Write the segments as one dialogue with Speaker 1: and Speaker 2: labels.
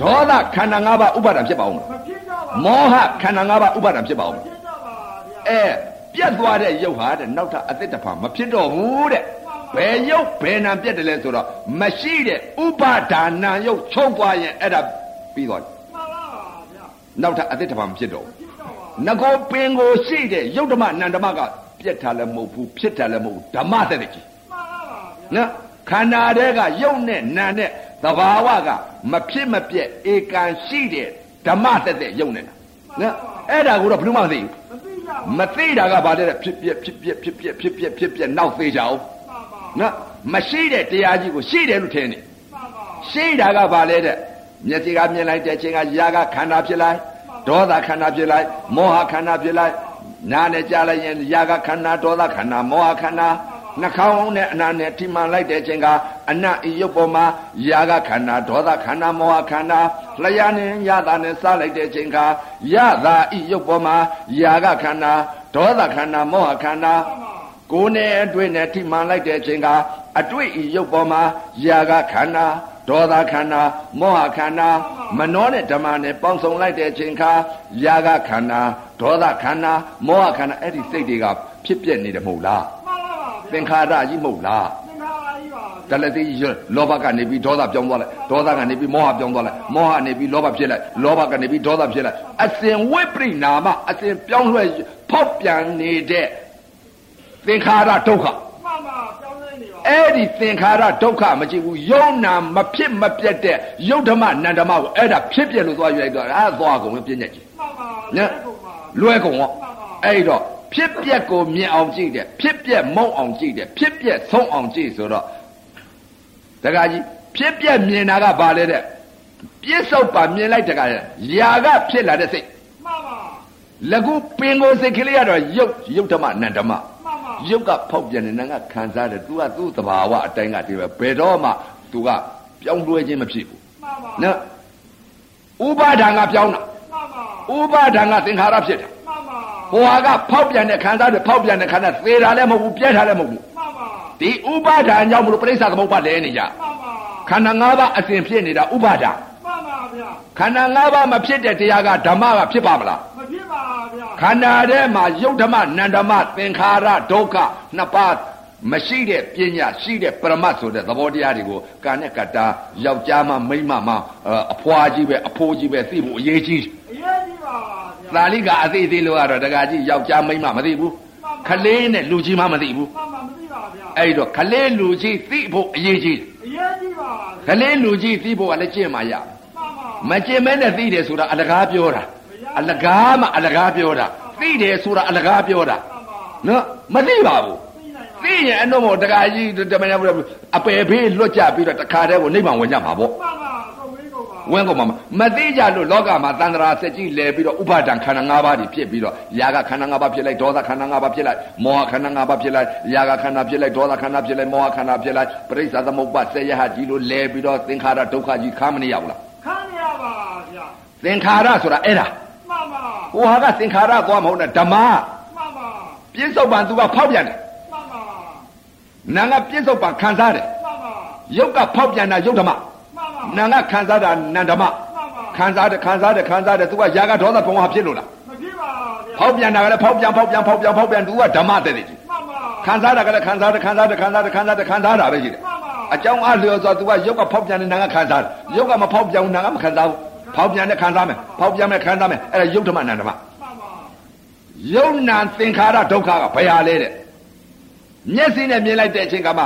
Speaker 1: ဒေါသခန္ဓာ၅ပါးဥပါဒံဖြစ်ပါဦးမလား
Speaker 2: မဖြစ်ကြပါ
Speaker 1: မောဟခန္ဓာ၅ပါးဥပါဒံဖြစ်ပါဦးမ
Speaker 2: မ
Speaker 1: လား
Speaker 2: ဖြစ်ကြပါဗျာ
Speaker 1: အဲပြတ်သွားတဲ့ရုပ်ဟာတဲ့နောက်ထပ်အသစ်တစ်ဖန်မဖြစ်တော့ဘူးတဲ့ဘယ်ရုပ်ဘယ်နာပြတ်တယ်လဲဆိုတော့မရှိတဲ့ဥပါဒါနံရုပ်ချုပ်သွားရင်အဲ့ဒါပြီးသွားတယ်
Speaker 2: မှန်ပါပါဗျာ
Speaker 1: နောက်ထပ်အသစ်တစ်ဖန်မဖြစ်တော့ဘူး
Speaker 2: ဖြစ်ကြပါ
Speaker 1: ငကောပင်ကိုရှိတဲ့ယုတ်ဓမ္မနန္ဓမကပြက်ထားလည်းမဟုတ်ဘူးဖြစ်ထားလည်းမဟုတ်ဘူးဓမ္မသက်တည်းကြီး
Speaker 2: မှန်ပါပါဗျာ
Speaker 1: နော်ခန္ဓာတဲကယုတ်နဲ့နာနဲ့ သဘာဝကမဖြစ်မပြက်ဧကန်ရှိတဲ့ဓမ္မသက်သက်ယုတ်နေတာနော်အဲ့ဒါကိုတော့ဘယ်သူမှမသိဘူး
Speaker 2: မသိကြပါ
Speaker 1: မသိတာကဘာလဲတဲ့ဖြစ်ပြက်ဖြစ်ပြက်ဖြစ်ပြက်ဖြစ်ပြက်ဖြစ်ပြက်နောက်သေးကြအောင်
Speaker 2: မှန်ပါ
Speaker 1: နော်မရှိတဲ့တရားကြီးကိုရှိတယ်လို့ထင်နေ
Speaker 2: မှန်ပါ
Speaker 1: ရှိတာကဘာလဲတဲ့မျက်စိကမြင်လိုက်တဲ့အချိန်ကຢာကခန္ဓာဖြစ်လိုက်ဒေါသခန္ဓာဖြစ်လိုက်မောဟခန္ဓာဖြစ်လိုက်နားနဲ့ကြားလိုက်ရင်ຢာကခန္ဓာဒေါသခန္ဓာမောဟခန္ဓာ နှာခေါင်းနဲ့အနာနဲ့ထိမှန်လိုက်တဲ့အချိန်ကအနတ်ဤရုပ်ပေါ်မှာယာကခန္ဓာဒေါသခန္ဓာမောဟခန္ဓာလျှာနဲ့ယတာနဲ့စားလိုက်တဲ့အချိန်ကယတာဤရုပ်ပေါ်မှာယာကခန္ဓာဒေါသခန္ဓာမောဟခန္ဓာကိုယ်နဲ့အတွေ့နဲ့ထိမှန်လိုက်တဲ့အချိန်ကအတွေ့ဤရုပ်ပေါ်မှာယာကခန္ဓာဒေါသခန္ဓာမောဟခန္ဓာမနှောနဲ့ဓမ္မနဲ့ပေါင်းစုံလိုက်တဲ့အချိန်ခါယာကခန္ဓာဒေါသခန္ဓာမောဟခန္ဓာအဲ့ဒီစိတ်တွေကဖြစ်ပြနေတယ်မဟုတ်လား သင်္ခါရကြီးမဟုတ်လား
Speaker 2: သင်္ခါရကြီးပါ
Speaker 1: တလက်သေးကြီးလောဘကနေပြီးဒေါသပြောင်းသွားလိုက်ဒေါသကနေပြီးမောဟပြောင်းသွားလိုက်မောဟနေပြီးလောဘဖြစ်လိုက်လောဘကနေပြီးဒေါသဖြစ်လိုက်အစဉ်ဝိပရိနာမအစဉ်ပြောင်းလဲဖောက်ပြန်နေတဲ့သင်္ခါရဒုက္ခ
Speaker 2: မှန်ပါပြောင်းလဲနေပါ
Speaker 1: အဲ့ဒီသင်္ခါရဒုက္ခမကြည့်ဘူးယုံနာမဖြစ်မပြတ်တဲ့ယုတ်ဓမ္မနန္ဓမကိုအဲ့ဒါဖြစ်ပြလို့သွားယူလိုက်တော့အဲ့ဒါသွားကုန်ပြည့်ညက်ကြီး
Speaker 2: မှန်ပါ
Speaker 1: နော်လွဲကုန်ရောအဲ့တော့ ဖြစ်ပြက်ကိုမြင်အောင်ကြည့်တယ်ဖြစ်ပြက်မုံအောင်ကြည့်တယ်ဖြစ်ပြက်ဆုံးအောင်ကြည့်ဆိုတော့တခါကြီးဖြစ်ပြက်မြင်တာကဘာလဲတဲ့ပြစ္ဆုတ်ပါမြင်လိုက်တခါရဲ့ຢာကဖြစ်လာတဲ့စိတ်
Speaker 2: မှန်ပါ
Speaker 1: လကုပင်ကိုစိတ်ကလေးကတော့ယုတ်ယုတ်ဓမ္မနန္ဓမ
Speaker 2: မှန်ပါ
Speaker 1: ရုပ်ကဖောက်ပြန်နေနာကခံစားတယ် तू ကသူ့သဘာဝအတိုင်းကဒီပဲဘယ်တော့မှ तू ကပြောင်းလဲခြင်းမဖြစ်ဘူး
Speaker 2: မှန်ပါ
Speaker 1: နော်ဥပါဒံကပြောင်းတာ
Speaker 2: မှန်ပါ
Speaker 1: ဥပါဒံကသင်္ခါရဖြစ်တာ
Speaker 2: မှန်ပါ
Speaker 1: ဟိုဟာကဖောက်ပြန်တဲ့ခံစားတယ်ဖောက်ပြန်တဲ့ခံစားသေတာလည်းမဟုတ်ဘူးပြဲတာလည်းမဟုတ်ဘူး
Speaker 2: မှန်ပါ
Speaker 1: ဒီဥပါဒံကြောင့်မလို့ပြိဿသမုပ္ပါလဲနေကြ
Speaker 2: မှန်ပါ
Speaker 1: ခန္ဓာ၅ပါးအစဉ်ဖြစ်နေတာဥပါဒံ
Speaker 2: မှန်ပါဗျာ
Speaker 1: ခန္ဓာ၅ပါးမဖြစ်တဲ့တရားကဓမ္မကဖြစ်ပါမလား
Speaker 2: မဖြစ်ပါဗျာ
Speaker 1: ခန္ဓာထဲမှာယုတ်ဓမ္မနန္ဓမသင်္ခါရဒုက္ခနှစ်ပါးမရှိတဲ့ပညာရှိတဲ့ပရမတ်ဆိုတဲ့သဘောတရားတွေကိုကာနဲ့ကတ္တာယောက်ျားမှမိန်းမမှအဲအဖွာကြီးပဲအဖိုးကြီးပဲသိဖို့အရေးကြီး
Speaker 2: အရေးကြီးပါဗျာ
Speaker 1: သာလိကအသေးသေးလို့ကတော့တကကြီးယောက်ျားမိန်းမမသိဘူးခလေးနဲ့လူကြီးမှမသိဘူး
Speaker 2: မှန်ပါမသိပါဗျာ
Speaker 1: အဲ့တော့ခလေးလူကြီးသိဖို့အရေးကြီး
Speaker 2: အရေးကြီးပါ
Speaker 1: ခလေးလူကြီးသိဖို့ကလည်းကျင့်မှရ
Speaker 2: မှန်ပါ
Speaker 1: မကျင့်မဲနဲ့သိတယ်ဆိုတာအလကားပြောတာအလကားမှအလကားပြောတာသိတယ်ဆိုတာအလကားပြောတာ
Speaker 2: မှန်ပါ
Speaker 1: နော်မသိပါဘူး
Speaker 2: သိနိုင်ပါ
Speaker 1: သိရင်အတော့မို့တခါကြီးတမန်တော်အပယ်ဖေးလွတ်ကြပြီးတော့တခါတည်းကိုနိဗ္ဗာန်ဝင်ကြမှာပေါ့
Speaker 2: မှန်ပါကုန် ဝေးကုန်ပါ
Speaker 1: ဝင်ကုန်မှာမသိကြလို့လောကမှာတန်ត្រာစက်ကြီးလဲပြီးတော့ဥပါဒံခန္ဓာ၅ပါးတွေဖြစ်ပြီးတော့ຢာကခန္ဓာ၅ပါးဖြစ်လိုက်ဒေါသခန္ဓာ၅ပါးဖြစ်လိုက်မောဟခန္ဓာ၅ပါးဖြစ်လိုက်ຢာကခန္ဓာဖြစ်လိုက်ဒေါသခန္ဓာဖြစ်လိုက်မောဟခန္ဓာဖြစ်လိုက်ပရိစ္ဆာသမုပ္ပါစေယဟကြီးလို့လဲပြီးတော့သင်္ခါရဒုက္ခကြီးခါမနေရဘူးလား
Speaker 2: ခံရပါဗျာ
Speaker 1: သင်္ခါရဆိုတာအဲ့ဒါ
Speaker 2: မှန်ပါ
Speaker 1: ဟိုဟာကသင်္ခါရသွားမဟုတ်နဲ့ဓမ္မ
Speaker 2: မှန်ပါ
Speaker 1: ပြစ္ဆုတ်ပံသူကဖောက်ပြန်တယ်
Speaker 2: မှန်ပါ
Speaker 1: နာကပြစ္ဆုတ်ပံခံစားတယ်
Speaker 2: မှန်ပါ
Speaker 1: ယုတ်ကဖောက်ပြန်တာယုတ်ဓမ္မ
Speaker 2: မှန်ပါ
Speaker 1: နာကခံစားတာနန္ဓမ္မ
Speaker 2: မှန်ပါ
Speaker 1: ခံစားတယ်ခံစားတယ်ခံစားတယ်သူကຢာကဒေါသဘုံဟာဖြစ်လို့လား
Speaker 2: မဖြစ်ပါဗျာ
Speaker 1: ဖောက်ပြန်တာကလည်းဖောက်ပြန်ဖောက်ပြန်ဖောက်ပြန်ဖောက်ပြန်သူကဓမ္မတဲ့တယ်ကြီး
Speaker 2: မှန်ပါ
Speaker 1: ခံစားတာကလည်းခံစားတယ်ခံစားတယ်ခံစားတယ်ခံစားတယ်ခံစားတာပဲရှိတယ်
Speaker 2: မှန်ပါ
Speaker 1: အကြောင်းအားလျော်စွာသူကယုတ်ကဖောက်ပြန်တဲ့နာကခံစားတယ်ယုတ်ကမဖောက်ပြန်ဘူးနာကမခံစားဘူးဖောက်ပြန်တဲ့ခံစားမယ်ဖောက်ပြန်မဲ့ခံစားမယ်အဲ့ဒါယုတ်ဓမ္မနန္ဓမ္မ
Speaker 2: မှန်ပါ
Speaker 1: ယုတ်နံသင်္ခါရဒုက္ခကဘယ်ဟာလဲတဲ့မျက်စိနဲ့မြင်လိုက်တဲ့အချိန်ကမှ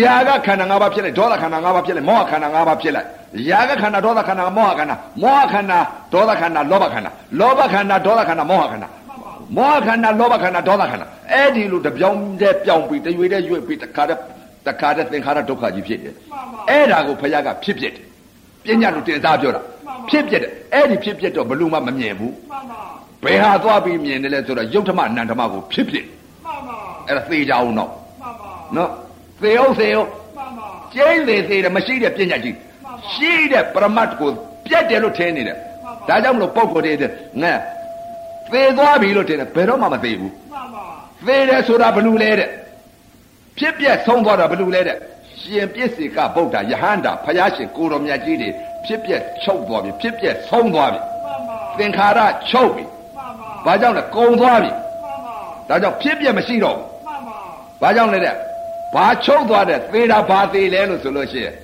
Speaker 1: ယာကခန္ဓာ၅ပါးဖြစ်လိုက်ဒေါသခန္ဓာ၅ပါးဖြစ်လိုက်မောဟခန္ဓာ၅ပါးဖြစ်လိုက်ယာကခန္ဓာဒေါသခန္ဓာမောဟခန္ဓာမောဟခန္ဓာဒေါသခန္ဓာလောဘခန္ဓာလောဘခန္ဓာဒေါသခန္ဓာမောဟခန္ဓာမောဟခန္ဓာလောဘခန္ဓာဒေါသခန္ဓာအဲ့ဒီလိုတပြောင်းတဲ့ပြောင်းပြီးတရွေတဲ့ရွေ့ပြီးတခါတဲ့တခါတဲ့သင်္ခါရဒုက္ခကြီးဖြစ်တယ်အဲ့ဒါကိုဘုရားကဖြစ်ဖြစ်တယ်ပညာလို့တင်စားပြောတာဖြစ်ဖြစ်တယ်အဲ့ဒီဖြစ်ဖြစ်တော့ဘလို့မှမမြင်ဘူး
Speaker 2: မှန်ပါ
Speaker 1: ဘယ်ဟာသွားပြီးမြင်တယ်လဲဆိုတော့ယုတ်ဓမ္မနန္ဓမ္မကိုဖြစ်ဖြစ်
Speaker 2: မှန်ပါ
Speaker 1: အဲ့ဒါသေကြအောင်တော့
Speaker 2: မှန်ပါ
Speaker 1: နော် သေအောင်သေအောင်
Speaker 2: မှန်ပါ
Speaker 1: ကျိန်းသေးသေးတယ်မရှိတဲ့ပညာကြီးရှိတဲ့ပရမတ်ကိုပြတ်တယ်လို့ထင်နေတယ်ဒါကြောင့်မလို့ပုံကိုယ်တည်းငါသေသွားပြီလို့ထင်တယ်ဘယ်တော့မှမသေဘူး
Speaker 2: မှန်ပါ
Speaker 1: သေတယ်ဆိုတာဘယ်လိုလဲတဲ့ဖြစ်ပြက်ဆုံးသွားတာဘယ်လိုလဲတဲ့ရှင်ပြစ္ဆေကဗုဒ္ဓယဟန္တာဖယားရှင်ကိုတော်မြတ်ကြီးတွေဒဖြစ်ပြက်ချုပ်သွားပြီဖြစ်ပြက်ဆုံးသွားပြီ
Speaker 2: မှန်ပါ
Speaker 1: သင်္ခါရချုပ်ပြီ
Speaker 2: မှန်ပါ
Speaker 1: ဘာကြောင့်လဲကုံသွားပြီ
Speaker 2: မှန်ပါ
Speaker 1: ဒါကြောင့်ဖြစ်ပြက်မရှိတော့ဘူး
Speaker 2: မှန်ပါ
Speaker 1: ဘာကြောင့်လဲတဲ့ ဘာချုပ်သွားတဲ့သေတာဘာသေးလဲလို့ဆိုလို့ရှိရင်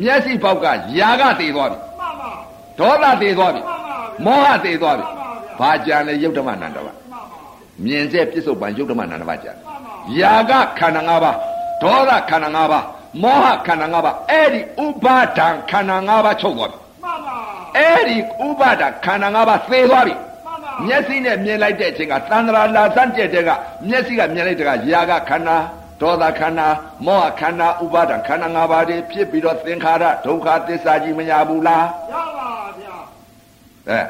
Speaker 1: မျက်စိပေါက်ကယာကသေးသွားပြီ
Speaker 2: မှန်ပါ
Speaker 1: ဒေါသသေးသွားပြီ
Speaker 2: မှန်ပါ
Speaker 1: မောဟသေးသွားပြီ
Speaker 2: မှန်ပါဗျာ
Speaker 1: ဘာကြံလဲယုတ်ဓမ္မနန္ဒပါ
Speaker 2: မှန်ပါ
Speaker 1: မြင်စေပြစ္ဆုတ်ပံယုတ်ဓမ္မနန္ဒပါကြံ
Speaker 2: မှန်ပါ
Speaker 1: ယာကခန္ဓာ၅ပါးဒေါသခန္ဓာ၅ပါးမောဟခန္ဓာ၅ပါးအဲ့ဒီဥပါဒံခန္ဓာ၅ပါးချုပ်သွားပြီ
Speaker 2: မှန်ပါ
Speaker 1: အဲ့ဒီဥပါဒခန္ဓာ၅ပါးသေသွားပြီ
Speaker 2: မှန်ပါ
Speaker 1: မျက်စိနဲ့မြင်လိုက်တဲ့အချိန်ကသန္တရာလာစမ်းကြက်တဲ့ကမျက်စိကမြင်လိုက်တဲ့ကယာကခန္ဓာ ဒေါသခန္ဓာမောဟခန္ဓာဥပါဒံခန္ဓာ၅ပါးတွေဖြစ်ပြီးတော့သင်္ခါရဒုက္ခသစ္စာကြီးမရဘူးလား
Speaker 2: ရပါဗျာ
Speaker 1: အဲ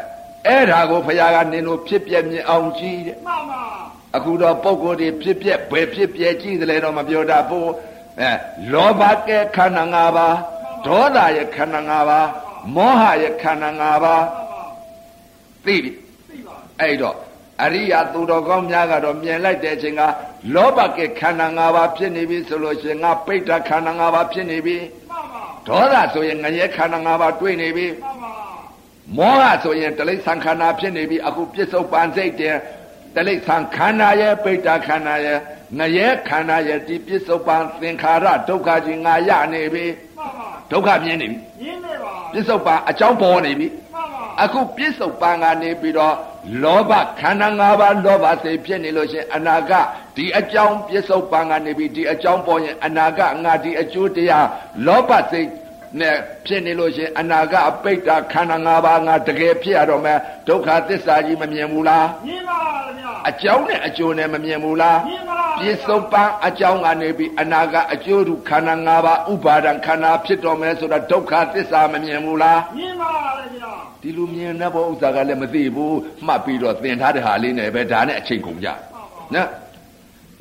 Speaker 1: အဲ့ဒါကိုဘုရားကနင်တို့ဖြစ်ပြမြင်အောင်ကြည့်တဲ့
Speaker 2: မှန်ပါ
Speaker 1: အခုတော့ပုံကိုယ်တွေဖြစ်ပြဘယ်ဖြစ်ပြကြည့်တယ်လဲတော့မပြောတတ်ဘူးအဲလောဘကဲခန္ဓာ၅ပါးဒေါသရဲ့ခန္ဓာ၅ပါးမောဟရဲ့ခန္ဓာ၅ပါး
Speaker 2: မှန်ပါ
Speaker 1: သိပြီ
Speaker 2: သိပါ
Speaker 1: အဲ့တော့အရိယာသူတော်ကောင်းများကတော့မြင်လိုက်တဲ့အချိန်က လောဘကဲခန္ဓာ၅ပါးဖြစ်နေပြီဆိုလို့ရှိရင်ငါပိဋကခန္ဓာ၅ပါးဖြစ်နေပြီ
Speaker 2: မှန်ပါ
Speaker 1: ဒေါသဆိုရင်ငရဲခန္ဓာ၅ပါးတွေ့နေပြီ
Speaker 2: မှန်ပါ
Speaker 1: မောဟဆိုရင်တလိ္ဆံခန္ဓာဖြစ်နေပြီအခုပြစ္ဆုတ်ပန်စိတ်တယ်တလိ္ဆံခန္ဓာရဲ့ပိဋကခန္ဓာရဲ့ငရဲခန္ဓာရဲ့ဒီပြစ္ဆုတ်ပန်သင်္ခါရဒုက္ခကြီးငါရနေပြီ
Speaker 2: မှန်ပါ
Speaker 1: ဒုက္ခမြင်နေပြီ
Speaker 2: ရင်းနေပါ
Speaker 1: ပြစ္ဆုတ်ပန်အကြောင်းပေါ်နေပြီ
Speaker 2: မှန်ပါ
Speaker 1: အခုပြစ္ဆုတ်ပန်ကနေပြီးတော့ လောဘခန္ဓာ၅ပါးလောဘစိတ်ဖြစ်နေလို့ရှရင်အနာဂတ်ဒီအကြောင်းပြစ္ဆုတ်ပန်ကနေပြီးဒီအကြောင်းပေါ်ရင်အနာဂတ်ငါဒီအကျိုးတရားလောဘစိတ်နဲ့ဖြစ်နေလို့ရှရင်အနာဂတ်အပိဋကခန္ဓာ၅ပါးငါတကယ်ဖြစ်ရတော့မယ်ဒုက္ခသစ္စာကြီးမမြင်ဘူးလား
Speaker 2: ရင်းပါဗျာ
Speaker 1: အကြောင်းနဲ့အကျိုးနဲ့မမြင်ဘူးလား
Speaker 2: ရင်းပါ
Speaker 1: ပြစ္ဆုတ်ပန်အကြောင်းကနေပြီးအနာဂတ်အကျိုးသူခန္ဓာ၅ပါးဥပါဒံခန္ဓာဖြစ်တော်မယ်ဆိုတော့ဒုက္ခသစ္စာမမြင်ဘူးလား
Speaker 2: ရင်းပါဗျာ
Speaker 1: ဒီလိုမြင်တဲ့ဘုဥစ္စာကလည်းမသိဘူးမှတ်ပြီးတော့သင်ထားတဲ့ဟာလေးနဲ့ပဲဒါနဲ့အချိန်ကုန်ကြနော်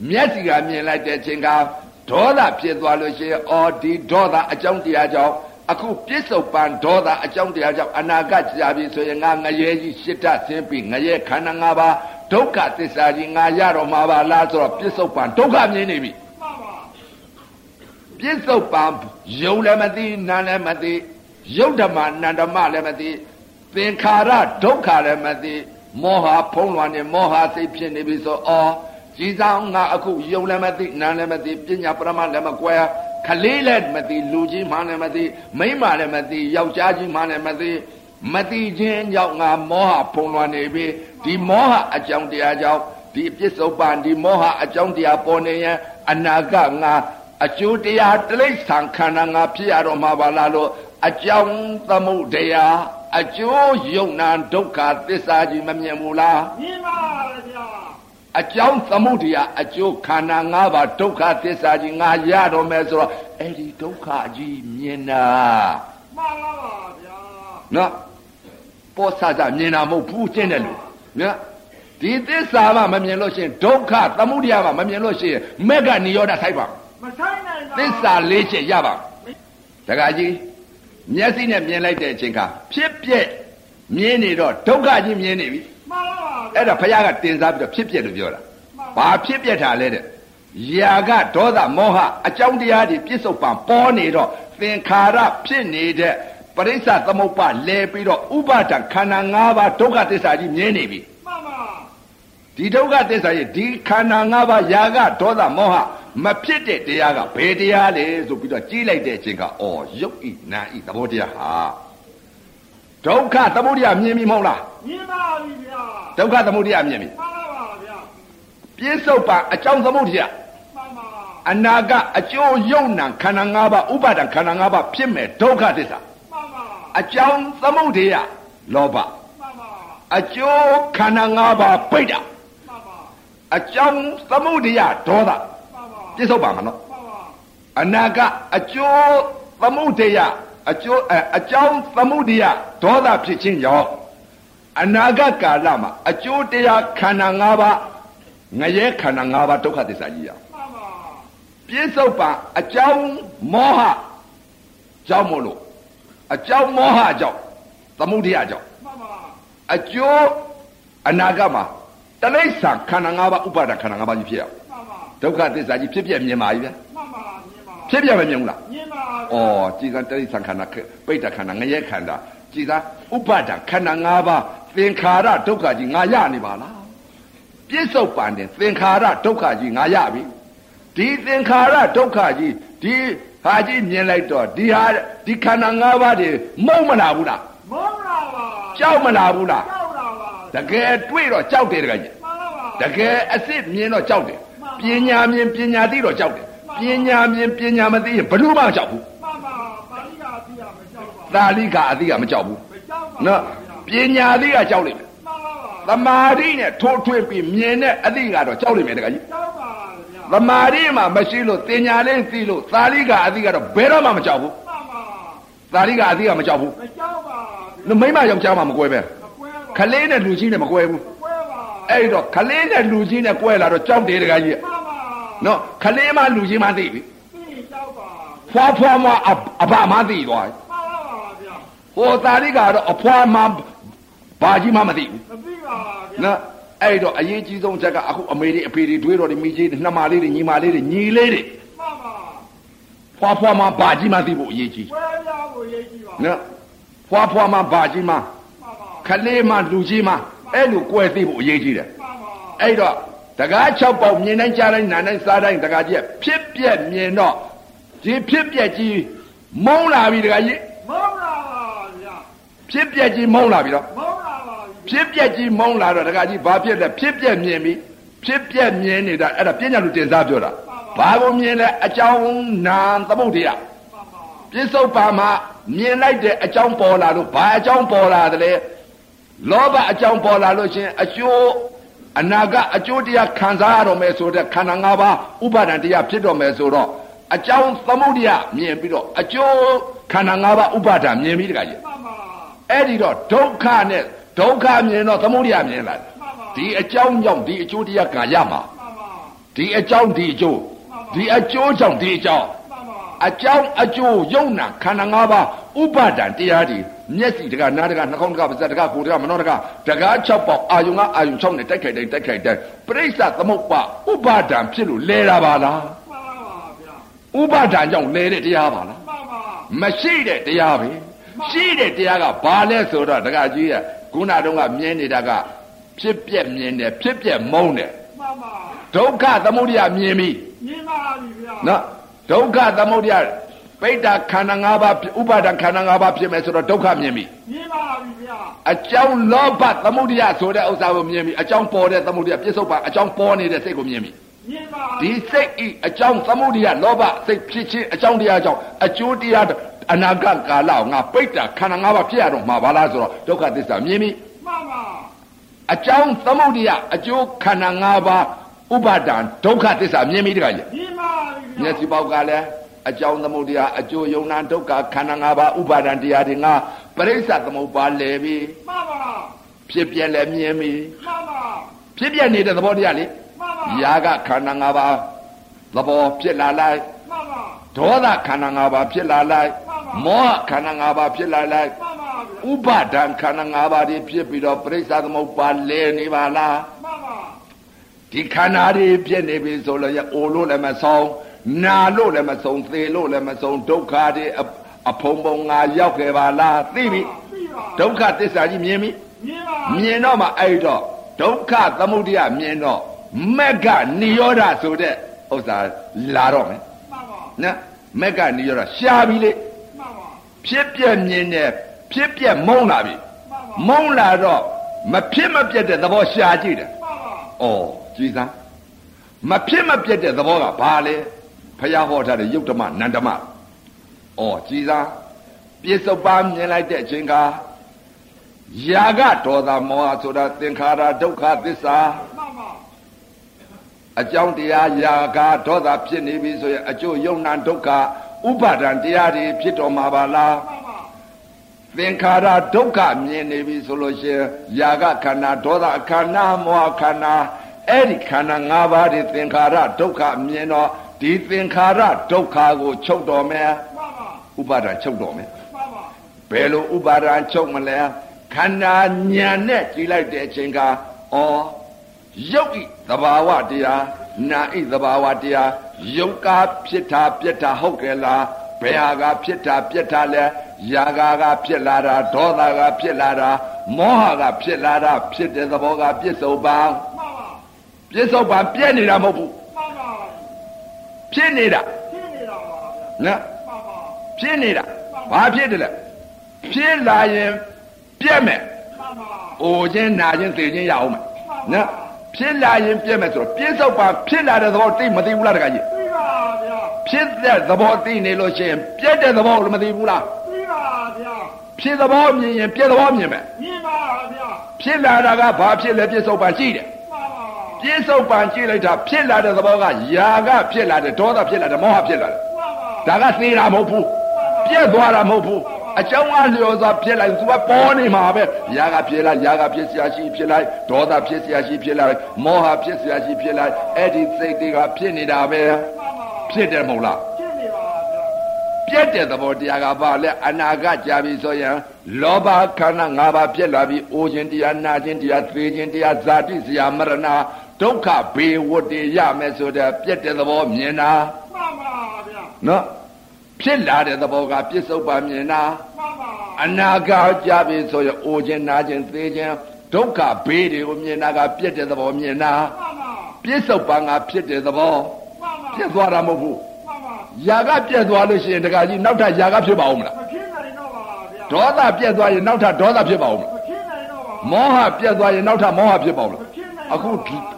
Speaker 1: မျက်စိကမြင်လိုက်တဲ့အချိန်ကဒေါသဖြစ်သွားလို့ရှိရင်အော်ဒီဒေါသအကြောင်းတရားကြောင့်အခုပြစ္ဆုတ်ပန်ဒေါသအကြောင်းတရားကြောင့်အနာဂတ်ကြာပြီဆိုရင်ငါငရဲကြီးရှစ်တဆင်းပြီးငရဲခန္ဓာ၅ပါးဒုက္ခသစ္စာကြီးငါရတော့မှာပါလားဆိုတော့ပြစ္ဆုတ်ပန်ဒုက္ခမြင်နေပြီ
Speaker 2: မှန်ပါ
Speaker 1: ပြစ္ဆုတ်ပံယုံလည်းမသိနာလည်းမသိယုတ်ဓမ္မနန္ဓမလည်းမသိ သင်္ခါရဒုက္ခလည်းမသိမောဟဖုံးလွှမ်းနေမောဟစိတ်ဖြစ်နေပြီဆိုအော်ကြည်ဆောင်ငါအခုယုံလည်းမသိနာလည်းမသိပညာပရမလည်းမကွဲခလေးလည်းမသိလူကြီးမှလည်းမသိမိန်းမလည်းမသိယောက်ျားကြီးမှလည်းမသိမသိခြင်းကြောင့်ငါမောဟဖုံးလွှမ်းနေပြီဒီမောဟအကြောင်းတရားကြောင့်ဒီပြစ္ဆုတ်ပံဒီမောဟအကြောင်းတရားပေါ်နေရင်အနာဂတ်ငါအကျိုးတရားတိရစ္ဆာန်ခန္ဓာငါဖြစ်ရတော့မှာပါလားလို့အကြောင်းသမုဒယ အကျိုးယုံနာဒုက္ခသစ္စာကြီးမမြင်ဘူးလား
Speaker 2: ရင်းပါဗျာ
Speaker 1: အကြောင်းသမုဒယအကျိုးခန္ဓာ၅ပါးဒုက္ခသစ္စာကြီးငါရတော့မယ်ဆိုတော့အဲ့ဒီဒုက္ခကြီးမြင်တာ
Speaker 2: မှန်ပါပါဗျာ
Speaker 1: နော်ပေါ်ဆဆမြင်တာမဟုတ်ဘူးကျင့်တယ်လို့နော်ဒီသစ္စာမှမမြင်လို့ရှိရင်ဒုက္ခသမုဒယမှမမြင်လို့ရှိရင်မက်ကနိရောဓဆိုင်ပါ
Speaker 2: မဆိုင်နိုင်ပါ
Speaker 1: သစ္စာလေးချက်ရပါတခါကြီး မျက်စိနဲ့မြင်လိုက်တဲ့အချိန်ကဖြစ်ပြက်မြင်နေတော့ဒုက္ခကြီးမြင်နေပြီ
Speaker 2: မှန်ပါပါဗျာ
Speaker 1: အဲ့ဒါဘုရားကတင်စားပြီးတော့ဖြစ်ပြက်လို့ပြောတာဘာဖြစ်ပြက်တာလဲတဲ့ယာကဒေါသမောဟအကြောင်းတရားတွေပြစ္ဆုတ်ပံပေါ်နေတော့သင်္ခါရဖြစ်နေတဲ့ပရိစ္ဆသမုပ္ပါလဲပြီးတော့ဥပါဒံခန္ဓာ၅ပါးဒုက္ခသစ္စာကြီးမြင်နေပြီ
Speaker 2: မှန်ပါ
Speaker 1: ဒီဒုက္ခသစ္စာရဲ့ဒီခန္ဓာ၅ပါးယာကဒေါသမောဟ မဖြစ်တဲ့တရားကဘယ်တရားလဲဆိုပြီးတော့ကြီးလိုက်တဲ့အချိန်ကအော်ရုပ်ဤနာဤသဘောတရားဟာဒုက္ခသမုဒယမြင်ပြီမဟုတ်လား
Speaker 2: ရင်းပါပြီဗျာ
Speaker 1: ဒုက္ခသမုဒယမြင်ပြီ
Speaker 2: မှန်ပါပါဗျာ
Speaker 1: ပြစ္ဆုတ်ပါအကြောင်းသမုဒယ
Speaker 2: မှန်ပါ
Speaker 1: အနာကအကျိုးယုံနာခန္ဓာ၅ပါးဥပါဒံခန္ဓာ၅ပါးဖြစ်မဲ့ဒုက္ခသစ္စာ
Speaker 2: မှန်ပါ
Speaker 1: အကြောင်းသမုဒယလောဘ
Speaker 2: မှန်ပါ
Speaker 1: အကျိုးခန္ဓာ၅ပါးပိဋ္ဌာ
Speaker 2: မှန်ပါ
Speaker 1: အကြောင်းသမုဒယဒေါသ
Speaker 2: မှန်ပါ
Speaker 1: ပြစ္ဆုတ်ပါမနော်
Speaker 2: မှန်ပါ
Speaker 1: အနာကအကျိုးသမုဒယအကျိုးအအကြောင်းသမုဒယဒေါသဖြစ်ခြင်းကြောင့်အနာဂတ်ကာလမှာအကျိုးတရားခန္ဓာ၅ပါးငရဲခန္ဓာ၅ပါးဒုက္ခသစ္စာကြီးရအောင်
Speaker 2: မှန်ပါ
Speaker 1: ပြစ္ဆုတ်ပံအကြောင်းမောဟကြောင့်မို့လို့အကြောင်းမောဟကြောင့်သမုဒယကြောင့်
Speaker 2: မှန်ပါ
Speaker 1: အကျိုးအနာဂတ်မှာတလိ္ဆာခန္ဓာ၅ပါးဥပါဒခန္ဓာ၅ပါးကြီးဖြစ်ရအောင်
Speaker 2: မှန်ပါ
Speaker 1: ဒုက္ခသစ္စာကြီးဖြစ်ပြမြင်ပါပြီဗျာ
Speaker 2: မှန်ပါမြင်ပါ
Speaker 1: ဖြစ်ပြမမြင်ဘူးလား
Speaker 2: မြင်ပါ
Speaker 1: ဩကြည်စံတိရိစ္ဆာန်ခန္ဓာပိဋကခန္ဓာငရဲခန္ဓာကြည်စံဥပါဒံခန္ဓာ၅ပါးသင်္ခါရဒုက္ခကြီးငါရနေပါလားပြစ္ဆုတ်ပန်တယ်သင်္ခါရဒုက္ခကြီးငါရပြီဒီသင်္ခါရဒုက္ခကြီးဒီဟာကြီးမြင်လိုက်တော့ဒီဟာဒီခန္ဓာ၅ပါးတွေမုံမလာဘူးလား
Speaker 2: မောလာပါ
Speaker 1: ကြောက်မလာဘူးလား
Speaker 2: ကြောက်လာပါ
Speaker 1: တကယ်တွေ့တော့ကြောက်တယ်တကယ်ကြီး
Speaker 2: မှန်ပါပါ
Speaker 1: တကယ်အစ်စ်မြင်တော့ကြောက်တယ် ပညာမြင်ပညာသိတော့ကြောက်တယ်ပညာမြင်ပညာမသိရင်ဘယ်သူမှမကြောက်ဘူး
Speaker 2: မှန်ပါပါဠိကအပြည့်မကြောက်ပါ
Speaker 1: သာလိကအသိကမကြောက်ဘူး
Speaker 2: မကြောက်ပါ
Speaker 1: နော်ပညာသိကကြောက်လိမ့်မယ်
Speaker 2: မှန်ပါပါ
Speaker 1: သမာဓိနဲ့ထိုးထွင်းပြီးမြင်တဲ့အသိကတော့ကြောက်လိမ့်မယ်တကယ်ကြီး
Speaker 2: ကြောက်ပါဗျာ
Speaker 1: သမာဓိမှာမရှိလို့တင်ညာလေးသိလို့သာလိကအသိကတော့ဘယ်တော့မှမကြောက်ဘူး
Speaker 2: မှန်ပါ
Speaker 1: သာလိကအသိကမကြောက်ဘူး
Speaker 2: မကြောက်ပါ
Speaker 1: လူမိမယောက်ျားမှမကွဲပဲ
Speaker 2: မကွဲပါ
Speaker 1: ခလေးနဲ့လူကြီးနဲ့မကွဲဘူး
Speaker 2: မကွဲပါ
Speaker 1: အဲ့တော့ခလေးနဲ့လူကြီးနဲ့ကွဲလာတော့ကြောက်တယ်တကယ်ကြီး
Speaker 2: မှန်ပါ
Speaker 1: နော်ခလေးမှလူကြီးမှသိပြီ
Speaker 2: သိကြောက်ပါ
Speaker 1: ဖွာဖွာမှအအဘမှသိသွားတယ်
Speaker 2: မှန်ပါပါဗျာ
Speaker 1: ဟိုသာလိကတော့အဖွာမှဘာကြီးမှမသိဘူး
Speaker 2: မသိပါဗျာ
Speaker 1: နော်အဲ့တော့အရေးကြီးဆုံးချက်ကအခုအမေတွေအဖေတွေတွေးတော်တွေမိကြီးတွေနှမလေးတွေညီမလေးတွေညီလေးတွေ
Speaker 2: မှန်ပါ
Speaker 1: ဖွာဖွာမှဘာကြီးမှသိဖို့အရေးကြီး
Speaker 2: ကွဲပြားကိုရေးကြည့်ပါမှန်
Speaker 1: နော်ဖွာဖွာမှဘာကြီးမှ
Speaker 2: ပါ
Speaker 1: ခလေးမှလူကြီးမှ အဲ့လိုကွဲသိဖို့အရေးကြီးတယ်
Speaker 2: မှန်ပါ
Speaker 1: အဲ့တော့တကား6ပေါက်မြင်တိုင်းကြားတိုင်းနားတိုင်းစားတိုင်းတကားကြီးကဖြစ်ပြက်မြင်တော့ဒီဖြစ်ပြက်ကြီးမုန်းလာပြီတကားကြီး
Speaker 2: မောလာပါဗျာ
Speaker 1: ဖြစ်ပြက်ကြီးမုန်းလာပြီတော့
Speaker 2: မောလာပါ
Speaker 1: ဖြစ်ပြက်ကြီးမုန်းလာတော့တကားကြီးဘာဖြစ်လဲဖြစ်ပြက်မြင်ပြီဖြစ်ပြက်မြင်နေတာအဲ့ဒါပညာလူတင်စားပြောတာဘာကိုမြင်လဲအကြောင်းနာသမုဒ္ဒရာ
Speaker 2: မှန်ပါ
Speaker 1: ပြစ္ဆုတ်ပါမှာမြင်လိုက်တဲ့အကြောင်းပေါ်လာလို့ဘာအကြောင်းပေါ်လာတယ်လဲ လောဘအကြောင်းပေါ်လာလို့ရှင်အကျိုးအနာကအကျိုးတရားခံစားရတော့မယ်ဆိုတဲ့ခန္ဓာ၅ပါးဥပါဒံတရားဖြစ်တော့မယ်ဆိုတော့အကြောင်းသမုဒ္ဒရာမြင်ပြီးတော့အကျိုးခန္ဓာ၅ပါးဥပါဒံမြင်ပြီးတခါကြီး
Speaker 2: မှန်ပါ
Speaker 1: အဲ့ဒီတော့ဒုက္ခနဲ့ဒုက္ခမြင်တော့သမုဒ္ဒရာမြင်လာတယ်
Speaker 2: မှန်ပါ
Speaker 1: ဒီအကြောင်းကြောင့်ဒီအကျိုးတရားကံရမှာ
Speaker 2: မှန်ပါ
Speaker 1: ဒီအကြောင်းဒီအကျိုးဒီအကျိုးကြောင့်ဒီအကြောင်း
Speaker 2: မှန်ပါ
Speaker 1: အကြောင်းအကျိုးယုံနာခန္ဓာ၅ပါးဥပါဒံတရားဒီမျက်စိတကနားတကနှာခေါင်းတကပါးစပ်တကကိုယ်တကမနောတကတကား6ပေါက်အာယုံကအာယုံ6နဲ့တိုက်ခိုက်တိုင်းတိုက်ခိုက်တိုင်းပြိဿသမုပ္ပါဥပါဒံဖြစ်လို့လဲတာပါလား
Speaker 2: မှန်ပါဗျာ
Speaker 1: ဥပါဒံကြောင့်လဲတဲ့တရားပါလား
Speaker 2: မှန်ပါ
Speaker 1: မရှိတဲ့တရားပဲရှိတဲ့တရားကဘာလဲဆိုတော့တကကြီးကခုနတုန်းကမြင်နေတာကဖြစ်ပြက်မြင်တယ်ဖြစ်ပြက်မုန်းတယ်
Speaker 2: မှန်ပါ
Speaker 1: ဒုက္ခသမုဒယမြင်ပြီ
Speaker 2: မြင်ပါပြီဗျာ
Speaker 1: နော် ဒုက္ခသမုဒယပိဋ္ဌခန္ဓာ၅ပါးဥပါဒခန္ဓာ၅ပါးဖြစ်မယ်ဆိုတော့ဒုက္ခမြင်ပြီ
Speaker 2: မြင်ပါပြီဗျာ
Speaker 1: အကြောင်းလောဘသမုဒယဆိုတဲ့ဥစ္စာကိုမြင်ပြီအကြောင်းပေါ်တဲ့သမုဒယပြစ္ဆုတ်ပါအကြောင်းပေါ်နေတဲ့စိတ်ကိုမြင်ပြီ
Speaker 2: မြင်ပါ
Speaker 1: ဒီစိတ်ဤအကြောင်းသမုဒယလောဘစိတ်ဖြစ်ခြင်းအကြောင်းတရားကြောင့်အကျိုးတရားအနာဂတ်ကာလကိုငါပိဋ္ဌခန္ဓာ၅ပါးဖြစ်ရတော့မှာပါလားဆိုတော့ဒုက္ခသစ္စာမြင်ပြီ
Speaker 2: မှန်ပါ
Speaker 1: အကြောင်းသမုဒယအကျိုးခန္ဓာ၅ပါး ဥပါဒံဒုက္ခသစ္စာမြင်ပြီတခါကြီး
Speaker 2: မြင်ပါပြီ
Speaker 1: မျ
Speaker 2: ဗျာ
Speaker 1: က်စိပေါက်ကလည်းအကြောင်းသမုဒယအကျိုးယုံနာဒုက္ခခန္ဓာ၅ပါးဥပါဒံတရားတွေငါပရိစ္ဆသမုပ္ပါလဲပြီ
Speaker 2: မှန်ပါ
Speaker 1: ဖြစ်ပြက်လည်းမြင်ပြီ
Speaker 2: မှန်ပါ
Speaker 1: ဖြစ်ပြက်နေတဲ့သဘောတရားလေ
Speaker 2: မှန်ပါ
Speaker 1: ယာကခန္ဓာ၅ပါးသဘောဖြစ်လာလိုက်
Speaker 2: မှန်ပါ
Speaker 1: ဒေါသခန္ဓာ၅ပါးဖြစ်လာလိုက်မောဟခန္ဓာ၅ပါးဖြစ်လာလိုက်
Speaker 2: မှန်ပါဗျာ
Speaker 1: ဥပါဒံခန္ဓာ၅ပါးတွေဖြစ်ပြီးတော့ပရိစ္ဆသမုပ္ပါလဲနေပါလား
Speaker 2: မှန်ပါ
Speaker 1: ဒီခန္ဓာတွေဖြစ်နေပြီဆိုလို့ရအိုလို့လည်းမဆုံးနာလို့လည်းမဆုံးသေလို့လည်းမဆုံးဒုက္ခတွေအအဖုံဖုံငါရောက်ခဲ့ပါလားသိပြီ
Speaker 2: ပြီပါ
Speaker 1: ဒုက္ခသစ္စာကြီးမြင်ပြီ
Speaker 2: မြင်ပါ
Speaker 1: မြင်တော့မှအဲ့တော့ဒုက္ခသမုဒယမြင်တော့မက္ကနိရောဓဆိုတဲ့ဥစ္စာလာတော့မယ်
Speaker 2: မှန်ပါ
Speaker 1: နော်မက္ကနိရောဓရှားပြီလေ
Speaker 2: မှန်ပါ
Speaker 1: ဖြစ်ပြက်မြင်တယ်ဖြစ်ပြက်မုန်းလာပြီ
Speaker 2: မှန်ပါ
Speaker 1: မုန်းလာတော့မဖြစ်မပြက်တဲ့သဘောရှားကြည့်တယ်
Speaker 2: မှန်ပါ
Speaker 1: ဩ ကြည်စမ်းမဖြစ်မပြက်တဲ့သဘောကဘာလဲဖះဟောထားတဲ့ယုတ်ဓမ္မနန္ဓမ္မဩကြည်စမ်းပြစ္ဆုတ်ပါမြင်လိုက်တဲ့အချိန်ကယာကဒေါသမောဟဆိုတာသင်္ခါရဒုက္ခသစ္စာ
Speaker 2: မှန်ပါ
Speaker 1: အကြောင်းတရားယာကဒေါသဖြစ်နေပြီဆိုရင်အကျိုးယုံနာဒုက္ခဥပါဒံတရားတွေဖြစ်တော်မှာပါလား
Speaker 2: မှန်ပါ
Speaker 1: သင်္ခါရဒုက္ခမြင်နေပြီဆိုလို့ရှိရင်ယာကခန္ဓာဒေါသခန္ဓာမောဟခန္ဓာ အဲ့ဒီခန္ဓာ၅ပါးတွေသင်္ခါရဒုက္ခမြင်တော့ဒီသင်္ခါရဒုက္ခကိုချုပ်တော်မယ်
Speaker 2: မှန်ပါ
Speaker 1: ဥပါဒံချုပ်တော်မယ်
Speaker 2: မှန်ပါ
Speaker 1: ဘယ်လိုဥပါဒံချုပ်မလဲခန္ဓာညံနဲ့ကြည်လိုက်တဲ့အချိန်ကဩရုပ်ဤသဘာဝတရားနာဤသဘာဝတရားယုတ်ကားဖြစ်တာပြက်တာဟုတ်ကဲ့လားဘယ်ဟာကဖြစ်တာပြက်တာလဲယာဂါကဖြစ်လာတာဒေါသကဖြစ်လာတာမောဟကဖြစ်လာတာဖြစ်တဲ့သဘောကပြစ္ဆုတ်ပံ
Speaker 2: မှန် ပါ
Speaker 1: ပြစ္ဆုတ်ပံပြက်နေတာမဟုတ်ဘူး
Speaker 2: မှန်ပါ
Speaker 1: ဖြစ်နေတာ
Speaker 2: ရှင်းနေတာပါဗျာ
Speaker 1: နော်
Speaker 2: မှန်ပါ
Speaker 1: ဖြစ်နေတာဘာဖြစ်တယ်လဲဖြစ်လာရင်ပြက်မယ်
Speaker 2: မှန်ပါ
Speaker 1: အိုခြင်းနာခြင်းသိခြင်းရအောင်မယ်နော်ဖြစ်လာရင်ပြက်မယ်ဆိုတော့ပြစ္ဆုတ်ပံဖြစ်လာတဲ့သဘောသိမသိဘူးလားတခါကြီး
Speaker 2: ပြီးပါဗျာ
Speaker 1: ဖြစ်တဲ့သဘောသိနေလို့ရှိရင်ပြက်တဲ့သဘောလည်းမသိဘူးလား
Speaker 2: ပြီးပါဗျာ
Speaker 1: ဖြစ်သဘောမြင်ရင်ပြက်သဘောမြင်မယ်
Speaker 2: မြင်ပါဗျာ
Speaker 1: ဖြစ်လာတာကဘာဖြစ်လဲပြစ္ဆုတ်ပံရှိတယ်
Speaker 2: မှန် ပါ
Speaker 1: ပြစ္ဆုတ်ပံကြည့်လိုက်တာဖြစ်လာတဲ့သဘောကယာကဖြစ်လာတယ်ဒေါသဖြစ်လာတယ်မောဟဖြစ်လာတယ်
Speaker 2: မှန်ပါ
Speaker 1: ဒါကသေတာမဟုတ်ဘူးပြက်သွားတာမဟုတ်ဘူးအကြောင်းအလျော်စွာဖြစ်လိုက်သူကပေါ်နေမှာပဲယာကဖြစ်လိုက်ယာကဖြစ်เสียရှိဖြစ်လိုက်ဒေါသဖြစ်เสียရှိဖြစ်လိုက်မောဟဖြစ်เสียရှိဖြစ်လိုက်အဲ့ဒီစိတ်တွေကဖြစ်နေတာပဲ
Speaker 2: မှန်ပါ
Speaker 1: ဖြစ်တယ်မဟုတ်လား
Speaker 2: ရှင်းနေပါဗျာ
Speaker 1: ပြက်တဲ့သဘောတရားကဘာလဲအနာကကြာပြီဆိုရင်လောဘခန္ဓာ၅ပါးပြက်လာပြီအိုခြင်းတရားနာခြင်းတရားသေခြင်းတရားဇာတိစရာမရဏ ဒုက္ခဘေဝတ္တေရမယ်ဆိုတဲ့ပြက်တဲ့သဘောမြင်တာ
Speaker 2: မှန်ပါဗျာ
Speaker 1: နော်ဖြစ်လာတဲ့သဘောကပြစ္ဆုတ်ပါမြင်တာ
Speaker 2: မှန်ပါ
Speaker 1: အနာကကြာပြီဆိုရင်အိုခြင်းနာခြင်းသေခြင်းဒုက္ခဘေးတွေကိုမြင်တာကပြက်တဲ့သဘောမြင်တာ
Speaker 2: မှန်ပါ
Speaker 1: ပြစ္ဆုတ်ပါကဖြစ်တဲ့သဘော
Speaker 2: မှန်ပါ
Speaker 1: ပြက်သွားတာမဟုတ်ဘူး
Speaker 2: မှန်ပါ
Speaker 1: ຢာကပြက်သွားလို့ရှိရင်တခါကြီးနောက်ထပ်ຢာကဖြစ်ပါဦးမလား
Speaker 2: မဖြစ်နိုင်တော့ပါဗျာ
Speaker 1: ဒေါသပြက်သွားရင်နောက်ထပ်ဒေါသဖြစ်ပါဦးမလား
Speaker 2: မဖြစ်နိုင်တော့ပါ
Speaker 1: မောဟပြက်သွားရင်နောက်ထပ်မောဟဖြစ်ပါဦးမလား
Speaker 2: မဖြစ်နိုင်
Speaker 1: အခု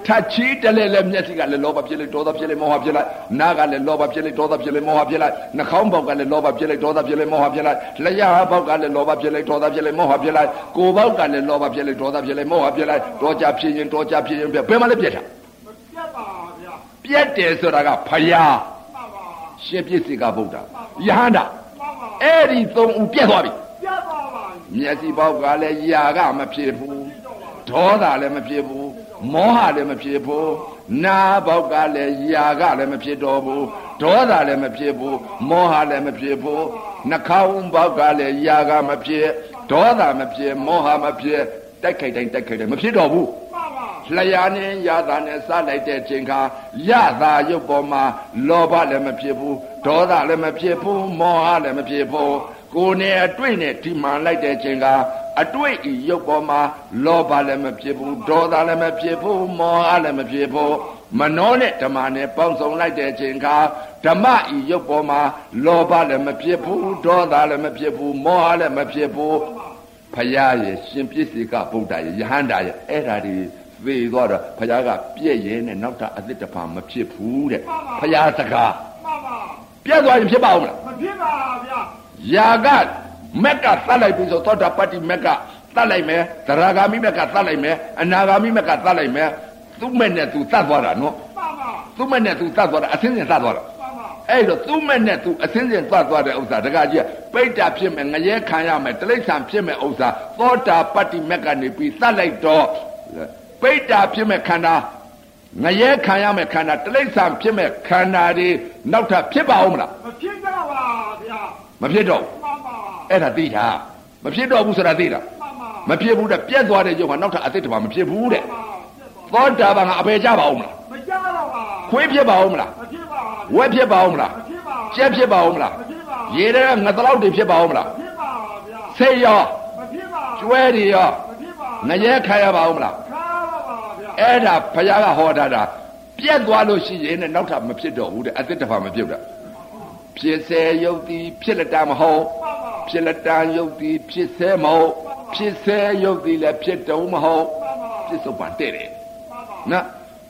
Speaker 1: ထပ်ချီးတလဲလဲမျက်စိကလည်းလောဘဖြစ်လိုက်ဒေါသဖြစ်လိုက်မောဟဖြစ်လိုက်နားကလည်းလောဘဖြစ်လိုက်ဒေါသဖြစ်လိုက်မောဟဖြစ်လိုက်နှာခေါင်းပေါက်ကလည်းလောဘဖြစ်လိုက်ဒေါသဖြစ်လိုက်မောဟဖြစ်လိုက်လျှာပေါက်ကလည်းလောဘဖြစ်လိုက်ဒေါသဖြစ်လိုက်မောဟဖြစ်လိုက်ကိုယ်ပေါက်ကလည်းလောဘဖြစ်လိုက်ဒေါသဖြစ်လိုက်မောဟဖြစ်လိုက်ဒေါကြဖြစ်ရင်ဒေါကြဖြစ်ရင်ပြဘယ်မှလည်းပြက်တာ
Speaker 2: မပြတ်ပါဗျာ
Speaker 1: ပြက်တယ်ဆိုတာကဖယား
Speaker 2: မှန်ပါ
Speaker 1: ရှင်ပြစ်စီကဗုဒ္ဓယဟန္တာ
Speaker 2: မှန်ပါ
Speaker 1: အဲ့ဒီသုံးဦးပြက်သွားပြီ
Speaker 2: ပြတ်ပါပါ
Speaker 1: မျက်စိပေါက်ကလည်းຢာကမဖြစ်ဘူးဒေါသလည်းမဖြစ်ဘူး မောဟလည်းမဖြစ်ဘူးနာပေါက်ကလည်းຢာကလည်းမဖြစ်တော့ဘူးဒေါသလည်းမဖြစ်ဘူးမောဟလည်းမဖြစ်ဘူးနှာခေါင်းပေါက်ကလည်းຢာကမဖြစ်ဒေါသမဖြစ်မောဟမဖြစ်တိုက်ခိုက်တိုင်းတိုက်ခိုက်တိုင်းမဖြစ်တော့ဘူး
Speaker 2: မှန်ပါ
Speaker 1: လျာနဲ့ရတာနဲ့စလိုက်တဲ့ချိန်ခါရတာရုပ်ပေါ်မှာလောဘလည်းမဖြစ်ဘူးဒေါသလည်းမဖြစ်ဘူးမောဟလည်းမဖြစ်ဘူးကိုယ်နဲ့အတွေ့နဲ့ဒီမှန်လိုက်တဲ့ချိန်က အတွေ့ဤရုပ်ပေါ်မှာလောဘလည်းမဖြစ်ဘူးဒေါသလည်းမဖြစ်ဘူးမောဟလည်းမဖြစ်ဘူးမနောနဲ့ဓမ္မနဲ့ပေါင်းစုံလိုက်တဲ့ချိန်ခါဓမ္မဤရုပ်ပေါ်မှာလောဘလည်းမဖြစ်ဘူးဒေါသလည်းမဖြစ်ဘူးမောဟလည်းမဖြစ်ဘူးဖရာရဲ့ရှင်ပြည့်စေကဗုဒ္ဓရဲ့ယဟန္တာရဲ့အဲ့ဓာတွေသေသွားတော့ဖရာကပြည့်ရဲနဲ့နောက်တာအသစ်တစ်ဖန်မဖြစ်ဘူးတဲ့ဖရာစကား
Speaker 2: မှန်ပါ
Speaker 1: ပြည့်သွားရင်ဖြစ်ပါဦးမလား
Speaker 2: မဖြစ်ပါဗျာ
Speaker 1: ယာက မက်ကသတ်လိုက်ပြီဆိုသောတာပတ္တိမက်ကသတ်လိုက်မယ်သရဂါမိမက်ကသတ်လိုက်မယ်အနာဂါမိမက်ကသတ်လိုက်မယ်သူ့မဲ့နဲ့သူသတ်သွားတာနော်
Speaker 2: မှန်ပါ
Speaker 1: သူ့မဲ့နဲ့သူသတ်သွားတာအသင်းစင်သတ်သွားတာ
Speaker 2: မှန်ပါ
Speaker 1: အဲ့တော့သူ့မဲ့နဲ့သူအစင်းစင်သတ်သွားတဲ့ဥစ္စာတကကြီးကပိဋ္ဌာဖြစ်မယ်ငရဲခံရမယ်တိရစ္ဆာန်ဖြစ်မယ်ဥစ္စာသောတာပတ္တိမက်ကနေပြီးသတ်လိုက်တော့ပိဋ္ဌာဖြစ်မယ်ခန္ဓာငရဲခံရမယ်ခန္ဓာတိရစ္ဆာန်ဖြစ်မယ်ခန္ဓာတွေနောက်ထပ်ဖြစ်ပါဦးမလား
Speaker 2: မဖြစ်တော့ပါဗျာ
Speaker 1: မဖြစ်တော့ဘူး
Speaker 2: မှန်ပါ
Speaker 1: အဲ့ဒါသိတာမဖြစ်တော့ဘူးဆိုတာသိတာ
Speaker 2: မှန်ပါ
Speaker 1: မဖြစ်ဘူးတဲ့ပြက်သွားတဲ့ရုပ်ကနောက်ထပ်အသစ်တစ်ပါမဖြစ်ဘူးတဲ့
Speaker 2: မှန်ပါပြတ်သွား
Speaker 1: သောတာပန်ကအပေကြပါဦးမလား
Speaker 2: မကြောက်တော့ပါ
Speaker 1: ခွေးဖြစ်ပါဦးမလား
Speaker 2: မဖြစ်ပါ
Speaker 1: ဝက်ဖြစ်ပါဦးမလား
Speaker 2: မဖြစ်ပါ
Speaker 1: ကြက်ဖြစ်ပါဦးမလား
Speaker 2: မဖြစ်ပါ
Speaker 1: ရေထဲကငသလောက်တွေဖြစ်ပါဦးမလား
Speaker 2: မဖြစ်ပါဗျာ
Speaker 1: ဆိတ်ရော
Speaker 2: မဖြစ်ပါ
Speaker 1: ကျွဲတွေရော
Speaker 2: မဖြစ်ပါ
Speaker 1: ငရဲခံရပါဦးမလား
Speaker 2: ခါပါပါဗျာ
Speaker 1: အဲ့ဒါဘုရားကဟောတာတာပြက်သွားလို့ရှိရင်နဲ့နောက်ထပ်မဖြစ်တော့ဘူးတဲ့အသစ်တစ်ဖာမပြုတ်တာဖြစ်စေယုတ်တိဖြစ်လက်တမဟုတ်
Speaker 2: မှန်ပါ
Speaker 1: ဖြစ်လက်တယုတ်တိဖြစ်စေမဟုတ်ဖြစ်စေယုတ်တိလည်းဖြစ်တုံးမဟုတ်
Speaker 2: မှန်ပါ
Speaker 1: ပြစ္ဆုတ်ပံတဲ့တယ်
Speaker 2: မှန်ပါ
Speaker 1: နော်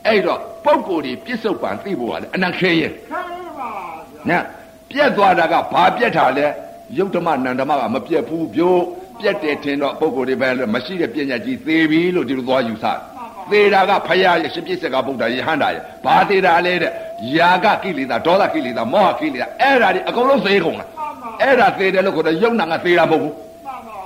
Speaker 1: အဲ့တော့ပုံကိုယ်ဒီပြစ္ဆုတ်ပံသိဖို့ကလည်းအနံခဲရင်
Speaker 2: ခါပါဗျာ
Speaker 1: နော်ပြက်သွားတာကဘာပြက်တာလဲယုတ်ဓမ္မနန္ဓမ္မကမပြက်ဘူးပြိုးပြက်တယ်ထင်တော့ပုံကိုယ်တွေပဲမရှိတဲ့ပညာကြီးသေပြီလို့ဒီလိုသွားယူဆတယ်သေတာကဖရာရဲ့ရှင်ပြည့်စက်ကဗုဒ္ဓယဟန္တာရဲ့ဘာသေတာလဲတဲ့ယာကကိလေသာဒေါသကိလေသာမောဟကိလေသာအဲ့ဒါတွေအကုန်လုံးသေကုန်လား အဲ့ဒါသေတယ်လို့ခေါ်တယ်ယုံနာကသေတာမဟုတ်ဘူး
Speaker 2: မှန်ပါ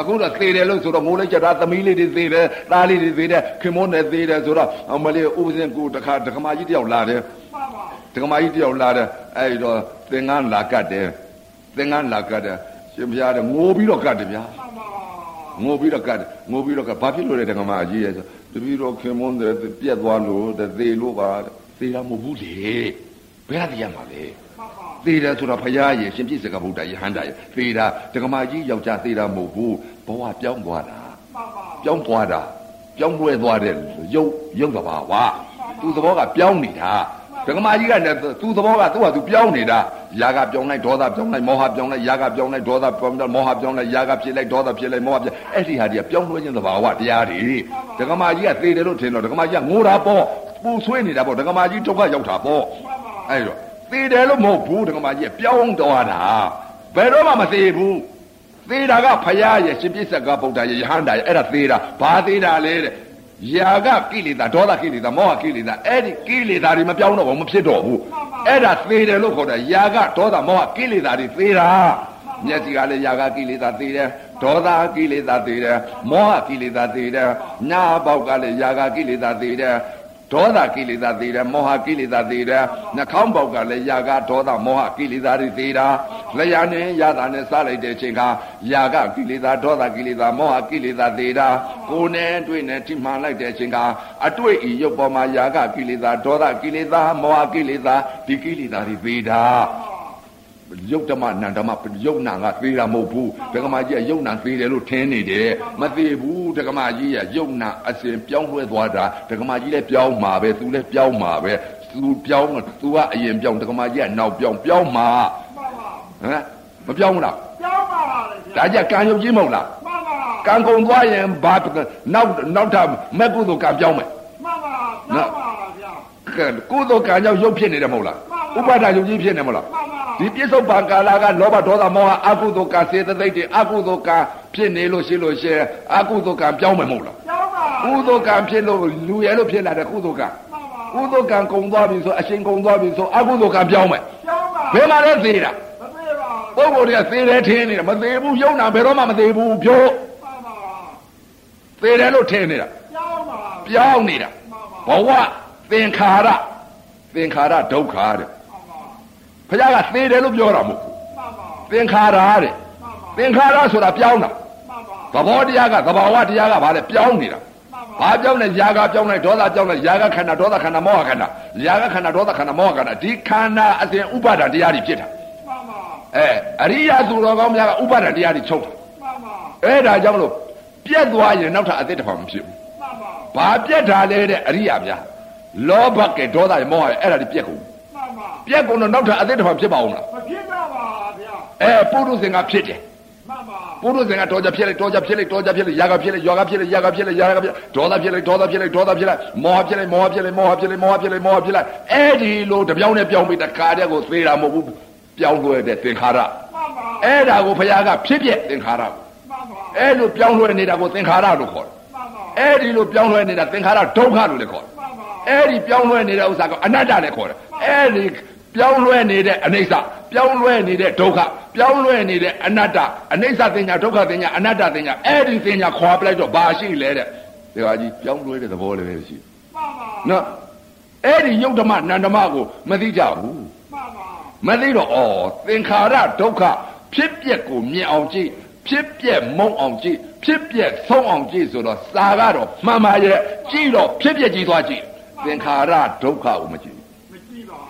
Speaker 1: အခုတော့သေတယ်လို့ဆိုတော့ငိုလိုက်ကြတာသမီးလေးတွေသေတယ်သားလေးတွေသေတယ်ခင်မွန်းနဲ့သေတယ်ဆိုတော့အမလေးဥပဇင်ကိုတခါဒကမာကြီးတယောက်လာတယ်
Speaker 2: မှန်ပါ
Speaker 1: ဒကမာကြီးတယောက်လာတယ်အဲ့တော့သင်္ကန်းလာကတ်တယ်သင်္ကန်းလာကတ်တယ်ရှင်ဘုရားတဲ့ငိုပြီးတော့ကတ်တယ်ဗျာ
Speaker 2: မှန်ပါ
Speaker 1: ငိုပြီးတော့ကတ်ငိုပြီးတော့ကဘာဖြစ်လို့လဲတက္ကမအကြီးရဲ့ဆိုတပီတော့ခင်မွန်းတဲ့ပြက်သွားလို့တဲ့သေလို့ပါတဲ့သေတာမဟုတ်ဘူးလေဘယ်ကသိရမှာလဲ
Speaker 2: မှန်ပါ
Speaker 1: သေတယ်ဆိုတော့ဖရာရဲ့ရှင်ပြည့်စကဗုဒ္ဓယဟန္တာရဲ့သေတာဒကမာကြီးယောက်ျားသေတာမဟုတ်ဘူးဘဝပြောင်းသွားတာ
Speaker 2: မှန်ပါ
Speaker 1: ပြောင်းသွားတာပြောင်းလဲသွားတဲ့ရုပ်ရုပ်သဘာဝသူသဘောကပြောင်းနေတာဒကမာကြီးကလည်းသူသဘောကသူ့ဟာသူပြောင်းနေတာຢာကပြောင်းလိုက်ဒေါသပြောင်းလိုက်မောဟပြောင်းလိုက်ຢာကပြောင်းလိုက်ဒေါသပြောင်းလိုက်မောဟပြောင်းလိုက်ຢာကဖြစ်လိုက်ဒေါသဖြစ်လိုက်မောဟဖြစ်အဲ့ဒီဟာတွေကပြောင်းလဲခြင်းသဘာဝတရားတွေဒကမာကြီးကသေတယ်လို့ထင်တော့ဒကမာကြီးကငိုတာပေါ့ပူဆွေးနေတာပေါ့ဒကမာကြီးဒုက္ခရောက်တာပေါ့
Speaker 2: မှန်ပါ
Speaker 1: အဲ့တော့ သေတယ်လို့မဟုတ်ဘူးဒကမာကြီးကပြောင်းသွားတာဘယ်တော့မှမသေးဘူးသေတာကဖရာရဲ့ရှင်ပြစ္ဆကဗုဒ္ဓရဲ့ယဟန္တာရဲ့အဲ့ဒါသေတာဘာသေတာလဲတဲ့ယာကကိလေသာဒေါသကိလေသာမောဟကိလေသာအဲ့ဒီကိလေသာတွေမပြောင်းတော့ဘူးမဖြစ်တော့ဘူးအဲ့ဒါသေတယ်လို့ခေါ်တယ်ယာကဒေါသမောဟကိလေသာတွေသေတာမျက်စိကလည်းယာကကိလေသာသေတယ်ဒေါသကိလေသာသေတယ်မောဟကိလေသာသေတယ်နာပေါက်ကလည်းယာကကိလေသာသေတယ် ဒေါသကိလေသာသေးတယ်မောဟကိလေသာသေးတယ်နှာခေါင်းပေါက်ကလည်းຢာကဒေါသမောဟကိလေသာတွေသေးတာလျှာနဲ့ရတာနဲ့စားလိုက်တဲ့အချိန်ကຢာကကိလေသာဒေါသကိလေသာမောဟကိလေသာသေးတာကိုယ်နဲ့တွေ့နဲ့ထိမှန်လိုက်တဲ့အချိန်ကအတွေ့အရုပ်ပေါ်မှာຢာကကိလေသာဒေါသကိလေသာမောဟကိလေသာဒီကိလေသာတွေသေးတာ ယုတ်ဓမ္မနန္ဓမ္မယုတ်နာကသေးတာမဟုတ်ဘူးဒကမာကြီးကယုတ်နာသေးတယ်လို့ထင်နေတယ်မသေးဘူးဒကမာကြီးကယုတ်နာအစဉ်ပြောင်းလဲသွားတာဒကမာကြီးလည်းပြောင်းမှာပဲသူလည်းပြောင်းမှာပဲသူပြောင်းသူကအရင်ပြောင်းဒကမာကြီးကနောက်ပြောင်းပြောင်းမှာ
Speaker 2: မှန်ပါ
Speaker 1: ဟမ်မပြောင်းဘူးလား
Speaker 2: ကြောက်ပါပါလေဗျာ
Speaker 1: ဒါကြကံယုတ်ကြီးမဟုတ်လား
Speaker 2: မှန်ပါ
Speaker 1: ကံကုန်သွားရင်ဘာနောက်နောက်ထပ်မက်ကုသိုလ်ကံပြောင်းမယ်
Speaker 2: မှန်ပါကြောက်ပါပါဗျာ
Speaker 1: ကဲကုသိုလ်ကံကြောင့်ယုတ်ဖြစ်နေတယ်မဟုတ်လားဥပါဒယုတ်ကြီးဖြစ်နေမဟုတ်လား
Speaker 2: မှန်ပါ
Speaker 1: ဒီပြစ္ဆုတ်ပံကာလကလောဘဒေါသမောဟအကုသိုလ်ကစေတသိက်တွေအကုသိုလ်ကဖြစ်နေလို့ရှိလို့ရှိရင်အကုသိုလ်ကပြောင်းမယ်မဟုတ်လား
Speaker 2: ကြောက်ပါ
Speaker 1: ကုသိုလ်ကဖြစ်လို့လူရဲလို့ဖြစ်လာတဲ့ကုသိုလ်က
Speaker 2: မှန်ပါ
Speaker 1: ကုသိုလ်ကကုံသွားပြီဆိုအရှင်ကုံသွားပြီဆိုအကုသိုလ်ကပြောင်းမယ်
Speaker 2: ကြောက်ပါ
Speaker 1: ဘယ်မှာလဲသေးတာ
Speaker 2: မသေးပါဘူး
Speaker 1: ပုဂ္ဂိုလ်တွေကသေတယ်ထင်နေတာမသေးဘူးယုံနာဘယ်တော့မှမသေးဘူးပြော
Speaker 2: မှန်ပါ
Speaker 1: သေတယ်လို့ထင်နေတာ
Speaker 2: ကြောက်ပါ
Speaker 1: ပြောင်းနေတာ
Speaker 2: မှန်ပါ
Speaker 1: ဘဝသင်္ခါရသင်္ခါရဒုက္ခတဲ့
Speaker 2: မှန်ပါ
Speaker 1: ဘုရားကသေတယ်လို့ပြောတာမဟုတ်ဘူး
Speaker 2: မှန်ပါ
Speaker 1: သင်္ခါရတဲ့
Speaker 2: မှန်ပါ
Speaker 1: သင်္ခါရဆိုတာပြောင်းတာ
Speaker 2: မှန်ပါ
Speaker 1: သဘောတရားကသဘာဝတရားကဘာလဲပြောင်းနေတာ
Speaker 2: မှန်ပါ
Speaker 1: ဘာပြောင်းလဲຢာကပြောင်းလဲဒေါသပြောင်းလဲຢာကခန္ဓာဒေါသခန္ဓာမောဟခန္ဓာຢာကခန္ဓာဒေါသခန္ဓာမောဟခန္ဓာဒီခန္ဓာအစဉ်ဥပါဒံတရားတွေဖြစ်တာ
Speaker 2: မှန်ပါ
Speaker 1: အဲအရိယာသူတော်ကောင်းများကဥပါဒံတရားတွေချုပ်တာ
Speaker 2: မှန်ပါ
Speaker 1: အဲဒါကြောင့်မလို့ပြက်သွားရင်နောက်ထပ်အသစ်တစ်ဖန်မဖြစ်ဘူး
Speaker 2: မှန်ပါ
Speaker 1: ဘာပြက်တာလဲတဲ့အရိယာများလောဘကဲဒေါသရမောဟရအဲ့ဒါတွေပြက်ကုန်
Speaker 2: မှန် ပြ
Speaker 1: က်ကုန်တော့နောက်ထပ်အသစ်တစ်ဖန်ဖြစ်ပါဦးမလား
Speaker 2: မဖြစ်ပါပါဗျာ
Speaker 1: အဲပုရုဇဉ်ကဖြစ်တယ်
Speaker 2: မှန်ပါ
Speaker 1: ပုရုဇဉ်ကတော်ကြဖြစ်လိုက်တော်ကြဖြစ်လိုက်တော်ကြဖြစ်လိုက်ယာကဖြစ်လိုက်ယောကဖြစ်လိုက်ယာကဖြစ်လိုက်ယာကဖြစ်ဒေါသဖြစ်လိုက်ဒေါသဖြစ်လိုက်ဒေါသဖြစ်လိုက်မောဟဖြစ်လိုက်မောဟဖြစ်လိုက်မောဟဖြစ်လိုက်မောဟဖြစ်လိုက်မောဟဖြစ်လိုက်အဲဒီလိုတပြောင်းနဲ့ပြောင်းပြီးတခါတည်းကိုသေတာမဟုတ်ဘူးပြောင်းလဲတဲ့သင်္ခါရအဲ့ဒါကိုဘုရားကဖြစ်ပြသင်္ခါရကိုအဲ့လိုပြောင်းလဲနေတာကိုသင်္ခါရလို့ခေါ်တယ်အဲ့ဒီလိုပြောင်းလဲနေတာသင်္ခါရဒုက္ခလို့လည်းခေါ်တယ်အဲ့ဒီပြောင်းလဲနေတဲ့ဥစ္စာကအနတ္တလည်းခေါ်တယ် အဲ့ဒီပြောင်းလဲနေတဲ့အနိစ္စပြောင်းလဲနေတဲ့ဒုက္ခပြောင်းလဲနေတဲ့အနတ္တအနိစ္စတင်ညာဒုက္ခတင်ညာအနတ္တတင်ညာအဲ့ဒီတင်ညာခွာပလိုက်တော့ဘာရှိလဲတဲ့ဒီဟာကြီးပြောင်းလဲတဲ့သဘောလည်းပဲရှိ
Speaker 2: မှန်ပါ
Speaker 1: နော်အဲ့ဒီယုတ်ဓမ္မနန္ဓမ္မကိုမသိကြဘူး
Speaker 2: မှန်ပါ
Speaker 1: မသိတော့ဩသင်္ခါရဒုက္ခဖြစ်ပျက်ကိုမြင်အောင်ကြည့်ဖြစ်ပျက်မုံအောင်ကြည့်ဖြစ်ပျက်ဆုံးအောင်ကြည့်ဆိုတော့စာကတော့မှန်ပါရဲ့ကြည့်တော့ဖြစ်ပျက်ကြည့်သွားကြည့်သင်္ခါရဒုက္ခကိုမကြည့်
Speaker 2: မကြည့်ပါ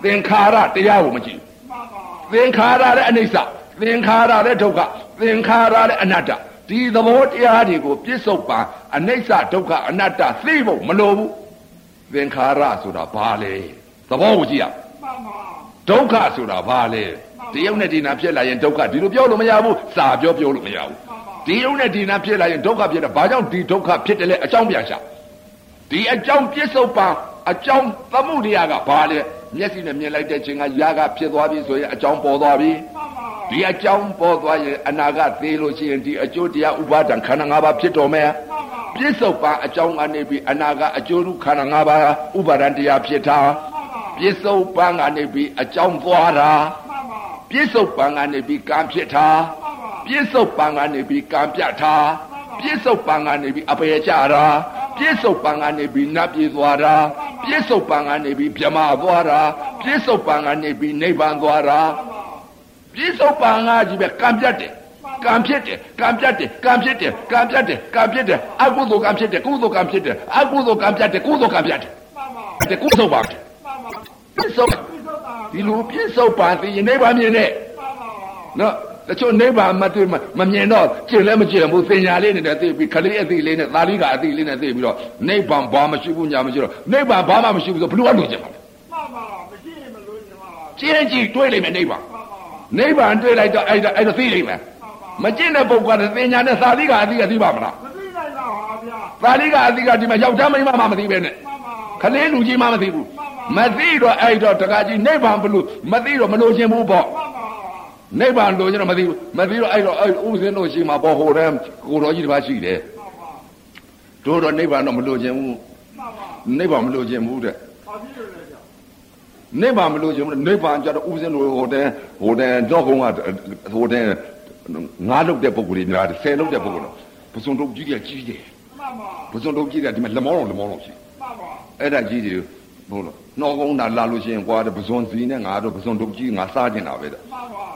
Speaker 1: သင်္ခါရတရားကိုမကြည့်
Speaker 2: မှန်ပါ
Speaker 1: သင်္ခါရလည်းအနိစ္စသင်္ခါရလည်းဒုက္ခသင်္ခါရလည်းအနတ္တဒီသဘောတရားတွေကိုပြစ္ဆုတ်ပံအနိစ္စဒုက္ခအနတ္တသိဖို့မလိုဘူးသင်္ခါရဆိုတာဘာလဲသဘောကိုကြည့်ရ
Speaker 2: မှန်ပါ
Speaker 1: ဒုက္ခဆိုတာဘာလဲတရုပ်နဲ့ဒီနာဖြစ်လာရင်ဒုက္ခဒီလိုပြောလို့မရဘူးစာပြောပြောလို့မရဘူးဒီရုပ်နဲ့ဒီနာဖြစ်လာရင်ဒုက္ခဖြစ်တယ်ဘာကြောင့်ဒီဒုက္ခဖြစ်တယ်လဲအကြောင်းပြန်ရှာဒီအကြောင်းပြစ္ဆုတ်ပံအကြောင်းသမှုတရားကဘာလဲ မျက်စိနဲ့မြင်လိုက်တဲ့ချိန်ကຢာကဖြစ်သွားပြီဆိုရင်အကြောင်းပေါ်သွားပြီ
Speaker 2: မှန်ပါ
Speaker 1: ဒီအကြောင်းပေါ်သွားရင်အနာကသေးလို့ရှိရင်ဒီအကျိုးတရားဥပါဒံခန္ဓာ၅ပါးဖြစ်တော်မယ်
Speaker 2: မှန်ပါ
Speaker 1: ပြစ္ဆုတ်ပံအကြောင်းကနေပြီးအနာကအကျိုးခန္ဓာ၅ပါးဥပါဒံတရားဖြစ်တာ
Speaker 2: မှန်ပါ
Speaker 1: ပြစ္ဆုတ်ပံကနေပြီးအကြောင်းသွားတာ
Speaker 2: မှန်ပါ
Speaker 1: ပြစ္ဆုတ်ပံကနေပြီးကံဖြစ်တာ
Speaker 2: မှန်ပါ
Speaker 1: ပြစ္ဆုတ်ပံကနေပြီးကံပြတ်တာပြစ္ဆုတ်ပံကနေပြီးအပေကြတာပြစ္ဆုတ်ပံကနေပြီးနတ်ပြည်သွားတာ ပြစ္ဆုတ်ပံကနေပြီးဗြဟ္မာသွားတာပြစ္ဆုတ်ပံကနေပြီးနိဗ္ဗာန်သွားတာပြစ္ဆုတ်ပံကကြီးပဲကံပြတ်တယ်ကံဖြစ်တယ်ကံပြတ်တယ်ကံဖြစ်တယ်ကံပြတ်တယ်ကံဖြစ်တယ်အကုသိုလ်ကံဖြစ်တယ်ကုသိုလ်ကံဖြစ်တယ်အကုသိုလ်ကံပြတ်တယ်ကုသိုလ်ကံပြတ်တယ်
Speaker 2: မှန်ပါ
Speaker 1: တဲ့ကုသိုလ်ပါ
Speaker 2: မှန်ပါ
Speaker 1: ပြစ္ဆုတ်
Speaker 2: ပြစ္ဆုတ်တာ
Speaker 1: ဒီလိုပြစ္ဆုတ်ပါသိရင်နိဗ္ဗာန်မြင်တဲ့
Speaker 2: မှန်ပါ
Speaker 1: နော် တချို့နိဗ္ဗာန်မတွေ့မမမြင်တော့ကျင်လည်းမကျင်ဘူးသင်ညာလေးနဲ့သိပြီးခလေးအသိလေးနဲ့သာလိကအသိလေးနဲ့သိပြီးတော့နိဗ္ဗာန်ဘာမှမရှိဘူးညာမရှိတော့နိဗ္ဗာန်ဘာမှမရှိဘူးဆိုဘယ်လိုအလုပ်ကျင်ပါလဲ
Speaker 2: မှန်ပါမရှိရင်မလို့ညီမပါ
Speaker 1: ကျင်းကြည့်တွေးလိမ့်မယ်နိဗ္ဗာန်
Speaker 2: မှန်ပါ
Speaker 1: နိဗ္ဗာန်တွေ့လိုက်တော့အဲ့ဒါအဲ့ဒါသိလိမ့်မယ်
Speaker 2: မှန်ပါ
Speaker 1: မကျင့်တဲ့ပုဂ္ဂိုလ်ကသင်ညာနဲ့သာလိကအသိကသိပါမလား
Speaker 2: မသိနိုင်တော့ပါဗျာ
Speaker 1: သာလိကအသိကဒီမှာယောက်ျားမိန်းမမှမသိပဲနဲ့
Speaker 2: မှန်ပါ
Speaker 1: ခလေးလူကြီးမှမသိဘူးမသိတော့အဲ့တော့တကကြီးနိဗ္ဗာန်ဘလို့မသိတော့မလို့ခြင်းဘူးပေါ့
Speaker 2: မှ န်ပါ
Speaker 1: နိဗ္ဗာန်လို့ကျွန်တော်မသိဘူးမသိတော့အဲ့တော့အဲ့ဥပဇင်းတို့ရှိမှာပေါ့ဟိုတည်းကိုတော်ကြီးတစ်ပါးရှိတယ်
Speaker 2: မှန်ပါ
Speaker 1: တို့တော့နိဗ္ဗာန်တော့မလို့ခြင်းဘူး
Speaker 2: မှန်ပါ
Speaker 1: နိဗ္ဗာန်မလို့ခြင်းဘူးတဲ့
Speaker 2: ဘာဖြစ်လို့လဲဗျာ
Speaker 1: နိဗ္ဗာန်မလို့ခြင်းဘူးနိဗ္ဗာန်ကြတော့ဥပဇင်းတို့ဟိုတည်းဟိုတည်းတော့ကုန်းကဟိုတည်းငါးလုတ်တဲ့ပုဂ္ဂိုလ်တွေများတယ်ဆယ်လုတ်တဲ့ပုဂ္ဂိုလ်တော့ပစုံတို့ကြီးကကြီးတယ်
Speaker 2: မှန်ပါ
Speaker 1: ပစုံတို့ကြီးကဒီမှာလက်မောင်းတော်လက်မောင်းတော်ရှိ
Speaker 2: မှန်ပါ
Speaker 1: အဲ့ဒါကြီးတွေဟုတ်လားနှောကုန်းတာလာလို့ရှိရင်ကွာပစုံစီနဲ့ငါတို့ပစုံတို့ကြီးငါစားကျင်တာပဲတဲ့
Speaker 2: မှန်ပါ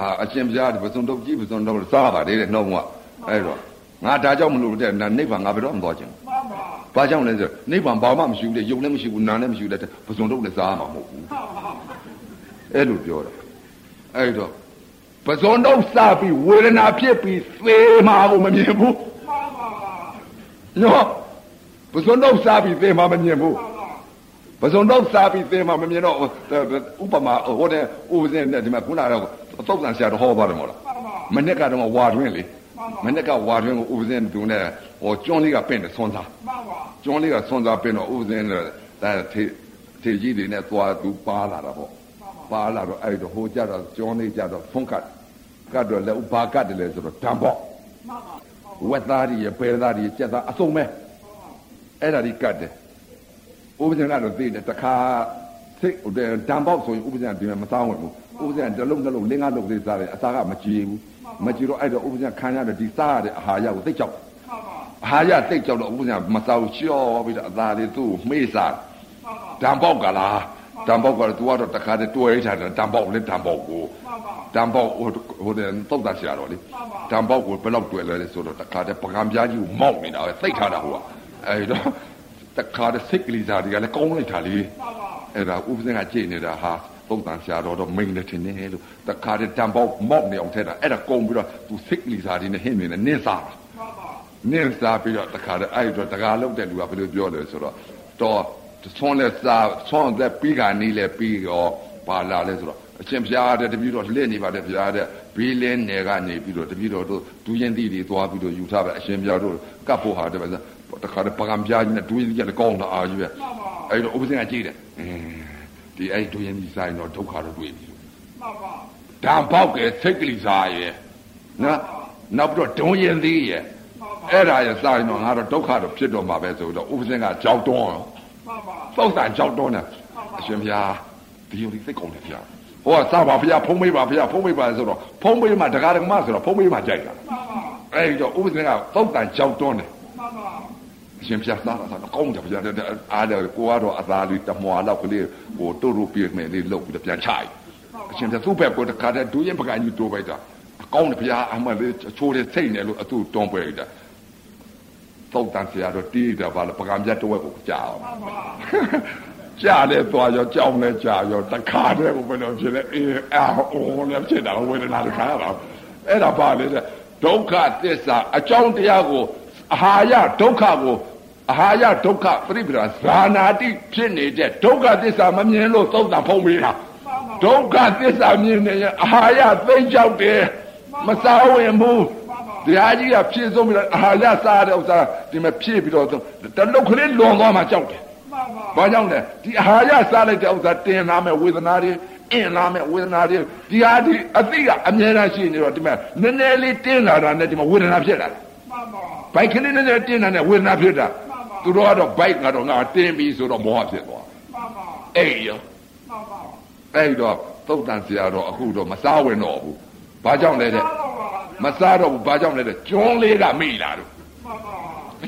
Speaker 1: အာအရှင်ဘုရားပစုံတို့ကြီးပစုံတို့စားပါတယ်တဲ့နှောကုန်းကအဲ့တော့ငါဒါကြောင့်မလို့တဲ့နိဗ္ဗာန်ငါဘယ်တော့မှသွားခြင်း
Speaker 2: မှန်ပါ
Speaker 1: ဘာကြောင့်လဲဆိုနိဗ္ဗာန်ဘာမှမရှိဘူးတဲ့ယုံလည်းမရှိဘူးနာလည်းမရှိဘူးတဲ့ပစုံတို့လည်းစားမှာမဟုတ်ဘူး
Speaker 2: မှန်ပါ
Speaker 1: အဲ့လိုပြောတာအဲ့တော့ပဇွန်တော့စပြီးဝေဒနာဖြစ်ပြီးသေမှာကိုမမြင်ဘူး
Speaker 2: မှန်ပါ
Speaker 1: နော်ပဇွန်တော့စပြီးသေမှာမမြင်ဘူး
Speaker 2: မှန်ပါ
Speaker 1: ပဇွန်တော့စပြီးသေမှာမမြင်တော့ဥပမာဟိုတဲ့ဥပဇင်းနဲ့ဒီမှာခုနကတော့ သုတ်တန်ဆရာတော်ဟောပါတယ်မဟုတ်လား
Speaker 2: မှန်ပါ
Speaker 1: မနေ့ကတော့ဝါတွင်းလေမနေ့ကဝါတွင်းကိုဥပဇင်းတူနဲ့ဟိုကျွန်းလေးကပင့်တယ်ဆွမ်းစား
Speaker 2: မှန်ပါ
Speaker 1: ကျွန်းလေးကဆွမ်းစားပင့်တော့ဥပဇင်းနဲ့ဒါထေထေကြီးတွေနဲ့သွားသူပါလာတာပေါ့ပါလာတော့အဲ့တော့ဟိုကြတော့ကျွန်းလေးကြတော့ဖုံးကတ်ကတ်တော့လေဥပါကတ်တယ်လေဆိုတော့တံပေါ့
Speaker 2: မှန်ပါ
Speaker 1: ဝက်သားကြီးရပယ်သားကြီးကြက်သားအစုံပဲအဲ့ဒါကြီးကတ်တယ်ဥပဇင်ကတော့သိတယ်တခါစိတ်ဟိုတံပေါက်ဆိုရင်ဥပဇင်ကဒီမှာမစားဝင်ဘူး ဥပဇင်ကတစ်လုံးတစ်လုံးလင်းကားလုံးလေးစားတယ်အစားကမကြည်ဘူးမကြည်တော့အဲ့တော့ဥပဇင်ခံရတဲ့ဒီစားရတဲ့အာဟာရကိုသိကြောက်
Speaker 2: မှန်ပါ
Speaker 1: အာဟာရသိကြောက်တော့ဥပဇင်ကမစားဘူးချော့ပြီးတော့အသားလေးသူ့ကိုမှေးစား
Speaker 2: မှန်ပါ
Speaker 1: တံပေါက်ကလားတံပေါက်ကတော့ तू ကတော့တခါတည်းတွဲထားတယ်တံပေါက်လေးတံပေါက်ကို
Speaker 2: မှန်ပါ
Speaker 1: တံပေါက်ဟိုဟိုတဲ့တုတ်တာရှာတော့လေတံပေါက်ကိုဘယ်လောက်တွေ့လဲဆိုတော့တခါတည်းပကံပြားကြီးကိုမောက်နေတာပဲသိထားတာဟိုကအဲ့တော့တခါတည်းစိတ်ကလေးစားတွေကလည်းကောင်းလိုက်တာလေ
Speaker 2: မှန်ပါ
Speaker 1: အဲ့ဒါဥပဇင်ကကြည့်နေတာဟာ တုတ်တန်ရှာတော့တော့မိန်နေတယ်နေလို့တခါတည်းတံပေါက်မောက်နေအောင်ထဲတာအဲ့ဒါကုန်ပြီးတော့ तू စိတ်ကလေးစားတွေနဲ့ဟင်းနေနဲ့နင်းစားတာ
Speaker 2: မှန်ပါ
Speaker 1: နင်းစားပြီးတော့တခါတည်းအဲ့တော့တကားလောက်တဲ့လူကဘယ်လိုပြောလဲဆိုတော့တော့ဆွမ်းလက်စားဆွမ်းသက်ပြီးကနေလဲပြီးတော့ပါလာလဲဆိုတော့အရှင်ဘုရားတဲ့တပည့်တော်လှည့်နေပါတယ်ဘုရားတဲ့ဘီးလင်းနယ်ကနေပြီးတော့တပည့်တော်တို့ဒူးရင်တီတွေသွားပြီးတော့ယူထားပဲအရှင်ဘုရားတို့ကပ်ဖို့ဟာတဲ့ပဲတခါတည်းပကံပြားကြီးနဲ့ဒူးရင်တီကလည်းကောင်းတာအာကြီးပဲအဲ့တော့ဥပဇင်ကကြည့်တယ်အင်း ဒီအဲ့ဒူးရင်တီဆိုင်တော့ဒုက္ခတော့တွေ့ပြီ
Speaker 2: မှန်ပါ
Speaker 1: ဓာန်ပေါက်ကဲစိတ်ကလေးစားရဲ့နော်နောက်ပြီးတော့ဒုံရင်သေးရဲ့အဲ့ဒါရစရင်တော့ငါတော့ဒုက္ခတော့ဖြစ်တော့မှာပဲဆိုတော့ဥပဇင်းကကြောက်တွန်းရော
Speaker 2: မှန်ပါ
Speaker 1: သုတ်တန်ကြောက်တွန်းတယ်အရှင်ဘုရားဒီလိုလေးသိကုန်တယ်ဗျာဟိုကစပါဘုရားဖုံးမေးပါဘုရားဖုံးမေးပါဆိုတော့ဖုံးမေးမှဒကာဒကမဆိုတော့ဖုံးမေးမှကြိုက်တာ
Speaker 2: မှန်ပါ
Speaker 1: အဲ့ဒီတော့ဥပဇင်းကသုတ်တန်ကြောက်တွန်းတယ်
Speaker 2: မှန်ပါ
Speaker 1: အ ရှင်ဘုရားစားတာစားတော့ကောင်းတယ်ဘုရားအားတယ်ကိုကတော့အသာလေးတမွာလောက်ကလေးဟိုတို့တို့ပြည့်မယ်လေးလုတ်ပြီးတော့ပြန်ချိုက်အရှင်ဘုရားသူ့ဘက်ကိုတခါတည်းဒူးရင်ပကံကြီးတိုးပိုက်တာကောင်းတယ်ဘုရားအမှန်လေးချိုးတဲ့စိတ်နဲ့လို့အသူ့တွန်းပွဲလိုက်တာသုတ်တန်ဆရာတော့တီးတယ်ဗာလားပကံပြတ်တစ်ဝက်ကိုကြာအောင်
Speaker 2: မှန်ပါ
Speaker 1: ကြာလဲသွားရောကြောင်းလဲကြာရောတခါတည်းကိုဘယ်လိုဖြစ်လဲအေးအာအိုးလည်းဖြစ်တာဝေဒနာတခါတော့အဲ့ဒါပါလေတဲ့ဒုက္ခသစ္စာအကြောင်းတရားကိုအာဟာရဒုက္ခကို အာဟာရဒုက္ခပြိပဒဇာနာတိဖြစ်နေတဲ့ဒုက္ခသစ္စာမမြင်လို့သုတ်တန်ဖုံးပေးတာဒုက္ခသစ္စာမြင်နေရင်အာဟာရသိကြောက်တယ်မစားဝင်ဘူးတရားကြီးကဖြည့်ဆုံးပြီးတော့အာဟာရစားတဲ့ဥစ္စာဒီမှာဖြည့်ပြီးတော့တလုတ်ကလေးလွန်သွားမှကြောက်တယ်
Speaker 2: မှန်ပါ။
Speaker 1: ဘာကြောင့်လဲဒီအာဟာရစားလိုက်တဲ့ဥစ္စာတင်လာမဲ့ဝေဒနာတွေအင်းလာမဲ့ဝေဒနာတွေဒီဟာဒီအသိကအမြဲတမ်းရှိနေတော့ဒီမှာနည်းနည်းလေးတင်းလာတာနဲ့ဒီမှာဝေဒနာဖြစ်လာတယ်
Speaker 2: မှန်ပါ။
Speaker 1: ဘိုက်ကလေးနည်းနည်းတင်းလာတဲ့ဝေဒနာဖြစ်တာ။ သူတို့ကတော့ဘိုက်ကတော့ငါတင်းပြီးဆိုတော့မောဟဖြစ်သွား
Speaker 2: မှန်ပါ။
Speaker 1: အေးရော
Speaker 2: မှန်ပါ
Speaker 1: အဲ့တော့သုတ်တန်ဆရာတော်အခုတော့မစားဝင်တော့ဘူး။ဘာကြောင့်လဲတဲ့
Speaker 2: မှန်ပါ
Speaker 1: မစားတော့ဘူးဘာကြောင့်လဲတဲ့ကျွန်းလေးကမိလာတော့
Speaker 2: မှန်ပါ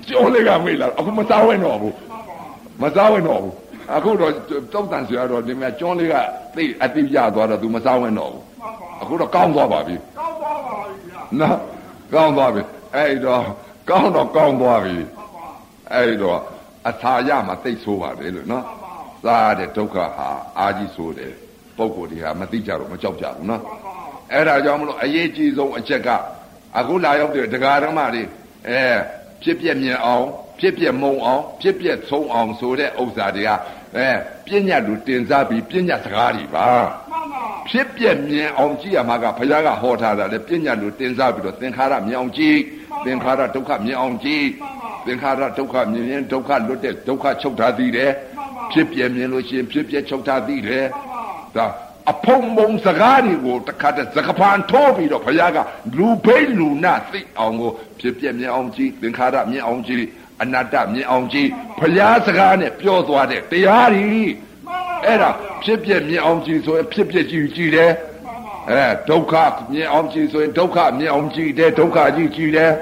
Speaker 1: ကျွန်းလေးကမိလာအခုမစားဝင်တော့ဘူး
Speaker 2: မှန်ပါ
Speaker 1: မစားဝင်တော့ဘူးအခုတော့တုတ်တန်ဆရာတော်ဒီမှာကျွန်းလေးကသိအတိရသွားတော့ तू မစားဝင်တော့ဘူး
Speaker 2: မှန်ပါ
Speaker 1: အခုတော့ကောင်းသွားပါပြီ
Speaker 2: ကောင်းသွားပါပြီဗျာ
Speaker 1: နော်ကောင်းသွားပြီအဲ့တော့ကောင်းတော့ကောင်းသွားပြီ
Speaker 2: မှန်ပါ
Speaker 1: အဲ့တော့အထာရမှာသိဆိုးပါတယ်လို့နော်
Speaker 2: မှန်ပါ
Speaker 1: စားတဲ့ဒုက္ခဟာအာကြီးဆိုးတယ်ပုံကိုယ်တွေဟာမသိကြတော့မကြောက်ကြဘူးနော်အဲ့ဒါကြောင့်မလို့အရေးကြီးဆုံးအချက်ကအခုလာရောက်တဲ့တရားဓမ္မတွေအဲဖြစ်ပြမြင်အောင်ဖြစ်ပြမုံအောင်ဖြစ်ပြသုံးအောင်ဆိုတဲ့ဥစ္စာတွေကအဲပြဉ္ညာလူတင်စားပြီးပြဉ္ညာစကားတွေပါ
Speaker 2: မှန်ပါ
Speaker 1: ဖြစ်ပြမြင်အောင်ကြည့်ရမှာကဘုရားကဟောထားတာလေပြဉ္ညာလူတင်စားပြီးတော့သင်္ခါရမြင်အောင်ကြည့် သင်္ခါရဒုက္ခမြင်အောင်ကြည့်သင်္ခါရဒုက္ခမြင်ရင်ဒုက္ခလွတ်တဲ့ဒုက္ခချုပ်ထားသည်တယ်ဖြစ်ပြမြင်လို့ရှိရင်ဖြစ်ပြချုပ်ထားသည်တယ်ဒါအဖုံမုံစကားတွေကိုတခါတည်းသကပန်ထိုးပြီးတော့ဘုရားကလူဘိတ်လူနာသိအောင်ကိုဖြစ်ပြမြင်အောင်ကြည့်သင်္ခါရမြင်အောင်ကြည့်အနတ္တမြင်အောင်ကြည့်ဘုရားစကားနဲ့ပြောသွားတဲ့တရားတွေ
Speaker 2: မှန်ပါ
Speaker 1: အဲ့ဒါဖြစ်ပြမြင်အောင်ကြည့်ဆိုရင်ဖြစ်ပြကြည့်ကြည့်တယ် အဲဒုက္ခမြင်အောင်ကြည့်ဆိုရင်ဒုက္ခမြင်အောင်ကြည့်တယ်ဒုက္ခကြည့်ကြည့်တယ်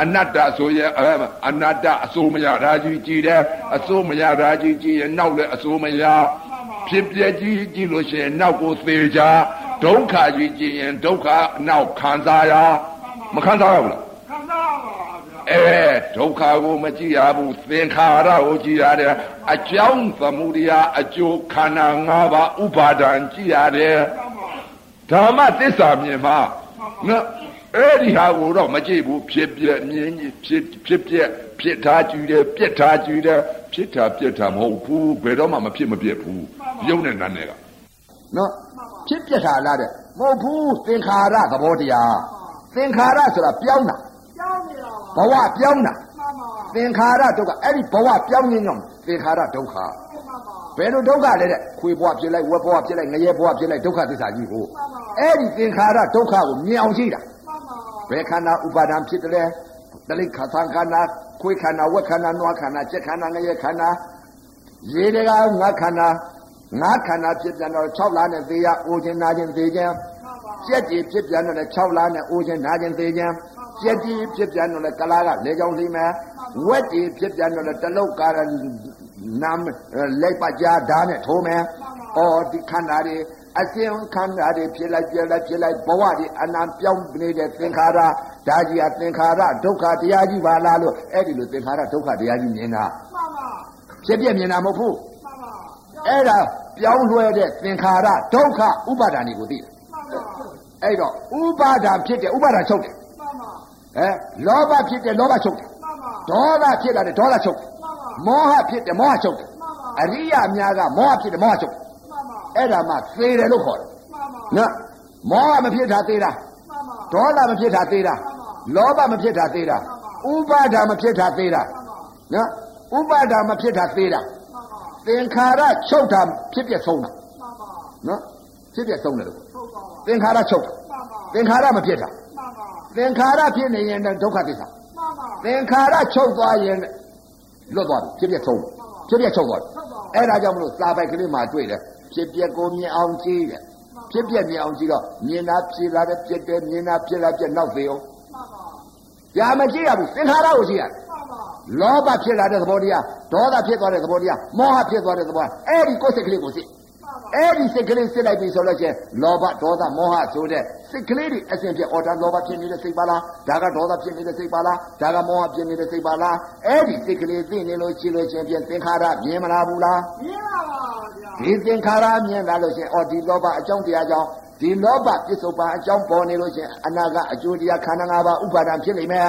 Speaker 1: အနတ္တဆိုရင်အဲအနတ္တအစိုးမရတာကြည့်ကြည့်တယ်အစိုးမရတာကြည့်ကြည့်ရင်နောက်လည်းအစိုးမရဖြစ်ပြကြည့်ကြည့်လို့ရှိရင်နောက်ကိုသေချာဒုက္ခကြည့်ကြည့်ရင်ဒုက္ခနောက်ခံစားရမခံစားရဘူးလား
Speaker 2: ခံစားပါဗျာ
Speaker 1: အဲဒုက္ခကိုမကြည့်ရဘူးသင်္ခါရကိုကြည့်ရတယ်အကြောင်းသမှုတရားအကျိုးခန္ဓာ၅ပါးဥပါဒံကြည့်ရတယ် ဓမ္မသစ္စာမြင်မှာနော်အဲ့ဒီဟာကိုတော့မကြည့်ဘူးဖြစ်ပြမြင်ဖြစ်ဖြစ်ပြဖြစ်ထားကြည့်တယ်ပြက်ထားကြည့်တယ်ဖြစ်တာပြက်တာမဟုတ်ဘူးဘယ်တော့မှမဖြစ်မပြက်ဘူးရုပ်နဲ့နာနဲ့ကနော်ဖြစ်ပြက်တာလားတဲ့မဟုတ်ဘူးသင်္ခါရသဘောတရားသင်္ခါရဆိုတာပြောင်းတာ
Speaker 2: ကြောင်းနေတာ
Speaker 1: ဘဝပြောင်းတာ
Speaker 2: မှန်ပါ
Speaker 1: သင်္ခါရဒုက္ခအဲ့ဒီဘဝပြောင်းခြင်းကြောင့်သင်္ခါရဒုက္ခ
Speaker 2: မှန်ပါ
Speaker 1: ဘယ်လိုဒုက္ခလဲတဲ့ခွေဘဝဖြစ်လိုက်ဝက်ဘဝဖြစ်လိုက်ငရဲဘဝဖြစ်လိုက်ဒုက္ခသစ္စာကြီးကိုအဲ့ဒီသင်္ခါရဒုက္ခကိုမြင်အောင်ကြည့်တာ
Speaker 2: မှန်ပါ
Speaker 1: ဘယ်ခန္ဓာဥပါဒံဖြစ်တယ်လဲတလိခါသံခန္ဓာခွေခန္ဓာဝက်ခန္ဓာနွားခန္ဓာစက်ခန္ဓာငရဲခန္ဓာရေတကငါခန္ဓာငါခန္ဓာဖြစ်ပြန်တော့6လနဲ့သေးရအိုခြင်းနာခြင်းသေးခြင်း
Speaker 2: မှန်ပါ
Speaker 1: ကြက်ကြီးဖြစ်ပြန်တော့လည်း6လနဲ့အိုခြင်းနာခြင်းသေးခြင်းကြက်ကြီးဖြစ်ပြန်တော့လည်းကလားကလေကြောင်လိမ့်မယ်ဝက်ကြီးဖြစ်ပြန်တော့လည်းတလုတ်ကာရ နာမလက်ပကြားဓာတ်နဲ့ထိုးမယ်အော်ဒီခန္ဓာတွေအစဉ်ခန္ဓာတွေဖြစ်လိုက်ပြလိုက်ဖြစ်လိုက်ဘဝတွေအနံပြောင်းနေတဲ့သင်္ခါရဓာကြီးကသင်္ခါရဒုက္ခတရားကြီးပါလားလို့အဲ့ဒီလိုသင်္ခါရဒုက္ခတရားကြီးမြင်တာ
Speaker 2: မှန်ပါ
Speaker 1: ဖြစ်ပြမြင်တာမဟုတ်ဘူး
Speaker 2: မှန်ပါ
Speaker 1: အဲ့ဒါပြောင်းလွှဲတဲ့သင်္ခါရဒုက္ခဥပါဒဏ်တွေကိုသိတယ်
Speaker 2: မှန်ပါ
Speaker 1: အဲ့တော့ဥပါဒံဖြစ်တယ်ဥပါဒံချုပ်တယ်
Speaker 2: မှန်ပါ
Speaker 1: ဟဲလောဘဖြစ်တယ်လောဘချုပ်တယ်
Speaker 2: မှန်ပါ
Speaker 1: ဒေါသဖြစ်လာတယ်ဒေါသချုပ်တယ်
Speaker 2: မှန်ပါ
Speaker 1: မောဟဖြစ်တယ်မောဟချုပ်တယ်
Speaker 2: မှန်ပါ
Speaker 1: အရိယာများကမောဟဖြစ်တယ်မောဟချုပ်တယ်
Speaker 2: မှန်ပါ
Speaker 1: အဲ့ဒါမှသေတယ်လို့ခေါ်တယ်
Speaker 2: မှန်ပါ
Speaker 1: နော်မောဟမဖြစ်တာသေတာ
Speaker 2: မှန်ပါ
Speaker 1: ဒေါသမဖြစ်တာသေတာလောဘမဖြစ်တာသေတာဥပါဒံမဖြစ်တာသေတာနော်ဥပါဒံမဖြစ်တာသေတာ
Speaker 2: မှန်ပါ
Speaker 1: သင်္ခါရချုပ်တာဖြစ်ပြဆုံးတာ
Speaker 2: မှန်ပါ
Speaker 1: နော်ဖြစ်ပြဆုံးတယ်လို့
Speaker 2: ဟုတ်ပါပါ
Speaker 1: သင်္ခါရချုပ်တာ
Speaker 2: မှန်ပါ
Speaker 1: သင်္ခါရမဖြစ်တာ
Speaker 2: မှန်ပါ
Speaker 1: သင်္ခါရဖြစ်နေရင်ဒုက္ခသစ္စာ
Speaker 2: မှန်ပါ
Speaker 1: သင်္ခါရချုပ်သွားရင် လွတ်သွားပြီဖြစ်ပြဆုံးဖြစ်ပြချုပ်သွားပြီအဲ့ဒါကြောင့်မလို့စာပိုက်ကလေးမှာတွေ့တယ်ဖြစ်ပြကိုမြင်အောင်ကြည့်တယ်ဖြစ်ပြမြင်အောင်ကြည့်တော့မြင်တာဖြစ်လာတဲ့ဖြစ်တယ်မြင်တာဖြစ်လာပြက်နောက်သေးအောင်
Speaker 2: မှန်ပါ
Speaker 1: ဒါမကြည့်ရဘူးသင်္ခါရကိုကြည့်ရတယ်
Speaker 2: မှန်ပါ
Speaker 1: လောဘဖြစ်လာတဲ့သဘောတရားဒေါသဖြစ်သွားတဲ့သဘောတရားမောဟဖြစ်သွားတဲ့သဘောအဲ့ဒီကိုယ်စိတ်ကလေးကိုစစ်အဲ့ဒီစိတ်ကလေးစစ်လိုက်ပြီဆိုလို့ချင်းလောဘဒေါသမောဟဆိုတဲ့ စိတ်ကလေးတွေအစဉ်ပြအော်ဒါလောဘဖြစ်နေတဲ့စိတ်ပါလားဒါကဒေါသဖြစ်နေတဲ့စိတ်ပါလားဒါကမောဟဖြစ်နေတဲ့စိတ်ပါလားအဲ့ဒီစိတ်ကလေးသိနေလို့ရှိလို့ချင်းပြန်သင်္ခါရမြင်မလားဘူးလား
Speaker 2: မြင်ပါပါဗျာ
Speaker 1: ဒီသင်္ခါရမြင်လာလို့ချင်းအော်ဒီလောဘအကြောင်းတရားကြောင့်ဒီလောဘပြစ္ဆုတ်ပံအကြောင်းပေါ်နေလို့ချင်းအနာကအကျိုးတရားခန္ဓာ၅ပါးဥပါဒံဖြစ်လိမ့်မယ်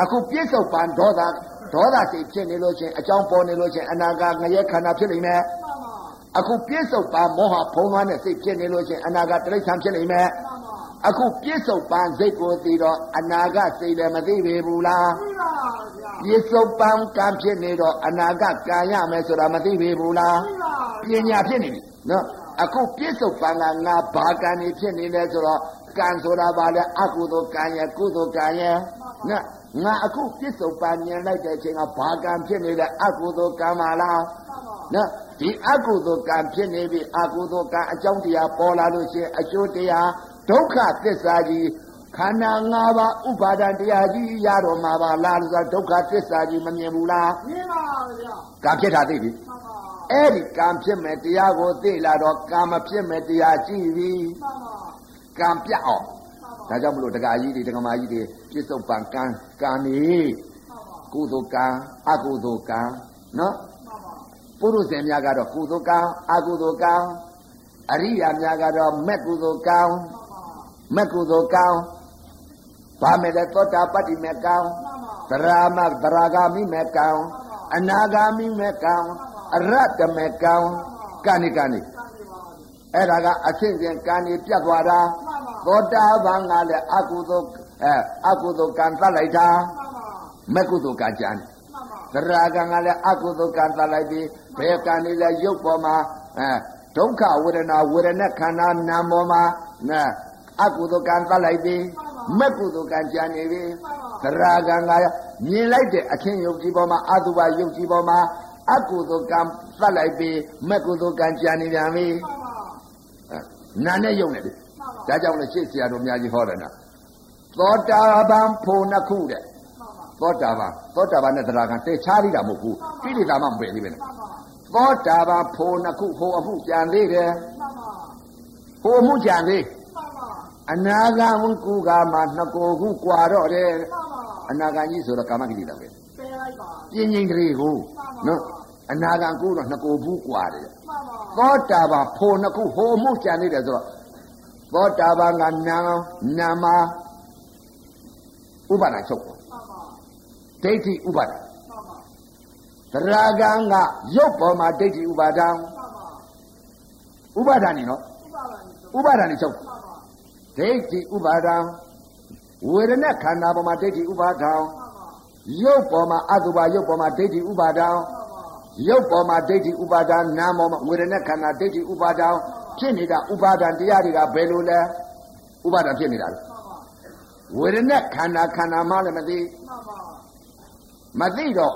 Speaker 1: အခုပြစ္ဆုတ်ပံဒေါသဒေါသစိတ်ဖြစ်နေလို့ချင်းအကြောင်းပေါ်နေလို့ချင်းအနာဂတ်ငရဲခန္ဓာဖြစ်လိမ့်မယ် အခုပြစ္ဆုတ်ပံမောဟဖုံးလွှမ်းတဲ့စိတ်ဖြစ်နေလို့ချင်းအနာဂတ်တိရစ္ဆာန်ဖြစ်လိမ့်မယ်အခုပြစ္ဆုတ်ပံစိတ်ကိုသိတော့အနာဂတ်စိတ်လည်းမသိပေဘူးလား
Speaker 2: မြင်ပါဗျာ
Speaker 1: ပြစ္ဆုတ်ပံကံဖြစ်နေတော့အနာဂတ်ကံရမယ်ဆိုတာမသိပေဘူးလား
Speaker 2: မြင်ပါ
Speaker 1: ပညာဖြစ်နေပြီနော်အခုပြစ္ဆုတ်ပံကငါဘာကံနေဖြစ်နေလဲဆိုတော့ကံဆိုတာဘာလဲအကုသိုလ်ကံရဲ့ကုသိုလ်ကံရဲ့နော်ငါအခုပြစ္ဆုတ်ပံမြင်လိုက်တဲ့အချိန်ကဘာကံဖြစ်နေလဲအကုသိုလ်ကံပါလားနော် ဒီအကုသိုလ်ကံဖြစ်နေပြီအကုသိုလ်ကံအကြောင်းတရားပေါ်လာလို့ရှိရင်အကျိုးတရားဒုက္ခသစ္စာကြီးခန္ဓာ၅ပါးဥပါဒံတရားကြီးရတော့မှာပါလားလို့ဆိုဒုက္ခသစ္စာကြီးမမြင်ဘူးလား
Speaker 2: မြင်ပါဗျာ
Speaker 1: ကံဖြစ်တာသိပြီ
Speaker 2: မှန်ပါ
Speaker 1: အဲ့ဒီကံဖြစ်မဲ့တရားကိုသိလာတော့ကံမဖြစ်မဲ့တရားကြည့်ပြီ
Speaker 2: မှန်ပါ
Speaker 1: ကံပြတ်အောင်ဒါကြောင့်မလို့ဒကာကြီးတွေဒကာမကြီးတွေပြစ္ဆုတ်ပံကံကံနေကုသိုလ်ကံအကုသိုလ်ကံနော် ပုရုဇဉ်များကတော့ကုသိုလ်ကံအကုသိုလ်ကံအရိယာများကတော့မက်ကုသိုလ်ကောင်းမက်ကုသိုလ်ကောင်းဘာမဲ့လဲသောတာပတ္တိမဲ့ကောင်းသရမသရဂာမိမဲ့ကောင်းအနာဂါမိမဲ့ကောင်းအရတ္တမဲ့ကောင်းကဏိကဏိအဲ့ဒါကအဆင့်စဉ်ကံကြီးပြတ်သွားတာသောတာပန်ကလည်းအကုသိုလ်အဲအကုသိုလ်ကံသတ်လိုက်တာမကုသိုလ်ကံကြံသရဂံကလည်းအကုသိုလ်ကံသတ်လိုက်ပြီး ဘယ်ကံလေးလဲရုပ်ပေါ်မှာအဲဒုက္ခဝေဒနာဝေဒနာခန္ဓာနာမ်ပေါ်မှာနာအကုသိုလ်ကံသတ်လိုက်ပြီးမကုသိုလ်ကံကြံနေပြီသရဂံကမြင်လိုက်တဲ့အခင်းယုတ်ကြီးပေါ်မှာအတုပယုတ်ကြီးပေါ်မှာအကုသိုလ်ကံသတ်လိုက်ပြီးမကုသိုလ်ကံကြံနေပြန်ပြီနာနဲ့ယုံနေပြီဒါကြောင့်လည်းရှေ့ဆရာတော်များကြီးဟောတယ်နော်သောတာပန်ဖို့နှစ်ခုတဲ့သောတာပန်သောတာပန်နဲ့သရဂံတေချားလိတာမဟုတ်ဘူးကိလေသာမှမပယ်သေးပဲနဲ့ သောတာပန်ဖို့နှစ်ခုဖို့အမှုကြံသေးတယ်ဖို့အမှုကြံသေးအနာဂံကုကမှာနှစ်ကိုခုကွာတော့တယ်အနာဂံကြီးဆိုတော့ကာမကိလေသာပဲ
Speaker 2: ပယ်လိုက်ပါ
Speaker 1: ပြင်းငိမ့်ကလေးကိုနော်အနာဂံကုတော့နှစ်ကိုဘူးကွာတယ်
Speaker 2: မှန်ပါ
Speaker 1: သောတာပန်ဖို့နှစ်ခုဟိုမှုကြံနေတယ်ဆိုတော့သောတာပန်ကနာနာမဥပါဒချုပ်
Speaker 2: မှန်ပါ
Speaker 1: ဒိဋ္ဌိဥပါဒ
Speaker 2: မှန်ပါ
Speaker 1: သ ရဂံကရုပ်ပေါ်မှာဒိဋ္ဌိဥပါဒံ
Speaker 2: မှန်ပါ
Speaker 1: ဥပါဒဏ်နေနော်
Speaker 2: ဥပါဒံဆို
Speaker 1: ဥပါဒဏ်နေချုပ်
Speaker 2: မှန်ပါ
Speaker 1: ဒိဋ္ဌိဥပါဒံဝေဒနာခန္ဓာပေါ်မှာဒိဋ္ဌိဥပါဒံ
Speaker 2: မှန်ပါ
Speaker 1: ရုပ်ပေါ်မှာအတုပါရုပ်ပေါ်မှာဒိဋ္ဌိဥပါဒံ
Speaker 2: မှန်ပါ
Speaker 1: ရုပ်ပေါ်မှာဒိဋ္ဌိဥပါဒံနာမ်ပေါ်မှာဝေဒနာခန္ဓာဒိဋ္ဌိဥပါဒံဖြစ်နေတာဥပါဒံတရားတွေကဘယ်လိုလဲဥပါဒံဖြစ်နေတာလေ
Speaker 2: မှန်ပါ
Speaker 1: ဝေဒနာခန္ဓာခန္ဓာမှလည်းမသိ
Speaker 2: မှန်ပါ
Speaker 1: မသိတော့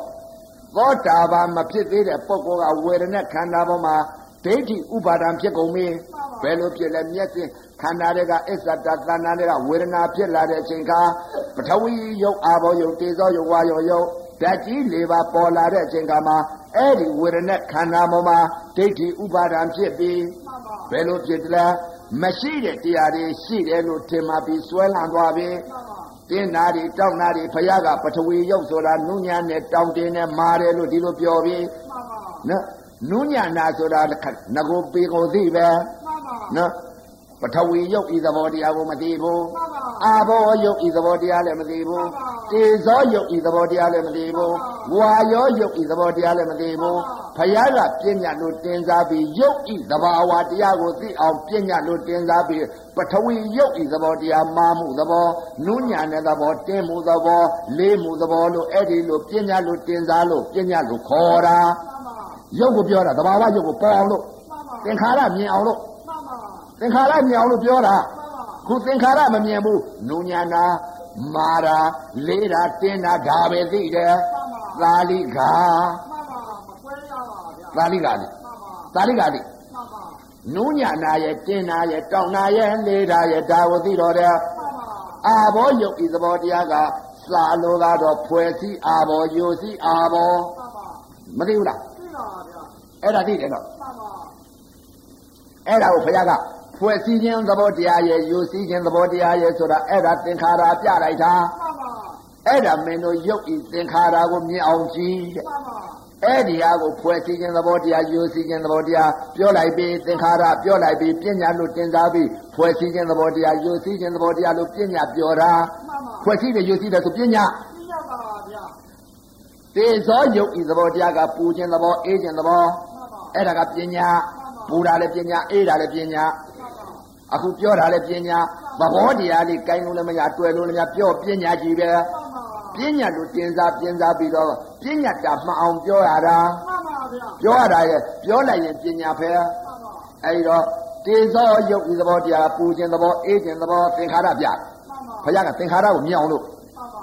Speaker 1: သောတာပန်မဖြစ်သေးတဲ့ပုဂ္ဂိုလ်ကဝေဒနာခန္ဓာပေါ်မှာဒိဋ္ဌိဥပါဒံဖြစ်ကုန်ပြီဘယ်လိုဖြစ်လဲမျက်စိခန္ဓာတွေကအစ္ဆတသဏ္ဍာန်တွေကဝေဒနာဖြစ်လာတဲ့အချိန်ခါပထဝီယုတ်အာဘောယုတ်တေဇောယုတ်ဝါယောယုတ်ဓာတ်ကြီး၄ပါးပေါ်လာတဲ့အချိန်ခါမှာအဲ့ဒီဝေဒနာခန္ဓာပေါ်မှာဒိဋ္ဌိဥပါဒံဖြစ်ပြီး
Speaker 2: မှန်ပါ
Speaker 1: ဘယ်လိုဖြစ်လဲမရှိတဲ့တရားတွေရှိတယ်လို့ထင်မှပြီးစွဲလန်းသွားပြီ
Speaker 2: မှန်ပါ
Speaker 1: တင်းနာတွေတောက်နာတွေဖယားကပထဝီရုပ်ဆိုတာနုညံနဲ့တောင်းတင်းနဲ့မာတယ်လို့ဒီလိုပြောပြီး
Speaker 2: မှန်ပါ
Speaker 1: နော်နုညံနာဆိုတာငကိုပေကိုသိပဲ
Speaker 2: မှန် ပါ
Speaker 1: နော်ပထဝီရုပ်ဤသဘောတရားကိုမသိဘူး
Speaker 2: မှန်ပါ
Speaker 1: အာဘောရုပ်ဤသဘောတရားလည်းမသိဘူးတေဇောရုပ်ဤသဘောတရားလည်းမသိဘူးဝါယောရုပ်ဤသဘောတရားလည်းမသိဘူးဖယားကပြဉ္ညာလို့တင်စားပြီးရုပ်ဤသဘာဝတရားကိုသိအောင်ပြဉ္ညာလို့တင်စားပြီးပထဝီရုပ်ဤသဘောတရားမာမှုသဘောနုညံတဲ့သဘောတင်းမှုသဘောလေးမှုသဘောလို့အဲ့ဒီလိုပြဉ္ညာလို့တင်စားလို့ပြဉ္ညာလို့ခေါ်တာ
Speaker 2: မှန်ပါ
Speaker 1: ရုပ်ကိုပြောတာသဘာဝရုပ်ကိုပေါ်အောင်လို့
Speaker 2: မှန်ပါ
Speaker 1: သင်္ခါရမြင်အောင်လို့
Speaker 2: မှန်ပါ
Speaker 1: သင်္ခါရမြင်အောင်လို့ပြောတာ
Speaker 2: မှန်ပါ
Speaker 1: ခုသင်္ခါရမမြင်ဘူးနုညာနာမာရာလေးတာတင်းတာဒါပဲသိတယ်သာလိကာ
Speaker 2: မှန်ပါမကွဲရပါဗျာ
Speaker 1: သာလိကာလေ
Speaker 2: မှန်ပါ
Speaker 1: သာလိကာလေ
Speaker 2: မှန်ပါ
Speaker 1: နုညာနာရဲ့တင်းနာရဲ့တောင်းနာရဲ့လေးတာရဲ့ဒါကိုသိတော့တယ်
Speaker 2: မှန်ပါ
Speaker 1: အာဘောယုတ်ဤသဘောတရားကစာလိုကတော့ဖွဲ့စည်းအာဘောယိုစည်းအာဘော
Speaker 2: မှန်ပါ
Speaker 1: မသိဘူးလား
Speaker 2: သိပါဗျာ
Speaker 1: အဲ့ဒါသိတယ်နော်
Speaker 2: မှန်ပါ
Speaker 1: အဲ့ဒါကိုဘုရားက ဖွဲ့စည်းခြင်းသဘောတရားရဲ့ယိုစည်းခြင်းသဘောတရားရဲ့ဆိုတာအဲ့ဒါသင်္ခါရပြလိုက်တာ
Speaker 2: မှန်ပါ
Speaker 1: အဲ့ဒါမင်းတို့ယုတ်ဤသင်္ခါရကိုမြင်အောင်ကြည့်တဲ့
Speaker 2: မှန်ပါ
Speaker 1: အဲ့ဒီဟာကိုဖွဲ့စည်းခြင်းသဘောတရားယိုစည်းခြင်းသဘောတရားပြောလိုက်ပြီးသင်္ခါရပြောလိုက်ပြီးပညာလို့တင်စားပြီးဖွဲ့စည်းခြင်းသဘောတရားယိုစည်းခြင်းသဘောတရားလို့ပညာပြောတာ
Speaker 2: မှန်ပါ
Speaker 1: ဖွဲ့စည်းတယ်ယိုစည်းတယ်ဆိုပညာ
Speaker 2: သိရပါဗျာ
Speaker 1: တေဇောယုတ်ဤသဘောတရားကပူခြင်းသဘောအေးခြင်းသဘော
Speaker 2: မှန်ပါ
Speaker 1: အဲ့ဒါကပညာပူတာလည်းပညာအေးတာလည်းပညာ
Speaker 2: မှန်ပါ
Speaker 1: အခုပြောတာလည်းပညာသဘောတရားလေးကိုင်းလို့လည်းမရတွေ့လို့လည်းမရပြောပညာကြီးပဲ
Speaker 2: မှန်ပါ
Speaker 1: ပညာလို့တင်စားပြင်စားပြီးတော့ပညာတာမှန်အောင်ပြောရတာ
Speaker 2: မှန်ပါဗျာ
Speaker 1: ပြောရတာရဲ့ပြောလိုက်ရင်ပညာဖဲ
Speaker 2: မှန်ပါ
Speaker 1: အဲဒီတော့တေဇောယုတ်ဤသဘောတရားပူခြင်းသဘောအေးခြင်းသဘောသင်္ခါရပြ
Speaker 2: မှန်ပါ
Speaker 1: ဘုရားကသင်္ခါရကိုမြင်အောင်လို့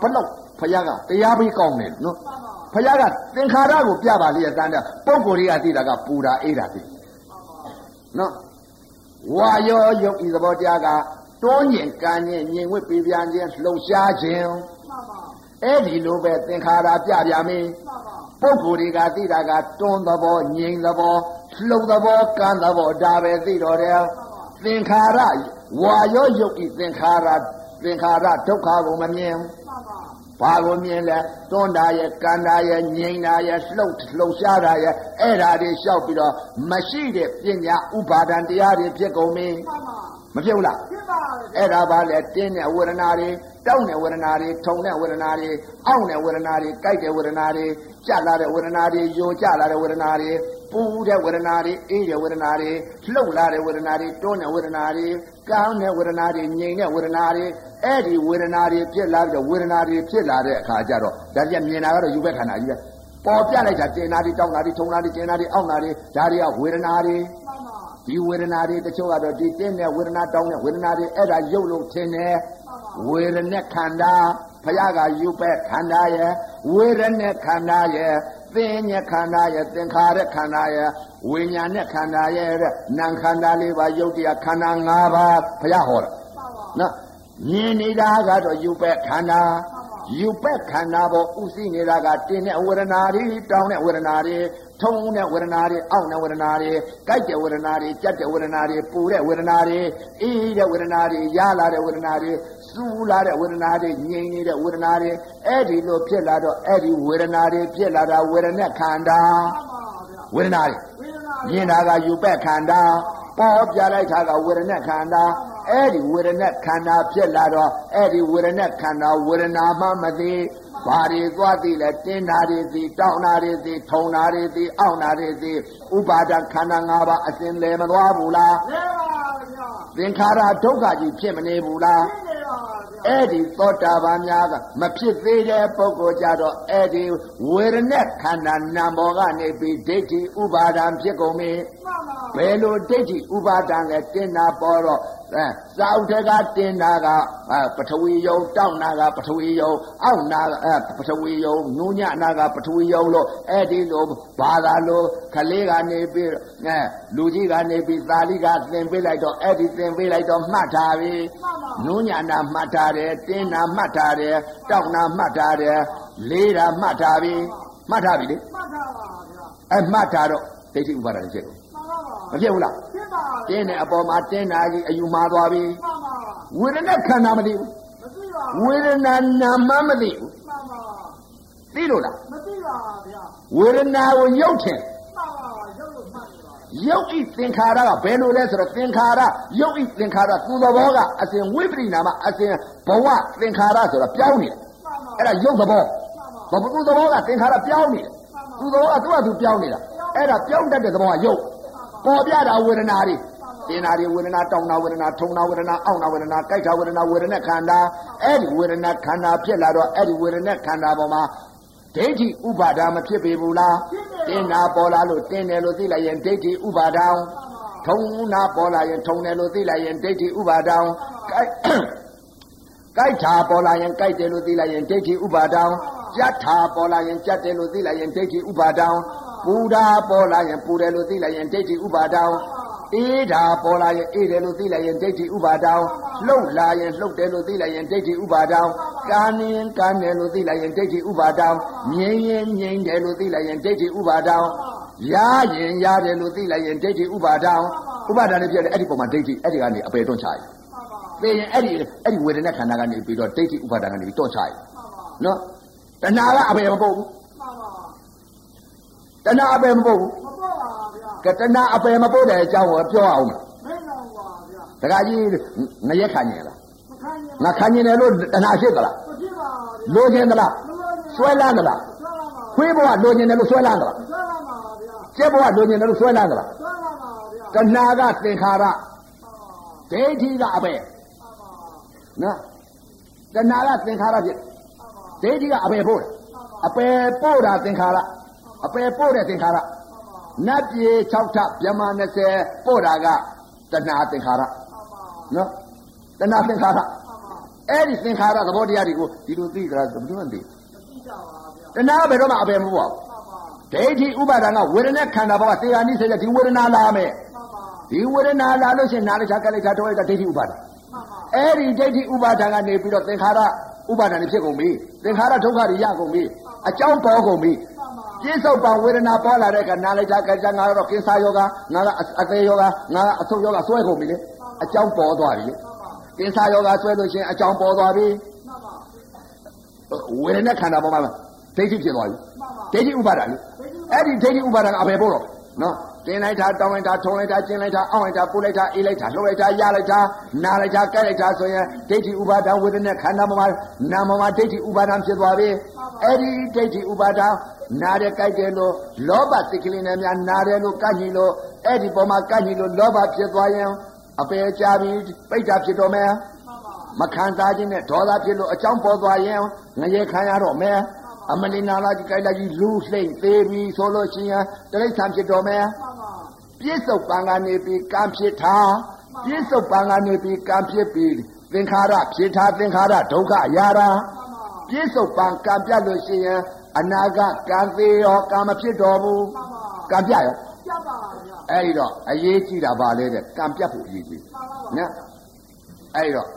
Speaker 1: ဘလို့ဘုရားကတရားပြီးကောင်းတယ်နော်
Speaker 2: မှန်ပါ
Speaker 1: ဘုရားကသင်္ခါရကိုပြပါလေတန်းတဲ့ပုံကိုယ်တွေကသိတာကပူတာအေးတာသိနော် ဝါယောယုတ်ဤသဘောတရားကတွန်းညင်ကန်းညင်ညင်ဝစ်ပြပြန်ခြင်းလှုပ်ရှားခြင်း
Speaker 2: မှန်ပါ
Speaker 1: အဲ့ဒီလိုပဲသင်္ခါရပြပြမင်း
Speaker 2: မှန်ပါ
Speaker 1: ပုဂ္ဂိုလ်တွေကသိတာကတွန်းသဘောငြိမ်သဘောလှုပ်သဘောကန်းသဘောဒါပဲသိတော့တယ်သင်္ခါရဝါယောယုတ်ဤသင်္ခါရသင်္ခါရဒုက္ခကိုမမြင်
Speaker 2: မှန်ပါ
Speaker 1: ဘာကိုမြင်လဲတွန်းတာရဲ့ကန်တာရဲ့ငြိမ်တာရဲ့လှုပ်လှုပ်ရှားတာရဲ့အဲ့ဓာတွေလျှောက်ပြီးတော့မရှိတဲ့ပညာဥပါဒံတရားတွေဖြစ်ကုန်ပြီ
Speaker 2: မှန်ပါ
Speaker 1: မဖြစ်ဘူးလား
Speaker 2: ဖြစ်ပါဗျာ
Speaker 1: အဲ့ဒါပါလေတင်းတဲ့ဝေဒနာတွေတောင်းတဲ့ဝေဒနာတွေထုံတဲ့ဝေဒနာတွေအောင့်တဲ့ဝေဒနာတွေကြိုက်တဲ့ဝေဒနာတွေကြက်လာတဲ့ဝေဒနာတွေယိုကျလာတဲ့ဝေဒနာတွေပူတဲ့ဝေဒနာတွေအေးတဲ့ဝေဒနာတွေလှုပ်လာတဲ့ဝေဒနာတွေတွန်းတဲ့ဝေဒနာတွေကောင်းတဲ့ဝေဒနာတွေငြိမ်တဲ့ဝေဒနာတွေ အဲ့ဒီဝေဒနာတွေဖြစ်လာပြီးတော့ဝေဒနာတွေဖြစ်လာတဲ့အခါကျတော့ဒါပြမြင်တာကတော့ယူဘက်ခန္ဓာကြီးပဲပေါ်ပြလိုက်တာတင်တာတွေတောက်တာတွေထုံတာတွေကျင်တာတွေအောင့်တာတွေဒါတွေကဝေဒနာတွေဒီဝေဒနာတွေတချို့ကတော့ဒီတင်းတဲ့ဝေဒနာတောင်းတဲ့ဝေဒနာတွေအဲ့ဒါရုပ်လို့ထင်တယ်ဝေဒနဲ့ခန္ဓာဖယားကယူပဲခန္ဓာရဲ့ဝေဒနဲ့ခန္ဓာရဲ့သင်ညခန္ဓာရဲ့သင်္ခါရခန္ဓာရဲ့ဝိညာဉ်နဲ့ခန္ဓာရဲ့တဲ့နာမ်ခန္ဓာလေးပါယုတ်တရားခန္ဓာ၅ပါးဖယားဟောတာနော် မြင်နေတာကတော့ယူပဲခန္ဓာယူပဲခန္ဓာပေါ်ဥသိနေတာကတင်းတဲ့ဝေဒနာတွေတောင်းတဲ့ဝေဒနာတွေထုံတဲ့ဝေဒနာတွေအောင့်တဲ့ဝေဒနာတွေကြိုက်တဲ့ဝေဒနာတွေကြက်တဲ့ဝေဒနာတွေပူတဲ့ဝေဒနာတွေအေးတဲ့ဝေဒနာတွေရလာတဲ့ဝေဒနာတွေစူးလာတဲ့ဝေဒနာတွေငြိမ်နေတဲ့ဝေဒနာတွေအဲ့ဒီလိုဖြစ်လာတော့အဲ့ဒီဝေဒနာတွေဖြစ်လာတာဝေဒနာခန္ဓာ
Speaker 2: မှန်ပါဗျာ
Speaker 1: ဝေဒနာတွေ
Speaker 2: ဝေဒနာ
Speaker 1: မြင်တာကယူပဲ့ခန္ဓာပေါ်ပြလိုက်တာကဝေဒနာခန္ဓာ အဲ့ဒီဝေဒနာခန္ဓာဖြစ်လာတော့အဲ့ဒီဝေဒနာခန္ဓာဝေဒနာမှမသိဘာတွေသွားသိလဲတင်းတာတွေသိတောင်းတာတွေသိထုံတာတွေသိအောင့်တာတွေသိဥပါဒခန္ဓာ၅ပါးအစဉ်လဲမသွားဘူးလား
Speaker 2: လဲပါဗျာ
Speaker 1: သင်္ခါရဒုက္ခကြီးဖြစ်မနေဘူးလား
Speaker 2: ဖြစ်နေပါဗျာ
Speaker 1: အဲ့ဒီသောတာပန်များကမဖြစ်သေးတဲ့ပုဂ္ဂိုလ်ကြတော့အဲ့ဒီဝေဒနာခန္ဓာနာမ်ဘောကနေပြီးဒိဋ္ဌိဥပါဒံဖြစ်ကုန်ပြီ
Speaker 2: မှန်ပါ
Speaker 1: ဘယ်လိုဒိဋ္ဌိဥပါဒံလဲတင်တာပေါ်တော့အဲစာအုပ်ထက်ကတင်တာကအဲပထဝီယုံတောက်နာကပထဝီယုံအောက်နာကအဲပထဝီယုံနူးညနာကပထဝီယုံလို့အဲ့ဒီလို ဘာသာလိုခလေးကနေပြီးအဲလူကြီးကနေပြီးသာလိကသင်ပေးလိုက်တော့အဲ့ဒီသင်ပေးလိုက်တော့မှတ်ထားပြီ
Speaker 2: မှန်ပါ
Speaker 1: နူးညနာမှတ်ထားတယ်တင်းနာမှတ်ထားတယ်တောက်နာမှတ်ထားတယ်လေးတာမှတ်ထားပြီမှတ်ထားပြီလေ
Speaker 2: မှတ်ထားပါဗျာ
Speaker 1: အဲမှတ်ထားတော့ဒိဋ္ဌိဥပါဒံဖြစ်ကုန်
Speaker 2: မှန်ပါပါ
Speaker 1: မဖြစ်ဘူးလား
Speaker 2: ဖြစ်ပါ
Speaker 1: တင်းတဲ့အပေါ်မှာတင်းတာကြီးအယူမှားသွားပြီ
Speaker 2: မှန်ပါ
Speaker 1: ဝေဒနာခန္ဓာမသိဘူး
Speaker 2: မသိပါ
Speaker 1: ဝေဒနာနာမမသိဘူး
Speaker 2: မှန်ပါ
Speaker 1: သိလို့လား
Speaker 2: မသိပါဗျာ
Speaker 1: ဝေဒနာကိုရုပ်ထင်
Speaker 2: မှန်ပါရုပ်လို့မှတ်နေပါ
Speaker 1: ရုပ်ဤသင်္ခါရကဘယ်လိုလဲဆိုတော့သင်္ခါရရုပ်ဤသင်္ခါရသူ့သဘောကအစဉ်ဝိပရိနာမအစဉ်ဘဝသင်္ခါရဆိုတာပြောင်းနေတယ်
Speaker 2: မှန်ပါ
Speaker 1: အဲ့ဒါရုပ်သဘော
Speaker 2: မှန်ပါ
Speaker 1: ဘသူ့သဘောကသင်္ခါရပြောင်းနေတယ်သူ့သဘောကသူ့ဟာသူပြောင်းနေတာအဲ့ဒါပြောင်းတတ်တဲ့သဘောကရုပ်ပေါ်ပြတာဝေဒနာတွေတင်နာတွေဝေဒနာတောင်းနာဝေဒနာထုံနာဝေဒနာအောင့်နာဝေဒနာကြိုက်တာဝေဒနာဝေဒနာခန္ဓာအဲ့ဒီဝေဒနာခန္ဓာဖြစ်လာတော့အဲ့ဒီဝေဒနာခန္ဓာပေါ်မှာ ဒိဋ္ဌိဥပါဒာမဖြစ်ပေဘူးလားတင်နာပေါ်လာလို့တင်တယ်လို့သိလိုက်ရင်ဒိဋ္ဌိဥပါဒံထုံနာပေါ်လာရင်ထုံတယ်လို့သိလိုက်ရင်ဒိဋ္ဌိဥပါဒံကြိုက်ကြိုက်တာပေါ်လာရင်ကြိုက်တယ်လို့သိလိုက်ရင်ဒိဋ္ဌိဥပါဒံကြက်တာပေါ်လာရင်ကြက်တယ်လို့သိလိုက်ရင်ဒိဋ္ဌိဥပါဒံ ပူတာပေါ်လာရင်ပူတယ်လို့သိလိုက်ရင်ဒိဋ္ဌိဥပါဒံအေးတာပေါ်လာရင်အေးတယ်လို့သိလိုက်ရင်ဒိဋ္ဌိဥပါဒံလှုပ်လာရင်လှုပ်တယ်လို့သိလိုက်ရင်ဒိဋ္ဌိဥပါဒံကာနေရင်ကာနေလို့သိလိုက်ရင်ဒိဋ္ဌိဥပါဒံငြိမ်ရင်ငြိမ်တယ်လို့သိလိုက်ရင်ဒိဋ္ဌိဥပါဒံရရင်ရတယ်လို့သိလိုက်ရင်ဒိဋ္ဌိဥပါဒံဥပါဒံနဲ့ပြည့်တယ်အဲ့ဒီပုံမှာဒိဋ္ဌိအဲ့ဒီကနေအပေတွန်းချရသိရင်အဲ့ဒီအဲ့ဒီဝေဒနာခန္ဓာကနေပြီးတော့ဒိဋ္ဌိဥပါဒံကနေပြီးတော့ချရနော်တဏှာကအပေမပုတ်ဘူး
Speaker 2: မှန်ပါ
Speaker 1: တဏှာအပေမပုတ်ဘူး
Speaker 2: မပေါ့ပါဗျာ
Speaker 1: ကတဏှာအပေမပုတ်တဲ့အကြောင်းကိုပြောအောင်မ
Speaker 2: မင်းတော်ပါဗျာ
Speaker 1: လားတခါကြီးငရက်ခံနေလား
Speaker 2: မခံရင်
Speaker 1: ငါခံနေတယ်လို့တဏှာရှိသလား
Speaker 2: မဖြစ်ပါဗျာ
Speaker 1: လိုချင်သလား
Speaker 2: မလို့ရင်
Speaker 1: ဆွဲလန်းသလား
Speaker 2: ဆွဲလာပါ
Speaker 1: ခွေးဘဝလိုချင်တယ်လို့ဆွဲလန်းသလား
Speaker 2: ဆွဲလာပါဗျာ
Speaker 1: ကျက်ဘဝလိုချင်တယ်လို့ဆွဲလန်းသလား
Speaker 2: ဆွဲလာပါဗျာ
Speaker 1: တဏှာကသင်္ခါရဒိဋ္ဌိကအပေနော်တဏှာကသင်္ခါရဖြစ်ဒိဋ္ဌိကအပေပို့တယ်အပေပို့တာသင်္ခါရ အပေပို့တဲ့သင်္ခါရနတ်ပြေ6ထဗြဟ္မာ20ပို့တာကတဏှာသင်္ခါရနော်တဏှာသင်္ခါရအဲ့ဒီသင်္ခါရသဘောတရားတွေကိုဒီလိုသိကြတာဘယ်လိုမှမသိတဏှာဘယ်တော့မှအပယ်မပေါ့ဒိဋ္ဌိဥပါဒံကဝေဒနာခန္ဓာဘောကသေဟာနိစေဒီဝေဒနာလာမယ်ဒီဝေဒနာလာလို့ရှိရင်နာလိုက်ချာကလိုက်ချာတော့လိုက်တာဒိဋ္ဌိဥပါဒံအဲ့ဒီဒိဋ္ဌိဥပါဒံကနေပြီးတော့သင်္ခါရဥပါဒံတွေဖြစ်ကုန်ပြီသင်္ခါရဒုက္ခတွေရကုန်ပြီအကြောင်းပေါ်ကုန်ပြီ ပြစ္ဆုတ်ပံဝေဒနာပေါ်လာတဲ့ကနာလိုက်တာကကြငါတော့ကင်ဆာယောဂငါကအသေးယောဂငါကအဆုတ်ယောဂဆွဲကုန်ပြီလေအကြောင်းပေါ်သွားပြီလေကင်ဆာယောဂဆွဲလို့ရှိရင်အကြောင်းပေါ်သွားပြီဝေဒနာခန္ဓာပေါ်မှာဒိဋ္ဌိဖြစ်သွားပြီ
Speaker 2: မှန်ပါ
Speaker 1: ဒိဋ္ဌိဥပါဒလေအဲ့ဒီဒိဋ္ဌိဥပါဒကအဘယ်ပို့တော့နော်တင်လိုက်တာတောင်းလိုက်တာထုံလိုက်တာကျင်းလိုက်တာအောင်းလိုက်တာပူလိုက်တာအေးလိုက်တာလှုပ်လိုက်တာရလိုက်တာနားလိုက်တာကြိုက်လိုက်တာဆိုရင်ဒိဋ္ဌိဥပါဒဝေဒနာခန္ဓာပေါ်မှာနာမမှာဒိဋ္ဌိဥပါဒဖြစ်သွားပြီအဲ့ဒီဒိဋ္ဌိဥပါဒ နားတယ်ကြိုက်တယ်လို့လောဘစိတ်ကလေးနဲ့များနားတယ်လို့ကန့်ညီလို့အဲ့ဒီပေါ်မှာကန့်ညီလို့လောဘဖြစ်သွားရင်အပေကြပြီပိဋကဖြစ်တော့မယ်
Speaker 2: မှန်ပါ
Speaker 1: မခံစားခြင်းနဲ့ဒေါသဖြစ်လို့အကြောင်းပေါ်သွားရင်ငရေခံရတော့မယ်အမလီနာလာကြီးကြိုက်လိုက်ကြီးလူလှိမ့်သေးပြီဆိုလို့ရှိရင်တိရစ္ဆာန်ဖြစ်တော်မယ်
Speaker 2: မှန်ပါ
Speaker 1: ပြစ္ဆုတ်ပံကနေပြီးကံဖြစ်တာပြစ္ဆုတ်ပံကနေပြီးကံဖြစ်ပြီးသင်္ခါရဖြစ်တာသင်္ခါရဒုက္ခရာတာ
Speaker 2: မှန်ပါ
Speaker 1: ပြစ္ဆုတ်ပံကံပြတ်လို့ရှိရင် အနာဂတ်ကံသေးရောကံမဖြစ်တော်ဘူး
Speaker 2: မှန်ပါ
Speaker 1: ကံပြတ်ရော
Speaker 2: ပြတ်ပါဗျာ
Speaker 1: အဲ့ဒီတော့အရေးကြီးတာပါလေတဲ့ကံပြတ်ဖို့အရေးကြီး
Speaker 2: မှန်ပါပါ
Speaker 1: နော်အဲ့ဒီတော့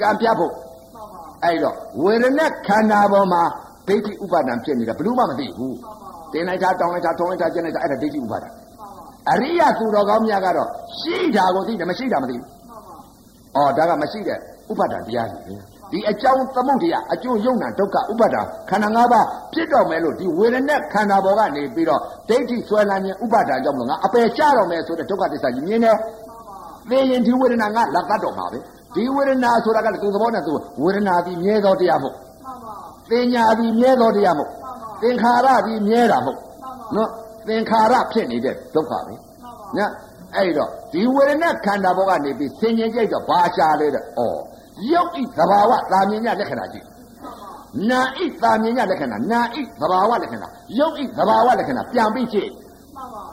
Speaker 1: ကံပြတ်ဖို့
Speaker 2: မှန်ပါ
Speaker 1: အဲ့တော့ဝေဒနာခန္ဓာပေါ်မှာဒိဋ္ဌိဥပါဒံဖြစ်နေတာဘယ်လို့မှမသိဘူး
Speaker 2: မှန်ပါ
Speaker 1: တင်လိုက်တာတောင်းလိုက်တာထုံလိုက်တာကျင်းလိုက်တာအဲ့ဒါဒိဋ္ဌိဥပါဒံ
Speaker 2: မှန်ပါ
Speaker 1: အရိယသူတော်ကောင်းများကတော့ရှိတာကိုသိတယ်မရှိတာမသိဘူး
Speaker 2: မှန်ပါ။
Speaker 1: အော်ဒါကမရှိတဲ့ဥပါဒံတရားကြီးပဲ။ ဒီအကြောင်းသမုဒ္ဒရာအကျိုးယုံနာဒုက္ခဥပါဒံခန္ဓာ၅ပါးဖြစ်တော့မယ်လို့ဒီဝေဒနာခန္ဓာပေါ်ကနေပြီးတော့ဒိဋ္ဌိဆွဲလန်းခြင်းဥပါဒံကြောင့်မလို့ငါအပယ်ကျတော့မယ်ဆိုတဲ့ဒုက္ခသစ္စာကြီးမြင်တယ်။သိရင်ဒီဝေဒနာငါလက်တတ်တော့မှာပဲ။ဒီဝေဒနာဆိုတာကလည်းသူသဘောနဲ့သူဝေဒနာပြီးမြဲသောတရားမဟုတ်
Speaker 2: မှန်ပါ
Speaker 1: သင်ညာပြီးမြဲသောတရားမဟုတ်
Speaker 2: မှန်ပါ
Speaker 1: သင်္ခါရပြီးမြဲတာမဟုတ်
Speaker 2: မှန်ပါ
Speaker 1: နော်သင်္ခါရဖြစ်နေတဲ့ဒုက္ခပဲ
Speaker 2: မှန်ပါ
Speaker 1: နော်အဲ့တော့ဒီဝေဒနာခန္ဓာဘောကနေပြီးဆင်ញင်ကြိတ်တော့ဘာရှာလဲတဲ့ဩ ရုပ်ဤသဘာဝသာမြင်ညလက္ခဏာကြည့်နာဤသာမြင်ညလက္ခဏာနာဤသဘာဝလက္ခဏာရုပ်ဤသဘာဝလက္ခဏာပြန်ပြီးကြည့်
Speaker 2: မှန်ပါ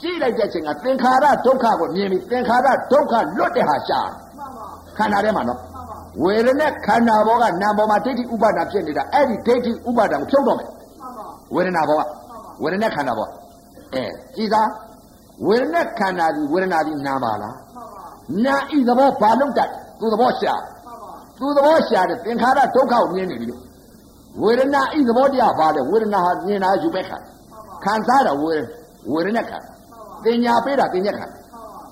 Speaker 1: ကြည့်လိုက်တဲ့အချိန်ကသင်္ခါရဒုက္ခကိုမြင်ပြီးသင်္ခါရဒုက္ခလွတ်တဲ့ဟာရှာ
Speaker 2: မှန်ပါ
Speaker 1: ခန္ဓာထဲမှာနော်
Speaker 2: မှန်ပါ
Speaker 1: ဝေဒနာခန္ဓာဘောကနာမ်ပေါ်မှာဒိဋ္ဌိဥပါဒာဖြစ်နေတာအဲ့ဒီဒိဋ္ဌိဥပါဒာကိုဖြုတ်တော့မယ်
Speaker 2: မှန်ပါ
Speaker 1: ဝေဒနာဘောကဝေဒနာခန္ဓာဘောအဲကြည်သာဝေဒနာခန္ဓာဒီဝေဒနာဒီနာပါလား
Speaker 2: မှန်ပါ
Speaker 1: နာဤသဘောဘာလုံးတတ် သူသဘောရှာ
Speaker 2: မှန်ပါ
Speaker 1: သူသဘောရှာတဲ့သင်္ခါရဒုက္ခကိုမြင်နေပြီလို့ဝေဒနာဤသဘောတရားဘာလဲဝေဒနာဟာမြင်တာယူပဲခံခံစားတာဝေဝေဒနာခံတင်ညာပေးတာတင်ညာခံ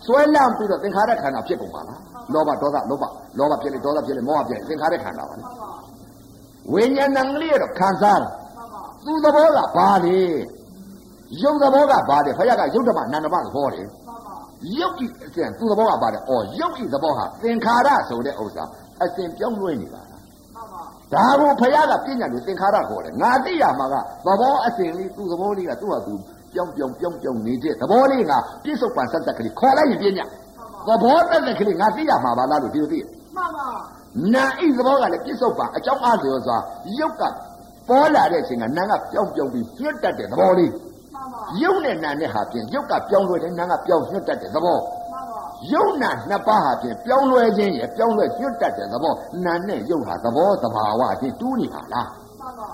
Speaker 1: ဆွဲလန့်ပြီးတော့သင်္ခါရခန္ဓာဖြစ်ကုန်ပါလားလောဘဒေါသလောဘလောဘဖြစ်လေဒေါသဖြစ်လေမောဟဖြစ်လေသင်္ခါရခန္ဓာပါလေဝိညာဏံလေးတော့ခံစားတာသူသဘောကဘာလဲရုပ်သဘောကဘာလဲဖခင်ကရုပ်ဓမ္မနန္ဒမသဘောတယ် ရုပ်ဤအစဉ်သူသဘောကဘာလဲဩရုပ်ဤသဘောဟာသင်္ခါရဆိုတဲ့ဥစ္စာအစဉ်ပြောင်းလဲနေပါလားဒါကိုဖခင်ကပြညာလို့သင်္ခါရခေါ်တယ်ငါသိရမှာကသဘောအစဉ်လေးသူသဘောလေးကသူ့ဟာသူပြောင်းပြောင်းပြောင်းပြောင်းနေတဲ့သဘောလေးကပြစ္ဆုတ်ပန်ဆက်ဆက်ကလေးခေါ်လိုက်ရင်ပြညာသဘောတက်တဲ့ကလေးငါသိရမှာပါလားလို့ဒီလိုသိ
Speaker 2: မှန်ပါ
Speaker 1: နာဤသဘောကလည်းပြစ္ဆုတ်ပန်အကြောင်းအားလျော်စွာရုပ်ကပေါ်လာတဲ့အချိန်ကနာကပြောင်းပြောင်းပြီးညွတ်တတ်တဲ့သဘောလေး
Speaker 2: မှန်ပါ
Speaker 1: ရုပ်နဲ့နာနဲ့ဟာဖြင့်ရုပ်ကပြောင်းလဲတယ်နာကပြောင်းညွတ်တတ်တဲ့သဘော
Speaker 2: မှန်ပါ
Speaker 1: ရုပ်နာနှစ်ပါးဟာဖြင့်ပြောင်းလဲခြင်းရဲ့ပြောင်းလဲညွတ်တတ်တဲ့သဘောနာနဲ့ရုပ်ဟာသဘောသဘာဝအချင်းတူးနေပါလား
Speaker 2: မှန်ပါ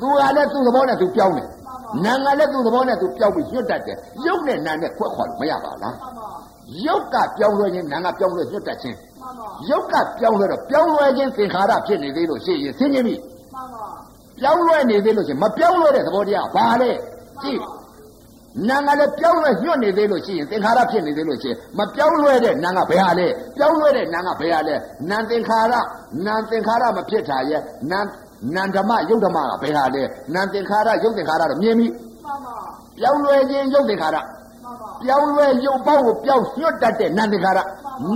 Speaker 1: သူကလည်းသူ့သဘောနဲ့သူပြောင်းတယ်နာကလည်းသူ့သဘောနဲ့သူပြောင်းပြီးညွတ်တတ်တယ်ရုပ်နဲ့နာနဲ့ခွက်ခွာလို့မရပါလား
Speaker 2: မှန်ပါ
Speaker 1: ရုပ်ကပြောင်းလဲခြင်းနာကပြောင်းလဲညွတ်တတ်ခြင်း
Speaker 2: မှန်ပါ
Speaker 1: ရုပ်ကပြောင်းလဲတော့ပြောင်းလဲခြင်းသင်္ခါရဖြစ်နေသေးလို့ရှိရင်သိချင်းပြီ
Speaker 2: မှန်ပါ
Speaker 1: ပြောင်းလဲနေသေးလို့ရှိရင်မပြောင်းလဲတဲ့သဘောတရားဘာလဲ ကြည့်နာငါလည်းပြောင်းလဲညွတ်နေသေးလို့ရှိရင်သင်္ခါရဖြစ်နေသေးလို့ရှိရင်မပြောင်းလဲတဲ့နာငါဘယ်ဟာလဲပြောင်းလဲတဲ့နာငါဘယ်ဟာလဲနာသင်္ခါရနာသင်္ခါရမဖြစ်တာရဲ့နာနန္ဓမယုတ်ဓမ္မကဘယ်ဟာလဲနာသင်္ခါရယုတ်သင်္ခါရတော့မြင်ပြီ
Speaker 2: မှန်ပါ
Speaker 1: ပြောင်းလဲခြင်းယုတ်သင်္ခါရ
Speaker 2: မှန်ပါ
Speaker 1: ပြောင်းလဲယုတ်ပေါင်းကိုပြောင်းညွတ်တတ်တဲ့နာသင်္ခါရ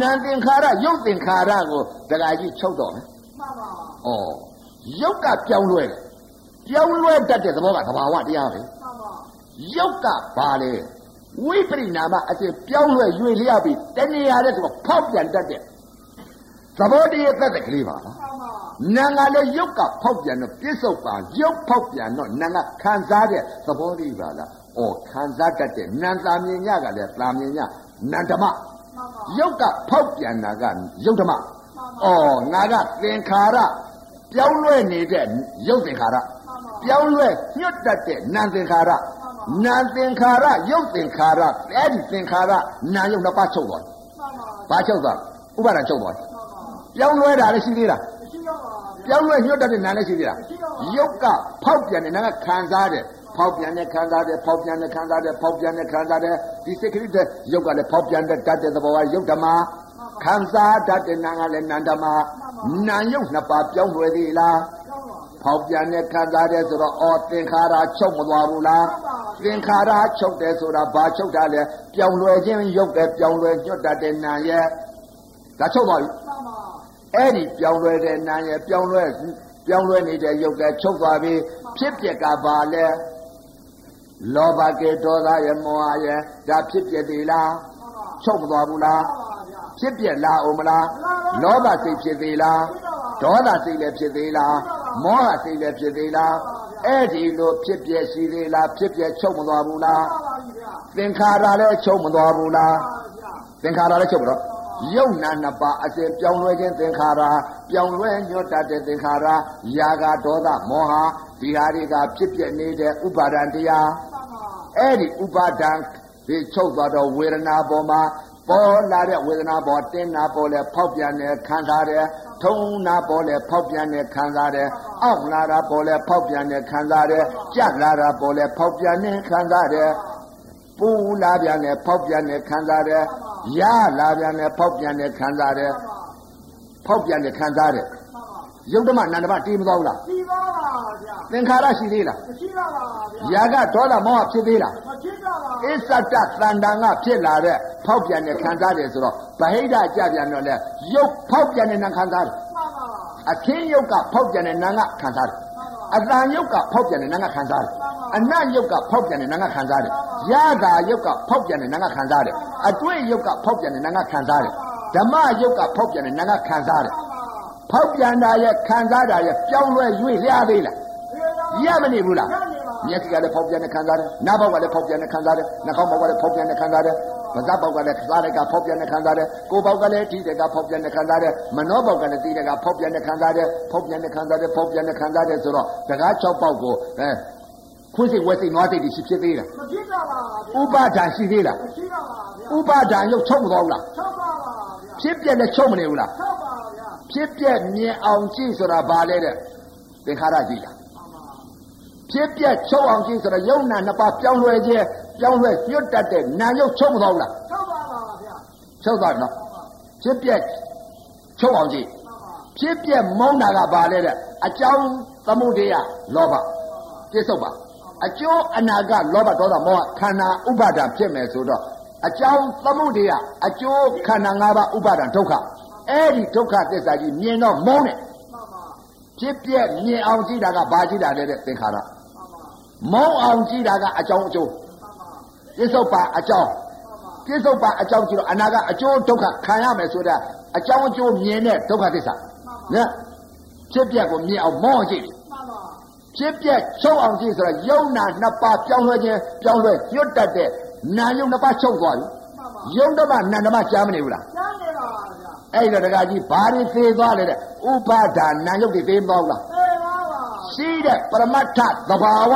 Speaker 1: နာသင်္ခါရယုတ်သင်္ခါရကိုတခါကြီးချုပ်တော့မယ်
Speaker 2: မှန်ပါ။
Speaker 1: ဩရုပ်ကပြောင်းလဲတယ်။ပြောင်းလဲတတ်တဲ့သဘောကသဘာဝတရားပဲ
Speaker 2: မှန်ပါ။
Speaker 1: ရုပ်ကဘာလဲ။ဝိပရိနာမအစစ်ပြောင်းလဲရွေလျောက်ပြီးတဏှာတဲ့သူကဖောက်ပြန်တတ်တဲ့သဘောတရားသက်တဲ့ကလေးပါလား
Speaker 2: မှန်ပါ။
Speaker 1: နာငါလည်းရုပ်ကဖောက်ပြန်တော့ပြစ္ဆုတ်ပါရုပ်ဖောက်ပြန်တော့နာငါခံစားတဲ့သဘောလေးပါလား။ဩခံစားတတ်တဲ့နံသာမြင်ညကလည်းသာမြင်ညနန္ဓမ
Speaker 2: မှန်ပါ
Speaker 1: ရုပ်ကဖောက်ပြန်တာကရုပ်ဓမ္မ။အော်ငါကသင်္ခါရပြောင်းလဲနေတဲ့ရုပ်သင်္ခါရပြောင်းလဲညွတ်တတ်တဲ့နာသင်္ခါရ နာသင်္ခါရရုပ်သင်္ခါရအဲ့ဒီသင်္ခါရနာရုပ်နှစ်ပါးချုပ်သွားတယ်
Speaker 2: မှန်ပါ။
Speaker 1: ဘာချုပ်သွားဥပါဒံချုပ်သွားတယ်
Speaker 2: မှန်ပါ။
Speaker 1: ပြောင်းလဲတာလည်းရှိသေးလား
Speaker 2: မရှိတော့ပါဗျာ။
Speaker 1: ပြောင်းလဲညွတ်တတ်တဲ့နာလည်းရှိသေးလား။ရုပ်ကဖောက်ပြန်တဲ့နာကခံစားတယ်ဖောက်ပြန်တဲ့ခံစားတယ်ဖောက်ပြန်တဲ့ခံစားတယ်ဖောက်ပြန်တဲ့ခံစားတယ်ဒီစိတ်ကလေးတဲ့ရုပ်ကလည်းဖောက်ပြန်တဲ့တတ်တဲ့သဘောကရုပ်ဓမ္မခံစားတတ်တဲ့နာကလည်းနန္ဓမ္မနာရုပ်နှစ်ပါးပြောင်းလဲသေးလား
Speaker 2: ကြောက်ပါ
Speaker 1: ဖောက်ပြန်တဲ့ခံစားတဲ့ဆိုတော့အော်သင်္ခါရချုပ်မသွားဘူးလားသင်္ခါရချုပ်တယ်ဆိုတာဘာချုပ်တာလဲပြောင်းလဲခြင်းရုပ်တယ်ပြောင်းလဲညွတ်တတ်တဲ့နာရဲ့ဒါချုပ်သွားပြီ
Speaker 2: မှန်ပါ
Speaker 1: အဲ့ဒီပြောင်းလဲတဲ့နာရဲ့ပြောင်းလဲပြောင်းလဲနေတဲ့ရုပ်ကချုပ်သွားပြီဖြစ်ပျက်ကဘာလဲလောဘကေဒေါသရဲ့မောဟရဲ့ဒါဖြစ်ပျက်သေးလား
Speaker 2: မှန်ပါ
Speaker 1: ချုပ်မသွားဘူးလား
Speaker 2: မှန်ပါဗျာ
Speaker 1: ဖြစ်ပျက်လားအောင်မလားလောဘစိတ်ဖြစ်သေးလားဒေါသစိတ်လည်းဖြစ်သေးလား မောဟစိတ်လည်းဖြစ်သေးလားအဲ့ဒီလိုဖြစ်ပျက်ရှိသေးလားဖြစ်ပျက်ချုပ်မသွားဘူးလား
Speaker 2: မှန်ပါပြီဗျာ
Speaker 1: သင်္ခါရလည်းချုပ်မသွားဘူးလား
Speaker 2: မှန်ပါဗျာ
Speaker 1: သင်္ခါရလည်းချုပ်မတော့ယုံနာနှစ်ပါးအစဉ်ပြောင်းလဲခြင်းသင်္ခါရပြောင်းလဲညွတ်တတ်တဲ့သင်္ခါရယာဂဒေါသမောဟဒီဟာတွေကဖြစ်ပျက်နေတဲ့ဥပါဒံတရား
Speaker 2: မှန်ပါ
Speaker 1: အဲ့ဒီဥပါဒံဒီချုပ်သွားတော့ဝေဒနာပေါ်မှာပေါ်လာတဲ့ဝေဒနာပေါ်တင်းနာပေါ်လဲဖောက်ပြန်နေခံစားတယ် ထုံနာပေါ်လဲဖောက်ပြန်နေခံစားတယ်အောက်လာတာပေါ်လဲဖောက်ပြန်နေခံစားတယ်ကြက်လာတာပေါ်လဲဖောက်ပြန်နေခံစားတယ်ပူလာပြန်နေဖောက်ပြန်နေခံစားတယ်ရလာပြန်နေဖောက်ပြန်နေခံစားတယ်ဖောက်ပြန်နေခံစားတယ်
Speaker 2: မှန်ပါ
Speaker 1: ယုတ်ဓမ္မနန္ဒမတီးမသွားဘူးလား
Speaker 2: ပြီးပါပါဗျာ
Speaker 1: သင်္ခါရရှိသေးလား
Speaker 2: မရှိတော့ပါဗျာ
Speaker 1: ယာကဒေါသမောဟဖြစ်သေးလား
Speaker 2: မဖြစ်တော့ပါ
Speaker 1: အစ္ဆတသန္တန်ကဖြစ်လာတဲ့ဖောက်ပြန်တဲ့ခံစားတယ်ဆိုတော့ဗဟိတကြပြန်တော့လေရုပ်ဖောက်ပြန်တဲ့နာခံစားတယ်
Speaker 2: မှန်ပါ
Speaker 1: အခင်းရုပ်ကဖောက်ပြန်တဲ့နာကခံစားတယ်အတန်ရုပ်ကဖောက်ပြန်တဲ့နာကခံစားတယ်အနတ်ရုပ်ကဖောက်ပြန်တဲ့နာကခံစားတယ်ရတာရုပ်ကဖောက်ပြန်တဲ့နာကခံစားတယ်အတွေ့ရုပ်ကဖောက်ပြန်တဲ့နာကခံစားတယ်ဓမ္မရုပ်ကဖောက်ပြန်တဲ့နာကခံစားတယ် ဖောက်ပြန်တာရဲ့ခံစားတာရဲ့ပြောင်းလဲရွေ့ရသေးလားရမနေဘူးလားမျက်စိကလည်းဖောက်ပြန်နေခံစားတယ်နားဘောက်ကလည်းဖောက်ပြန်နေခံစားတယ်နှာခေါင်းဘောက်ကလည်းဖောက်ပြန်နေခံစားတယ်ပါးစပ်ဘောက်ကလည်းစားတဲ့ကဖောက်ပြန်နေခံစားတယ်ကိုယ်ဘောက်ကလည်းထိတဲ့ကဖောက်ပြန်နေခံစားတယ်မနှောဘောက်ကလည်းသိတဲ့ကဖောက်ပြန်နေခံစားတယ်ဖောက်ပြန်နေခံစားတယ်ဖောက်ပြန်နေခံစားတယ်ဆိုတော့တကား6ပေါက်ကိုအဲခွင့်စိတ်ဝက်စိတ်နွားစိတ်တွေရှိဖြစ်သေးလား
Speaker 2: မဖြစ်တော့ပါဗျာ
Speaker 1: ဥပါဒံရှိသေးလား
Speaker 2: မရှိတော့ပါဗျာ
Speaker 1: ဥပါဒံရုပ်ချုပ်မသွားဘူးလား
Speaker 2: ချုပ်ပါပါဗျာ
Speaker 1: ဖြစ်ပြက်လည်းချုပ်မနေဘူးလား
Speaker 2: ချုပ်ပါဗျာ
Speaker 1: ဖြစ်ပြက်မြင်အောင်ကြည့်ဆိုတာဘာလဲတဲ့သင်္ခါရကြည့်လား
Speaker 2: မှန်ပါ
Speaker 1: ဖြစ်ပြက်ချုပ်အောင်ကြည့်ဆိုတော့ယုံနာနှစ်ပါးပြောင်းလဲခြင်းပြောင်းလဲညွတ်တတ်တဲ့နာယုတ်ချုပ်မသွားဘူးလား
Speaker 2: ချုပ်ပါပါဗျာ
Speaker 1: ချုပ်သွားပြီနော်ဖြစ်ပြက်ချုပ်အောင်ကြည့်
Speaker 2: မှန်ပါ
Speaker 1: ဖြစ်ပြက်မုန်းတာကဘာလဲတဲ့အကြောင်းသမုဒိယလောဘပြစ္ဆုတ်ပါအကျိုးအနာကလောဘဒေါသမောဟခန္ဓာဥပါဒံဖြစ်မယ်ဆိုတော့အကြောင်းသမုဒိယအကျိုးခန္ဓာ၅ပါးဥပါဒံဒုက္ခ အဲ့ဒီဒုက္ခသစ္စာကြီးမြင်တော့မုန်းတယ်
Speaker 2: မှန်ပါ
Speaker 1: ဖြစ်ပြက်မြင်အောင်ကြည့်တာကဘာကြည့်တာလဲတဲ့သင်္ခါရ
Speaker 2: မှန်ပါ
Speaker 1: မုန်းအောင်ကြည့်တာကအကြောင်းအကျိုး
Speaker 2: မှန်ပါ
Speaker 1: ပြစ္ဆုတ်ပါအကြောင်းပြစ္ဆုတ်ပါအကြောင်းကြည့်တော့အနာကအကျိုးဒုက္ခခံရမယ်ဆိုတဲ့အကြောင်းအကျိုးမြင်တဲ့ဒုက္ခသစ္စာနော်ဖြစ်ပြက်ကိုမြင်အောင်မောကြည့်
Speaker 2: မှန်ပါ
Speaker 1: ဖြစ်ပြက်ချုပ်အောင်ကြည့်ဆိုတော့ယုံနာနှစ်ပါးပြောင်းလဲခြင်းပြောင်းလဲညွတ်တတ်တဲ့နာယုံနှစ်ပါးချုပ်သွားပြီ
Speaker 2: မှန်ပါ
Speaker 1: ယုံဓမ္မနန္ဓမကြားမနေဘူးလား
Speaker 2: ကျမ်းနေပါဗျာ
Speaker 1: အဲ့ဒီတော့တကကြီးဘာတွေသေးသွားလဲတဲ့ဥပါဒါနာယုတ်တွေသေးမသွားဘူးလား
Speaker 2: အေးပါပါ
Speaker 1: ရှိတဲ့ပရမတ္ထသဘာဝ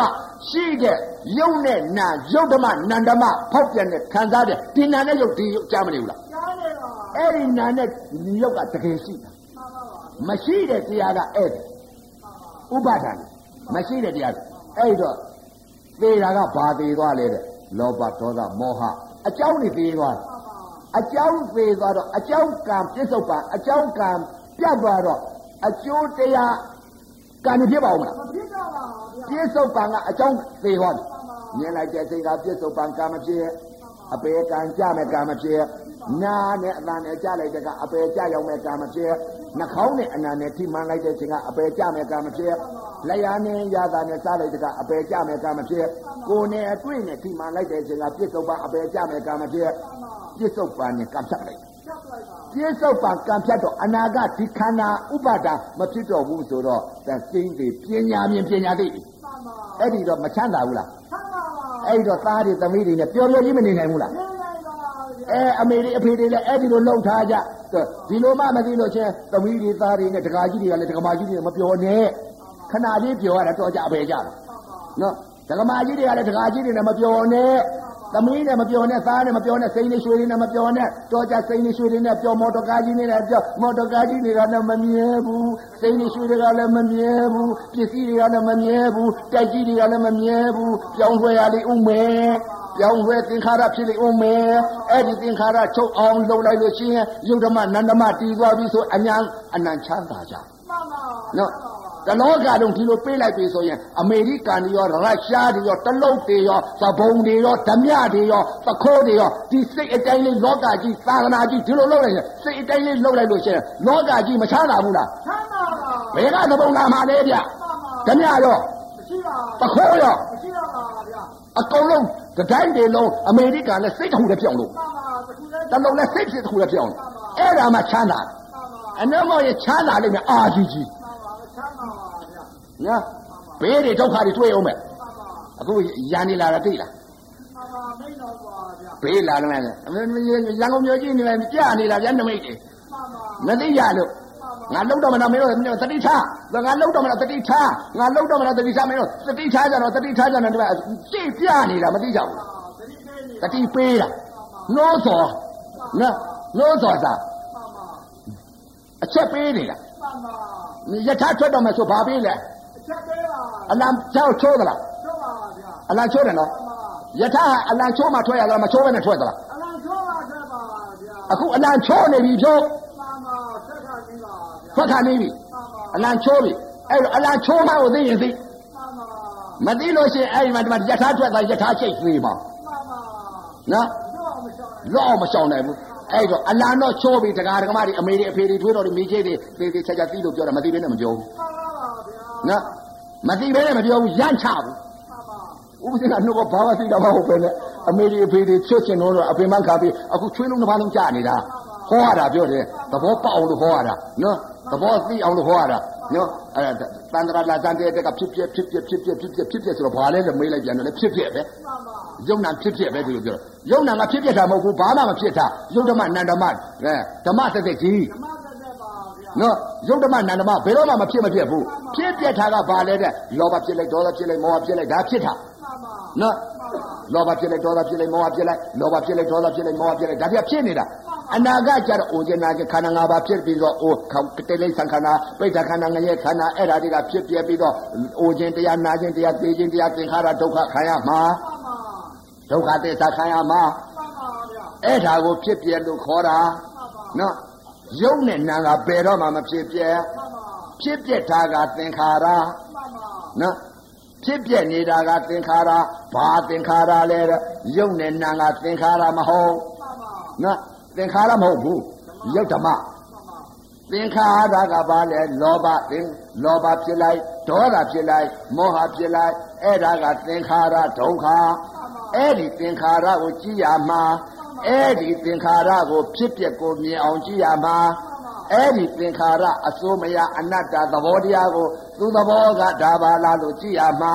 Speaker 1: ရှိတဲ့ယုံနဲ့နာယုတ်ဓမ္မနန္ဓမဖောက်ပြန်တဲ့ခံစားတဲ့ဒီနာနဲ့ယုတ်ဒီယုတ်ကြားမနေဘူးလား
Speaker 2: ကျမ်းနေပါ
Speaker 1: အဲ့ဒီနာနဲ့ယုတ်ကတကယ်ရှိတာ
Speaker 2: မှန်ပါပါ
Speaker 1: မရှိတဲ့တရားကအဲ့ဒါဥပါဒံမရှိတဲ့တရားအဲ့တော့သေတာကဘာသေးသွားလဲတဲ့လောဘဒေါသမောဟအကြောင်းတွေသေးသွားတယ်
Speaker 2: မှန်ပါ
Speaker 1: အကြောင်းသေးသွားတော့အကြောင်းကံပြစ္ဆုတ်ပါအကြောင်းကံပြတ်သွားတော့အကျိုးတရားကံမဖြစ်ပါဘူးမလား
Speaker 2: မဖြစ်တော့ပါဗျာ
Speaker 1: ပြစ္ဆုတ်ပံကအကြောင်းသေးသွားပြီမြင်လိုက်တဲ့စိတ်ကပြစ္ဆုတ်ပံကံမဖြစ်အပေကံကြမဲ့ကံမဖြစ် နာနဲ့အတန်နဲ့ကြလိုက်တဲ့ကအပေကြရောက်မဲ့ကံမဖြစ်နှာခေါင်းနဲ့အနာနဲ့ထိမှန်လိုက်တဲ့ချိန်ကအပေကြမဲ့ကံမဖြစ်လက်ရနဲ့ရတာနဲ့စားလိုက်တဲ့ကအပေကြမဲ့ကံမဖြစ်ကိုယ်နဲ့အတွေ့နဲ့ထိမှန်လိုက်တဲ့ချိန်ကပြစ္ဆုတ်ပံအပေကြမဲ့ကံမဖြစ်ပြစ္ဆုတ်ပံနဲ့ကံဖြတ်လိုက်
Speaker 2: ချက်လိုက်ပါ
Speaker 1: ပြစ္ဆုတ်ပံကံဖြတ်တော့အနာဂတ်ဒီခန္ဓာဥပါဒာမဖြစ်တော့ဘူးဆိုတော့ဒါစိမ့်သေးပညာမြင်ပညာသိ
Speaker 2: မှန်ပါ
Speaker 1: အဲ့ဒီတော့မချမ်းသာဘူးလား
Speaker 2: ဆမ်းပါပါ
Speaker 1: အဲ့ဒီတော့သားတွေသမီးတွေနဲ့ပျော်ပျော်ကြီးမနေနိုင်ဘူးလား
Speaker 2: နေလိုက်ပါဗျာ
Speaker 1: အဲအမေတွေအဖေတွေလည်းအဲ့ဒီလိုလှုပ်ထားကြဒီလိုမှမသိလို့ချင်းသမီးတွေသားတွေနဲ့ဒကာကြီးတွေကလည်းဒကမာကြီးတွေမပျော်နဲ့ခဏလေးပျော်ရတာတော့ကြအပေကြတယ်နော်ဒကမာကြီးတွေကလည်းဒကာကြီးတွေနဲ့မပျော်နဲ့သမီးနဲ့မပြောနဲ့သားနဲ့မပြောနဲ့စိန်နဲ့ရွှေတွေနဲ့မပြောနဲ့တော်ကြစိန်နဲ့ရွှေတွေနဲ့ပြောမော်တော်ကားကြီးနဲ့လည်းပြောမော်တော်ကားကြီးတွေကလည်းမမြဲဘူးစိန်နဲ့ရွှေတွေကလည်းမမြဲဘူးပစ္စည်းတွေကလည်းမမြဲဘူးတိုက်ကြီးတွေကလည်းမမြဲဘူးပြောင်းရွှဲရလိမ့်ဦးမယ် ပြောင်းရွှဲသင်္ခါရဖြစ်လိမ့်ဦးမယ်အဲ့ဒီသင်္ခါရချုပ်အောင်လုပ်လိုက်လို့ရှိရင်ယုတ်ဓမ္မနန္ဒမတည်သွားပြီဆိုအညာအနံချမ်းသာကြ
Speaker 2: မှန်ပါ
Speaker 1: နော်တလောကလုံးဒီလိုပေးလိုက်ပြီဆိုရင်အမေရိကန်တွေရောရုရှားတွေရောတလုတ်တွေရောသဘုံတွေရောဓမြတွေရောသခိုးတွေရောဒီစိတ်အတိုင်းလေးလောကကြီးသာသနာကြီးဒီလိုလုပ်လိုက်ရင်စိတ်အတိုင်းလေးလုပ်လိုက်လို့ရှိရင်လောကကြီးမချမ်းသာဘူးလား
Speaker 2: ချမ်းသာပါ
Speaker 1: ဘယ်ကသဘုံလာမှာလဲဗျဓမြရော
Speaker 2: မရှိပါ
Speaker 1: သခိုးရော
Speaker 2: မရှိတော့ပါဗျာ
Speaker 1: အကုန်လုံး တတိုင်းတွေလုံးအမေရိကန်လည်းစိတ်တစ်ခုတည်းပြောင်းလို့
Speaker 2: မှန်ပါတခုလည်း
Speaker 1: တလုံးလည်းစိတ်ဖြစ်တစ်ခုတည်းပြောင်းလို့အဲ့ဒါမှချမ်းသာတယ်
Speaker 2: မှန်ပါ
Speaker 1: အနမောရဲ့ချမ်းသာလိမ့်မယ်အာကြီးကြီး
Speaker 2: မှန်ပါချမ်းသာပါဗျာ
Speaker 1: နော်ဘေးတွေဒုက္ခတွေတွေ့အောင်မယ်
Speaker 2: မှန်ပါ
Speaker 1: အခုရန်နေလာတာသိလား
Speaker 2: မှန်ပါမိတ်တော်ပါဗျာ
Speaker 1: ဘေးလာတယ်မယ်ရန်ကုန်မြို့ကြီးနေမယ်ကြာနေတာဗျာနမိတ်တွေ
Speaker 2: မှန်ပါ
Speaker 1: မသိရလို့ ငါလုံးတော့မလားမင်းတို့တတိထားငါလုံးတော့မလားတတိထားငါလုံးတော့မလားတတိထားမင်းတို့တတိထားကြတော့တတိထားကြတော့ဒီမှာကြည့်ပြနေတာမသိကြဘူး
Speaker 2: သတိပေးနေ
Speaker 1: တတိပေးတာနိုးစော်နော်နိုးစော်သာ
Speaker 2: မှန်ပါ
Speaker 1: အချက်ပေးနေတာ
Speaker 2: မှန်ပါ
Speaker 1: ယထာထွက်တော့မယ်ဆိုဘာပေးလဲ
Speaker 2: အချက်ပေးပါ
Speaker 1: အလံကျောက်ချိုးသလား
Speaker 2: တို့ပါဗျာ
Speaker 1: အလံချိုးတယ်နော်
Speaker 2: မှန်ပါ
Speaker 1: ယထာအလံချိုးမှထွက်ရလားမချိုးဘဲနဲ့ထွက်သလား
Speaker 2: အလံချိုးပါဆက်ပါဗျာ
Speaker 1: အခုအလံချိုးနေပြီဖြိုး
Speaker 2: မှန်ပါဆက်ခါကြီး ပါဗျာ
Speaker 1: ထွက်ခါနေပြီ
Speaker 2: မှန်ပါ
Speaker 1: အလံချိုးပြီအဲ့တော့အလံချိုးမှကိုသိရင်သိ
Speaker 2: မှန်ပါ
Speaker 1: မသိလို့ရှိရင်အဲ့ဒီမှာဒီမှာယထာထွက်သွားယထာချိတ်သေးပါ
Speaker 2: မှန်ပါ
Speaker 1: နော်
Speaker 2: တော့မရှောင်နိုင်
Speaker 1: လော့အောင်မရှောင်နိုင်ဘူးအဲ့တော့အလံတော့ချိုးပြီတရားဓမ္မတွေအမေတွေအဖေတွေထွေးတော်တွေမိကြီးတွေသေသေးချာချာသိလို့ပြောတာမသိဘဲနဲ့မပြောဘူး
Speaker 2: မှန်ပါပါဗျာ
Speaker 1: နော်မသိဘဲနဲ့မပြောဘူးရမ်းချဘူး
Speaker 2: မှန်ပါ
Speaker 1: ဥပဒေကနှုတ်ကဘာမှသိတာမဟုတ်ပဲနဲ့အမေတွေအဖေတွေချွတ်ချင်တော့အဖေမခါပြီးအခုချွေးလုံးတစ်ပါးလုံးကြာနေတာဟောရတာပြောတယ်သဘောပေါက်အောင်လို့ဟောရတာနော် သဘောသိအောင်လို့ဟောရတာနော်အဲ့ဒါတန်တရာလာတန်တဲ့ကဖြစ်ဖြစ်ဖြစ်ဖြစ်ဖြစ်ဖြစ်ဖြစ်ဖြစ်ဖြစ်ဖြစ်ဆိုတော့ဘာလဲလဲမေးလိုက်ပြန်တယ်လေဖြစ်ဖြစ်ပဲ
Speaker 2: မှန်ပါ
Speaker 1: ယုံနာဖြစ်ဖြစ်ပဲဒီလိုပြောယုံနာကဖြစ်ဖြစ်တာမဟုတ်ဘူးဘာမှမဖြစ်တာယုတ်ဓမ္မနန္ဓမအဲဓမ္မသက်သက်ကြီး
Speaker 2: ဓမ္မသက်သက်ပါဗျာ
Speaker 1: နော်ယုတ်ဓမ္မနန္ဓမဘယ်တော့မှမဖြစ်မဖြစ်ဘူးဖြစ်ပြက်တာကဘာလဲတဲ့လောဘဖြစ်လိုက်ဒေါသဖြစ်လိုက်မောဟဖြစ်လိုက်ဒါဖြစ်တာ
Speaker 2: မှန်ပါ
Speaker 1: နော်
Speaker 2: မှန်ပါ
Speaker 1: လောဘဖြစ်လိုက်ဒေါသဖြစ်လိုက်မောဟဖြစ်လိုက်လောဘဖြစ်လိုက်ဒေါသဖြစ်လိုက်မောဟဖြစ်လိုက်ဒါပြဖြစ်နေတာ အနာဂတ်ကျတော့အိုဇနာကခန္ဓာ၅ပါးဖြစ်ပြီးတော့အိုတေလိษံခန္ဓာပိဋကခန္ဓာငရဲခန္ဓာအဲ့ဒါတွေကဖြစ်ပြပြီးတော့အိုခြင်းတရားနာခြင်းတရားသိခြင်းတရားသင်္ခါရဒုက္ခခံရမှာ
Speaker 2: မှန်ပါ
Speaker 1: ဒုက္ခသစ္စာခံရမှာ
Speaker 2: မှန်ပါဗျာ
Speaker 1: အဲ့ဒါကိုဖြစ်ပြလို့ခေါ်တာ
Speaker 2: မှန်ပါ
Speaker 1: နော်ယုံနဲ့နာကဘယ်တော့မှမဖြစ်ပြ
Speaker 2: မှန်ပါ
Speaker 1: ဖြစ်ပြတာကသင်္ခါရ
Speaker 2: မှန်ပါ
Speaker 1: နော်ဖြစ်ပြနေတာကသင်္ခါရဘာသင်္ခါရလဲတဲ့ယုံနဲ့နာကသင်္ခါရမဟုတ်
Speaker 2: မှန်ပါ
Speaker 1: နော် သင်္ခါရမဟုတ်ဘူးယုတ်ဓမ္မ
Speaker 2: မှန်ပါ
Speaker 1: သင်္ခါရကဘာလဲလောဘသင်လောဘဖြစ်လိုက်ဒေါသဖြစ်လိုက်မောဟဖြစ်လိုက်အဲ့ဒါကသင်္ခါရဒုက္ခအဲ့ဒီသင်္ခါရကိုကြည့်ရမှာအဲ့ဒီသင်္ခါရကိုဖြစ်ပျက်ကိုမြင်အောင်ကြည့်ရမှာအဲ့ဒီသင်္ခါရအစိုးမရအနတ္တသဘောတရားကို သူသဘောကဒါပါလားလို့ကြည့်ရမှာ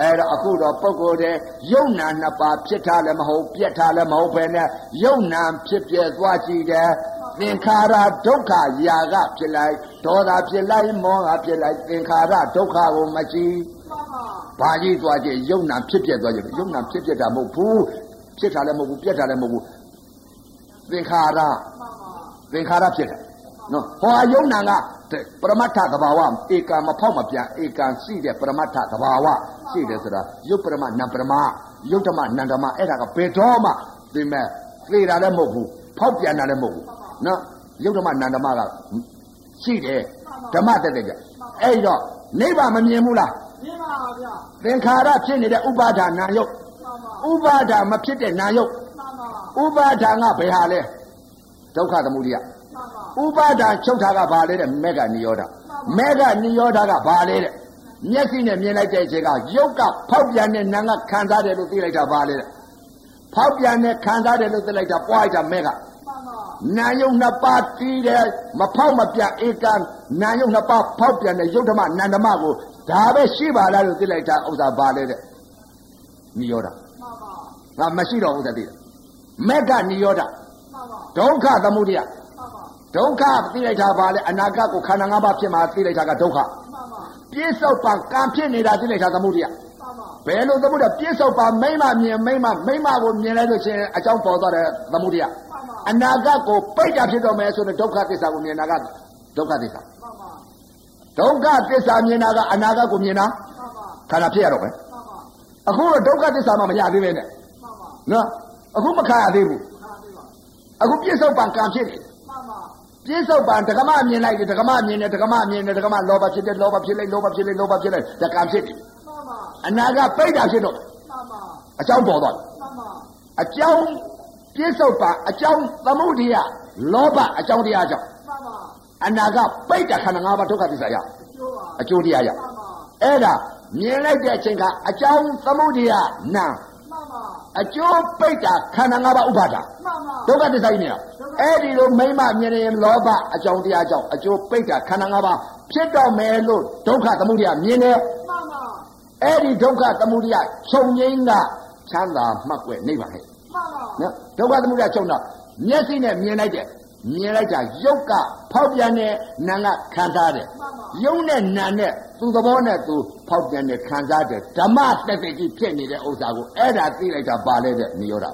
Speaker 1: အဲ့တော့အခုတော့ပုဂ္ဂိုလ်တဲ့ယုံနာနှစ်ပါးဖြစ်တာလည်းမဟုတ်ပြက်တာလည်းမဟုတ်ပဲနဲ့ယုံနာဖြစ်ပြက်သွားကြည့်တယ်သင်္ခါရဒုက္ခယာကဖြစ်လိုက်ဒေါသဖြစ်လိုက်မောဟဖြစ်လိုက်သင်္ခါရဒုက္ခကိုမကြည့်
Speaker 2: မှန်ပါ
Speaker 1: ဘာကြီးသွားကြည့်ယုံနာဖြစ်ပြက်သွားကြည့်ယုံနာဖြစ်ပြက်တာမဟုတ်ဘူးဖြစ်တာလည်းမဟုတ်ဘူးပြက်တာလည်းမဟုတ်ဘူးသင်္ခါရ
Speaker 2: မှန်ပါ
Speaker 1: သင်္ခါရဖြစ်တယ်နော်ဟောယုံနာက ပရမတ္ထသဘာဝဧကံမဖောက်မပြန်ဧကံရှိတဲ့ပရမတ္ထသဘာဝရှိတယ်ဆိုတာယုတ်ပရမနံပရမယုတ်ဓမ္မနန္ဓမ္မအဲ့ဒါကဘယ်တော့မှဒီမဲ့သေတာလည်းမဟုတ်ဘူးဖောက်ပြန်တာလည်းမဟုတ်ဘူးနော်ယုတ်ဓမ္မနန္ဓမ္မကရှိတယ်ဓမ္မတက်တဲ့ကြအဲ့တော့နိဗ္ဗာန်မမြင်ဘူးလား
Speaker 2: မြင်ပါဗျာ
Speaker 1: သင်္ခါရဖြစ်နေတဲ့ဥပါဒါနာယုတ်
Speaker 2: မှန်ပါ
Speaker 1: ဥပါဒါမဖြစ်တဲ့နာယုတ်
Speaker 2: မှန်ပါ
Speaker 1: ဥပါဒါကဘယ်ဟာလဲဒုက္ခသမုဒိယ
Speaker 2: မှန်ပါ
Speaker 1: ဥပါဒါချုပ်တာကဘာလဲတဲ့မေဃနိရောဓမေဃနိရောဓကဘာလဲတဲ့မျက်စိနဲ့မြင်လိုက်တဲ့အချိန်ကရုပ်ကဖောက်ပြန်တဲ့နာကခံစားတယ်လို့သိလိုက်တာဘာလဲတဲ့ဖောက်ပြန်တဲ့ခံစားတယ်လို့သိလိုက်တာပွားလိုက်တာမေဃ
Speaker 2: မှန်ပါ
Speaker 1: နာယုံနှစ်ပါးတီးတယ်မဖောက်မပြန်ဧကံနာယုံနှစ်ပါးဖောက်ပြန်တဲ့ယုတ်ဓမ္မနန္ဓမကိုဒါပဲရှိပါလားလို့သိလိုက်တာဥစ္စာဘာလဲတဲ့နိရောဓ
Speaker 2: မှန်ပါ
Speaker 1: ငါမရှိတော့ဘူးသတိမေဃနိရောဓ
Speaker 2: မှန်ပါ
Speaker 1: ဒုက္ခသမုဒယ
Speaker 2: မှန်ပါ
Speaker 1: ဒုက္ခသိလိုက်တာပါလေအနာဂတ်ကိုခန္ဓာ၅ပါးဖြစ်မှာသိလိုက်တာကဒုက္ခ
Speaker 2: မှန်ပါ
Speaker 1: ပြစ္ဆုတ်ပံကံဖြစ်နေတာသိလိုက်တာသမုဒယ
Speaker 2: မှန်ပါ
Speaker 1: ဘယ်လိုသမုဒယပြစ္ဆုတ်ပံမိမ့်မမြင်မိမ့်မမိမ့်မကိုမြင်လိုက်လို့ရှိရင်အကြောင်းပေါ်သွားတယ်သမုဒယအနာဂတ်ကိုပိတ်တာဖြစ်တော့မယ်ဆိုတော့ဒုက္ခသစ္စာကိုမြင်တာကဒုက္ခသစ္စာ
Speaker 2: မှန်ပါ
Speaker 1: ဒုက္ခသစ္စာမြင်တာကအနာဂတ်ကိုမြင်တာ
Speaker 2: မှန်ပါ
Speaker 1: ခန္ဓာဖြစ်ရတော့မယ်
Speaker 2: မှန်ပါ
Speaker 1: အခုတော့ဒုက္ခသစ္စာမှမရသေးပဲနဲ့
Speaker 2: မှန်ပါ
Speaker 1: နော်အခုမခံရသေးဘူး
Speaker 2: ခါသေးပါ
Speaker 1: အခုပြစ္ဆုတ်ပံကံဖြစ်နေတယ်
Speaker 2: မှန် ပါ
Speaker 3: ပြစ္ဆုတ်ပံဒကမမြင်လိုက်တယ်ဒကမမြင်တယ်ဒကမမြင်တယ်ဒကမလောဘဖြစ်တယ်လောဘဖြစ်လိုက်လောဘဖြစ်လိုက်လောဘဖြစ်လိုက်ဒကံဖြစ်တယ်
Speaker 2: မှန်ပါ
Speaker 3: အနာကပိတ်တာဖြစ်တော့
Speaker 2: မှန်ပါ
Speaker 3: အကြောင်းပေါ်သွားတယ်
Speaker 2: မှန်ပါ
Speaker 3: အကြောင်းပြစ္ဆုတ်ပံအကြောင်းသမုဒိယလောဘအကြောင်းတရားကြောင့်
Speaker 2: မှန်ပါ
Speaker 3: အနာကပိတ်တာခန္ဓာ၅ပါးဒုက္ခသစ္စာရ
Speaker 2: ကျိုးပါ
Speaker 3: အကျိုးတရားရ
Speaker 2: မှန်ပါ
Speaker 3: အဲ့ဒါမြင်လိုက်တဲ့အချိန်ကအကြောင်းသမုဒိယနာ
Speaker 2: မှန်ပါ
Speaker 3: အကျိုးပိတ်တာခန္ဓာ၅ပါးဥပါဒာ
Speaker 2: မှန်ပါ
Speaker 3: ဒုက္ခသစ္စာကြီးနေတာအဲ့ဒီလိုမိမ့်မမြင်ရင်လောဘအကြောင်းတရားကြောင့်အကျိုးပိတ်တာခန္ဓာ၅ပါးဖြစ်တော့မယ်လို့ဒုက္ခသမုဒိယမြင်တယ်
Speaker 2: မှန်ပါ
Speaker 3: အဲ့ဒီဒုက္ခသမုဒိယချုပ်ငိမ့်ကချမ်းသာမှတ်ွယ်နေပါဟဲ့
Speaker 2: မှန်ပါ
Speaker 3: နော်ဒုက္ခသမုဒိယချုပ်တော့မျက်စိနဲ့မြင်လိုက်တယ်မြင်လိုက်တာရုပ်ကဖောက်ပြန်တဲ့နာကခံစားတယ်ရုပ်နဲ့နာနဲ့ သူ့သဘောနဲ့သူဖောက်ပြန်တဲ့ခံစားတယ်ဓမ္မတက်တက်ကြီးဖြစ်နေတဲ့ဥစ္စာကိုအဲ့ဒါသိလိုက်တာပါလဲတဲ့နိရောဓ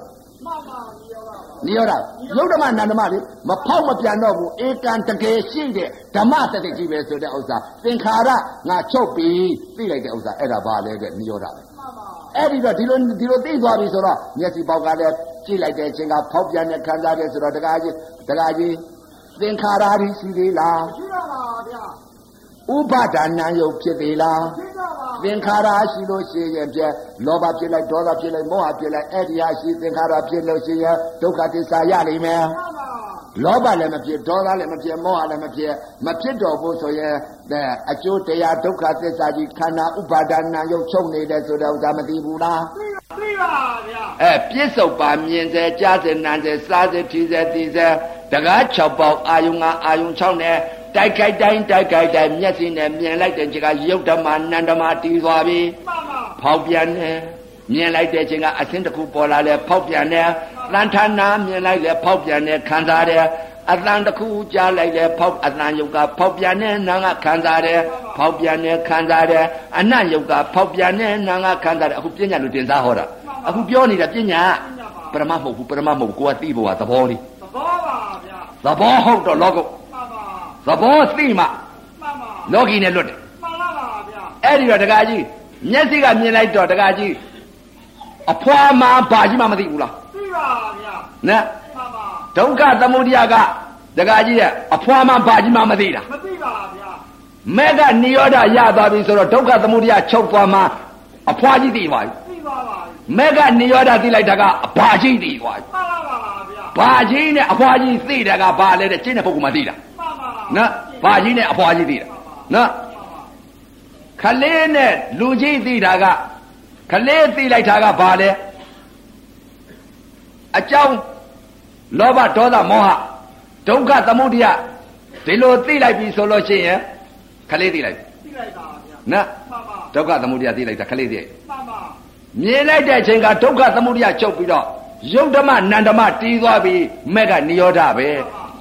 Speaker 2: မှန်ပါဒီရောပါ
Speaker 3: နိရောဓယုတ်ဓမ္မနန္ဓမလေးမဖောက်မပြန်တော့ဘူးဧကံတကယ်ရှိတဲ့ဓမ္မတက်တက်ကြီးပဲဆိုတဲ့ဥစ္စာသင်္ခါရငါချုပ်ပြီးသိလိုက်တဲ့ဥစ္စာအဲ့ဒါပါလဲတဲ့နိရောဓပဲ
Speaker 2: မှန်ပါ
Speaker 3: အဲ့ဒီတော့ဒီလိုဒီလိုသိသွားပြီဆိုတော့မျက်စိပေါက်ကလည်းကြည့်လိုက်တဲ့အချိန်ကဖောက်ပြန်တဲ့ခံစားတဲ့ဆိုတော့တကားကြီးတကားကြီးသင်္ခါရကြီးရှိသေးလား
Speaker 2: ရှိတော့ပါဗျာ
Speaker 3: ဥပါဒနာယုတ်ဖြစ်သေးလား
Speaker 2: ရှိတော့ပါ
Speaker 3: သင်္ခါရရှိလို့ရှိရင်ပြလောဘဖြစ်လိုက်ဒေါသဖြစ်လိုက်မောဟဖြစ်လိုက်အဲ့ဒီဟာရှိသင်္ခါရဖြစ်လို့ရှိရင်ဒုက္ခသစ္စာရလိမ့်မယ်
Speaker 2: မှန်ပါ
Speaker 3: လောဘလည်းမဖြစ်ဒေါသလည်းမဖြစ်မောဟလည်းမဖြစ်မဖြစ်တော့ဘူးဆိုရင်တဲ့အကျိုးတရားဒုက္ခသစ္စာကြီးခန္ဓာဥပါဒနာယုတ်ချုပ်နေတယ်ဆိုတဲ့ဥစ္စာမသိဘူးလား
Speaker 2: သိပါဗျာ
Speaker 1: အဲပြစ္ဆုတ်ပါမြင်စေကြားစေနားစေစားစေထီစေသိစေတကား6ပေါက်အာယုံကအာယုံ6နဲ့ တိုက်ခိုက်တိုင်းတိုက်ခိုက်တိုင်းမျက်စိနဲ့မြင်လိုက်တဲ့ချိန်ကယုတ်ဓမ္မနန္ဓမ္မတီးသွားပြီ
Speaker 2: မှန်ပါ
Speaker 1: ဖောက်ပြန်တယ်မြင်လိုက်တဲ့ချိန်ကအသင်းတစ်ခုပေါ်လာလဲဖောက်ပြန်တယ်တန်ထာနာမြင်လိုက်လဲဖောက်ပြန်တယ်ခံစားတယ်အတန်တစ်ခုကြားလိုက်လဲဖောက်အတန်ယုတ်ကဖောက်ပြန်တယ်နာကခံစားတယ်ဖောက်ပြန်တယ်ခံစားတယ်အနတ်ယုတ်ကဖောက်ပြန်တယ်နာကခံစားတယ်အခုပညာလူတင်စားဟောတာအခုပြောနေတာပညာပရမမဟုတ်ဘူးပရမမဟုတ်ဘူးကိုကသိဖို့ကသဘောလေး
Speaker 2: သဘောပါဗျာ
Speaker 1: သဘောဟုတ်တော့လောကု
Speaker 2: မှန်ပါ
Speaker 1: သဘောသိမှ
Speaker 2: မှန်ပါ
Speaker 1: လောကီနဲ့လွတ်တယ်
Speaker 2: မှန်ပါပါဗျာ
Speaker 1: အဲ့ဒီတော့တကားကြီးမျက်စိကမြင်လိုက်တော့တကားကြီးအဖွာမှဘာကြီးမှမသိဘူးလား
Speaker 2: သိပါဗျာ
Speaker 1: နဲ့
Speaker 2: မှန်ပါ
Speaker 1: ဒုက္ခသမုဒယကတကားကြီးရဲ့အဖွာမှဘာကြီးမှမသိတာ
Speaker 2: မသိပါဗျာ
Speaker 1: မေကနိရောဓရသွားပြီဆိုတော့ဒုက္ခသမုဒယချုပ်သွားမှအဖွာကြီးသိသွားပြီ
Speaker 2: သိပါပါ
Speaker 1: မေကနိရောဓသိလိုက်တာကအဘာကြီးသိသွားပြီ
Speaker 2: မှန်ပါပါဗျာ
Speaker 1: ဘာကြီးနဲ့အဖွာကြီးသိတာကဘာလဲတဲ့ကျင့်တဲ့ပုဂ္ဂိုလ်မှသိတာ
Speaker 2: မှ န်ပါ
Speaker 1: နော်ဘာကြီးနဲ့အဖွာကြီးသိတာနော်ခလေးနဲ့လူကြီးသိတာကခလေးသိလိုက်တာကဘာလဲအကြောင်းလောဘဒေါသမောဟဒုက္ခသမုဒယဒီလိုသိလိုက်ပြီဆိုလို့ရှိရင်ခလေးသိလိုက်ပြီ
Speaker 2: သိလိုက်ပါဗျာ
Speaker 1: နော်
Speaker 2: မှန်ပါ
Speaker 1: ဒုက္ခသမုဒယသိလိုက်တာခလေးသိ
Speaker 2: မှန်ပါ
Speaker 1: မြင်လိုက်တဲ့အချိန်ကဒုက္ခသမုဒယချုပ်ပြီးတော့ယုတ်ဓမ္မနန္ဓမ္မတီးသွားပြီးမဲ့ကနိရောဓပဲ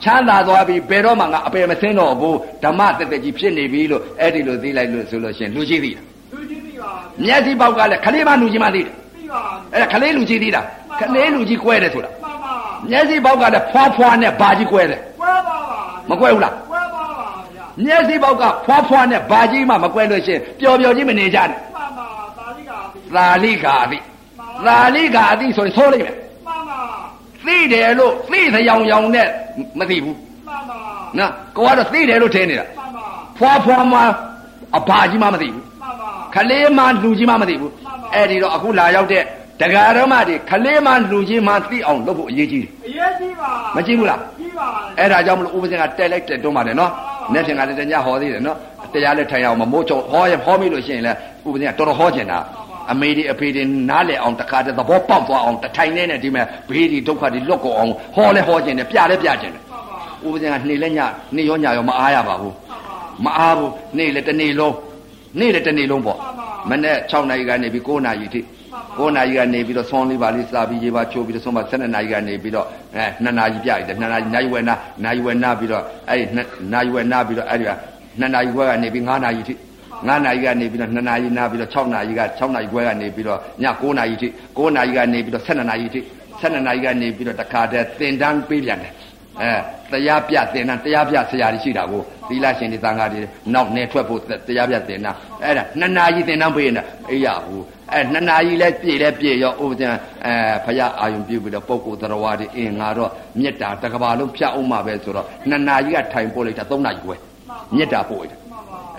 Speaker 1: ချမ်းသာသွားပြီးဘယ်တော့မှငါအပယ်မစင်းတော့ဘူးဓမ္မတက်တက်ကြီးဖြစ်နေပြီလို့အဲ့ဒီလိုသိလိုက်လို့ဆိုလို့ရှိရင်လူကြီးသိတာ
Speaker 2: လူကြီးသိပါ
Speaker 1: မျက်စိပေါက်ကလည်းခလေးမလူကြီးမှသိတယ်
Speaker 2: သိပါ
Speaker 1: အဲ့ဒါခလေးလူကြီးသိတာခလေးလူကြီးကွဲတယ်ဆိုတာ
Speaker 2: မှန်ပါ
Speaker 1: မျက်စိပေါက်ကလည်းဖွားဖွားနဲ့ဘာကြီးကွဲတယ်
Speaker 2: ကွဲပါပါ
Speaker 1: မကွဲဘူးလား
Speaker 2: ကွဲပါပါဗျာ
Speaker 1: မျက်စိပေါက်ကဖွားဖွားနဲ့ဘာကြီးမှမကွဲလို့ရှိရင်ပျော်ပျော်ကြီးမနေကြနဲ့
Speaker 2: မှန်ပါသာလိကာသိ
Speaker 1: သာလိကာအသိသာလိကာအသိဆိုရင်သိုးလိုက်မယ်
Speaker 2: မှန်ပါ
Speaker 1: သိတယ်လို့သိသယောင်ယောင်နဲ့မသိဘူး
Speaker 2: မှန်ပါ
Speaker 1: နော်ကိုကတော့သိတယ်လို့ထင်နေတာ
Speaker 2: မှန်ပါ
Speaker 1: ဖွာဖွာမှအဘာကြီးမှမသိဘူး
Speaker 2: မှန်ပါ
Speaker 1: ခလေးမှလူကြီးမှမသိဘူးအဲ့ဒီတော့အခုလာရောက်တဲ့တရားဓမ္မတွေခလေးမှလူကြီးမှသိအောင်လုပ်ဖို့အရေးကြီးတယ်
Speaker 2: အရေးကြီးပါ
Speaker 1: မကြည့်ဘူးလား
Speaker 2: ကြီးပါ
Speaker 1: အဲ့ဒါကြောင့်မလို့ဥပဇင်ကတက်လိုက်တက်တွန်းပါတယ်နော်နေ့ဖြင့်ကလည်းတညဟောသေးတယ်နော်တရားလည်းထိုင်အောင်မမိုးချုံဟောရင်ဟောမိလို့ရှိရင်လည်းဥပဇင်ကတော်တော်ဟောကျင်တာ အမေဒီအဖေဒီနားလေအောင်တခါတည်းသဘောပေါက်သွားအောင်တထိုင်နေနဲ့ဒီမဲ့ဘေးဒီဒုက္ခဒီလွတ်ကုန်အောင်ဟောလဲဟောကျင်တယ်ပြလဲပြကျင်တယ်
Speaker 2: မှန်ပါ
Speaker 1: ဥပဇင်ကနှေလဲညနှေရောညရောမအားရပါဘူး
Speaker 2: မှန်ပါ
Speaker 1: မအားဘူးနေ့လေတစ်နေ့လုံးနေ့လေတစ်နေ့လုံးပေါ့မနေ့6နာရီကနေပြီး9နာရီထိ9နာရီကနေပြီးတော့ဆွမ်းလေးပါလေးစားပြီးရေပါချိုးပြီးတော့ဆွမ်းပါ12နာရီကနေပြီးတော့အဲ2နာရီပြရတယ်2နာရီနိုင်ဝယ်နာနိုင်ဝယ်နာပြီးတော့အဲ့ဒီနိုင်ဝယ်နာပြီးတော့အဲ့ဒီက2နာရီခွဲကနေပြီး9နာရီထိ 9နာရီကနေပြီးတော့2နာရီနာပြီးတော့6နာရီက6နာရီခွဲကနေပြီးတော့ည9နာရီထိ9နာရီကနေပြီးတော့12နာရီထိ12နာရီကနေပြီးတော့တခါတည်းသင်တန်းပေးပြန်တယ်အဲတရားပြသင်တာတရားပြဆရာကြီးရှိတာကိုသီလရှင်တွေသံဃာတွေနောက်နေထွက်ဖို့တရားပြသင်တာအဲ့ဒါနှစ်နာရီသင်တန်းပေးနေတာအေးရဘူးအဲနှစ်နာရီလဲပြည့်လဲပြည့်ရောဥပဒံအဲဖရာအာယုံပြုပြီးတော့ပုဂ္ဂိုလ်တော်ဝါတွေအင်းငါတော့မေတ္တာတကဘာလုံးဖြတ်အောင်မှာပဲဆိုတော့နှစ်နာရီကထိုင်ပို့လိုက်တာသုံးနာရီခွဲမေတ္တာပို့လိုက်တာ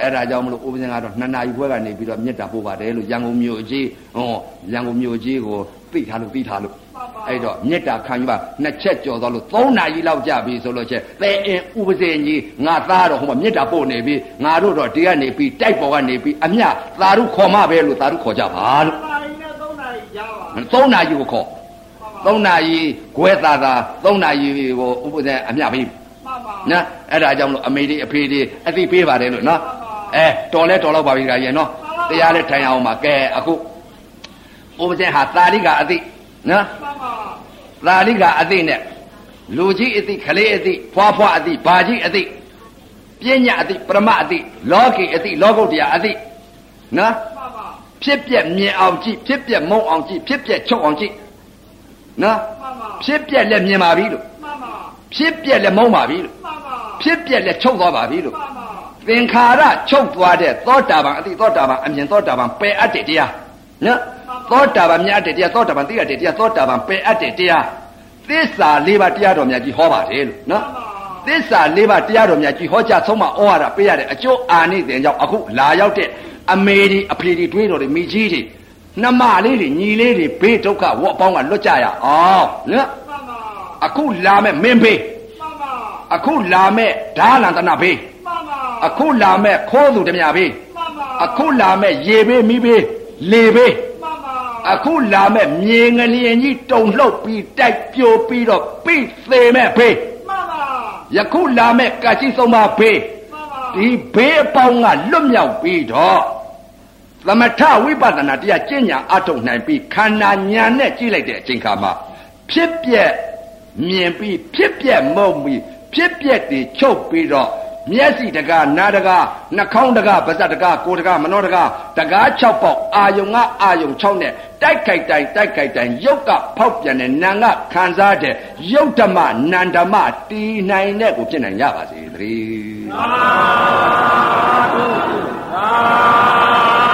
Speaker 1: အဲ့ဒါကြောင့်မလို့ဥပဇင်ကတော့နှစ်နာရီခွဲကနေပြီးတော့မေတ္တာပို့ပါတယ်လို့ရန်ကုန်မြို့ကြီးဟောရန်ကုန်မြို့ကြီးကိုသိထားလို့သိထားလို့အဲ့တော့မေတ္တာခံယူပါနှစ်ချက်ကြော်သွားလို့၃နာရီလောက်ကြာပြီဆိုလို့ချက်သဲအင်းဥပဇင်ကြီးငါသားတော့ဟိုမှာမေတ္တာပို့နေပြီငါတို့တော့ဒီကနေပြီးတိုက်ပေါ်ကနေပြီးအမြသာဓုခေါ်မှပဲလို့သာဓုခေါ်ကြပါလို့
Speaker 2: နာရီနဲ့3နာရီရပါ
Speaker 1: ၃နာရီကိုခေါ်၃နာရီခွဲသာသာ၃နာရီကိုဥပဇင်အမြပြီ
Speaker 2: မှန်ပါ
Speaker 1: နော်အဲ့ဒါကြောင့်မလို့အမေတွေအဖေတွေအသိပေးပါတယ်လို့နော် အဲတော်လဲတော်တော့ပါပြီခါကြီးနော်တရားလဲထိုင်အောင်ပါကဲအခုဥပဇင်ဟာသာရိကအသိနော်
Speaker 2: မှန်ပါ
Speaker 1: သာရိကအသိနဲ့လူကြီးအသိခလေးအသိဖွာဖွာအသိဘာကြီးအသိပညာအသိပရမအသိလောကီအသိလောကုတ္တရာအသိနော်
Speaker 2: မှန်ပါ
Speaker 1: ဖြစ်ပြက်မြင်အောင်ကြည့်ဖြစ်ပြက်မုံအောင်ကြည့်ဖြစ်ပြက်ချုပ်အောင်ကြည့်နော်
Speaker 2: မှန်ပါ
Speaker 1: ဖြစ်ပြက်လည်းမြင်ပါပြီလို့
Speaker 2: မှန်ပါ
Speaker 1: ဖြစ်ပြက်လည်းမုံပါပြီလို့
Speaker 2: မှန်ပါ
Speaker 1: ဖြစ်ပြက်လည်းချုပ်သွားပါပြီလို့
Speaker 2: မှန်ပါ
Speaker 1: သင်္ခါရချုပ်သွားတဲ့သောတာပန်အတိသောတာပန်အမြင်သောတာပန်ပယ်အပ်တဲ့တရားနော်သောတာပန်မြတ်တဲ့တရားသောတာပန်သိရတဲ့တရားသောတာပန်ပယ်အပ်တဲ့တရားသစ္စာလေးပါးတရားတော်မြတ်ကြီးဟောပါတယ်လို့နော်သစ္စာလေးပါးတရားတော်မြတ်ကြီးဟောကြားဆုံးမဩဝါဒပေးရတဲ့အကျိုးအာနိသင်ကြောင့်အခုလာရောက်တဲ့အမေဒီအဖေဒီတွေးတော်တွေမိကြီးတွေနှမလေးတွေညီလေးတွေဘေးဒုက္ခဝတ်အပေါင်းကလွတ်ကြရအောင်နော်
Speaker 2: မှန်ပါ
Speaker 1: အခုလာမဲ့မင်းဘေး
Speaker 2: မှန်ပါ
Speaker 1: အခုလာမဲ့ဓာလန္တနာဘေး
Speaker 2: မှန်ပါ
Speaker 1: အခုလာမဲ့ခိုးသူတမယာဘေး
Speaker 2: မှန်ပါ
Speaker 1: အခုလာမဲ့ရေဘေးမိဘေးလေဘေး
Speaker 2: မှန်ပါ
Speaker 1: အခုလာမဲ့မြေငလျင်ကြီးတုံလှုပ်ပြီးတိုက်ပြိုပြီးတော့ပြိသေးမဲ့ဘေး
Speaker 2: မှန်ပါ
Speaker 1: ယခုလာမဲ့ကချိသုံးပါဘေး
Speaker 2: မှန်ပါ
Speaker 1: ဒီဘေးအပေါင်းကလွတ်မြောက်ပြီးတော့သမထဝိပဿနာတရားကျင့်ညာအထုတ်နိုင်ပြီးခန္ဓာညာနဲ့ကြည့်လိုက်တဲ့အချိန်ခါမှာဖြစ်ပြက်မြင်ပြီးဖြစ်ပြက်မုံပြီးဖြစ်ပြက်တွေချုပ်ပြီးတော့ မျက်စိတကားနားတကားနှာခေါင်းတကားပါးစပ်တကားကိုယ်တကားမနှောတကားတကား6ပေါက်အာယုံကအာယုံ6နဲ့တိုက်ခိုက်တိုင်းတိုက်ခိုက်တိုင်းရုပ်ကဖောက်ပြန်တဲ့နာကခံစားတဲ့ရုပ်ဓမ္မနန္ဓမ္မတည်နိုင်တဲ့ကိုဖြစ်နိုင်ကြပါစေသတည်း
Speaker 2: သာ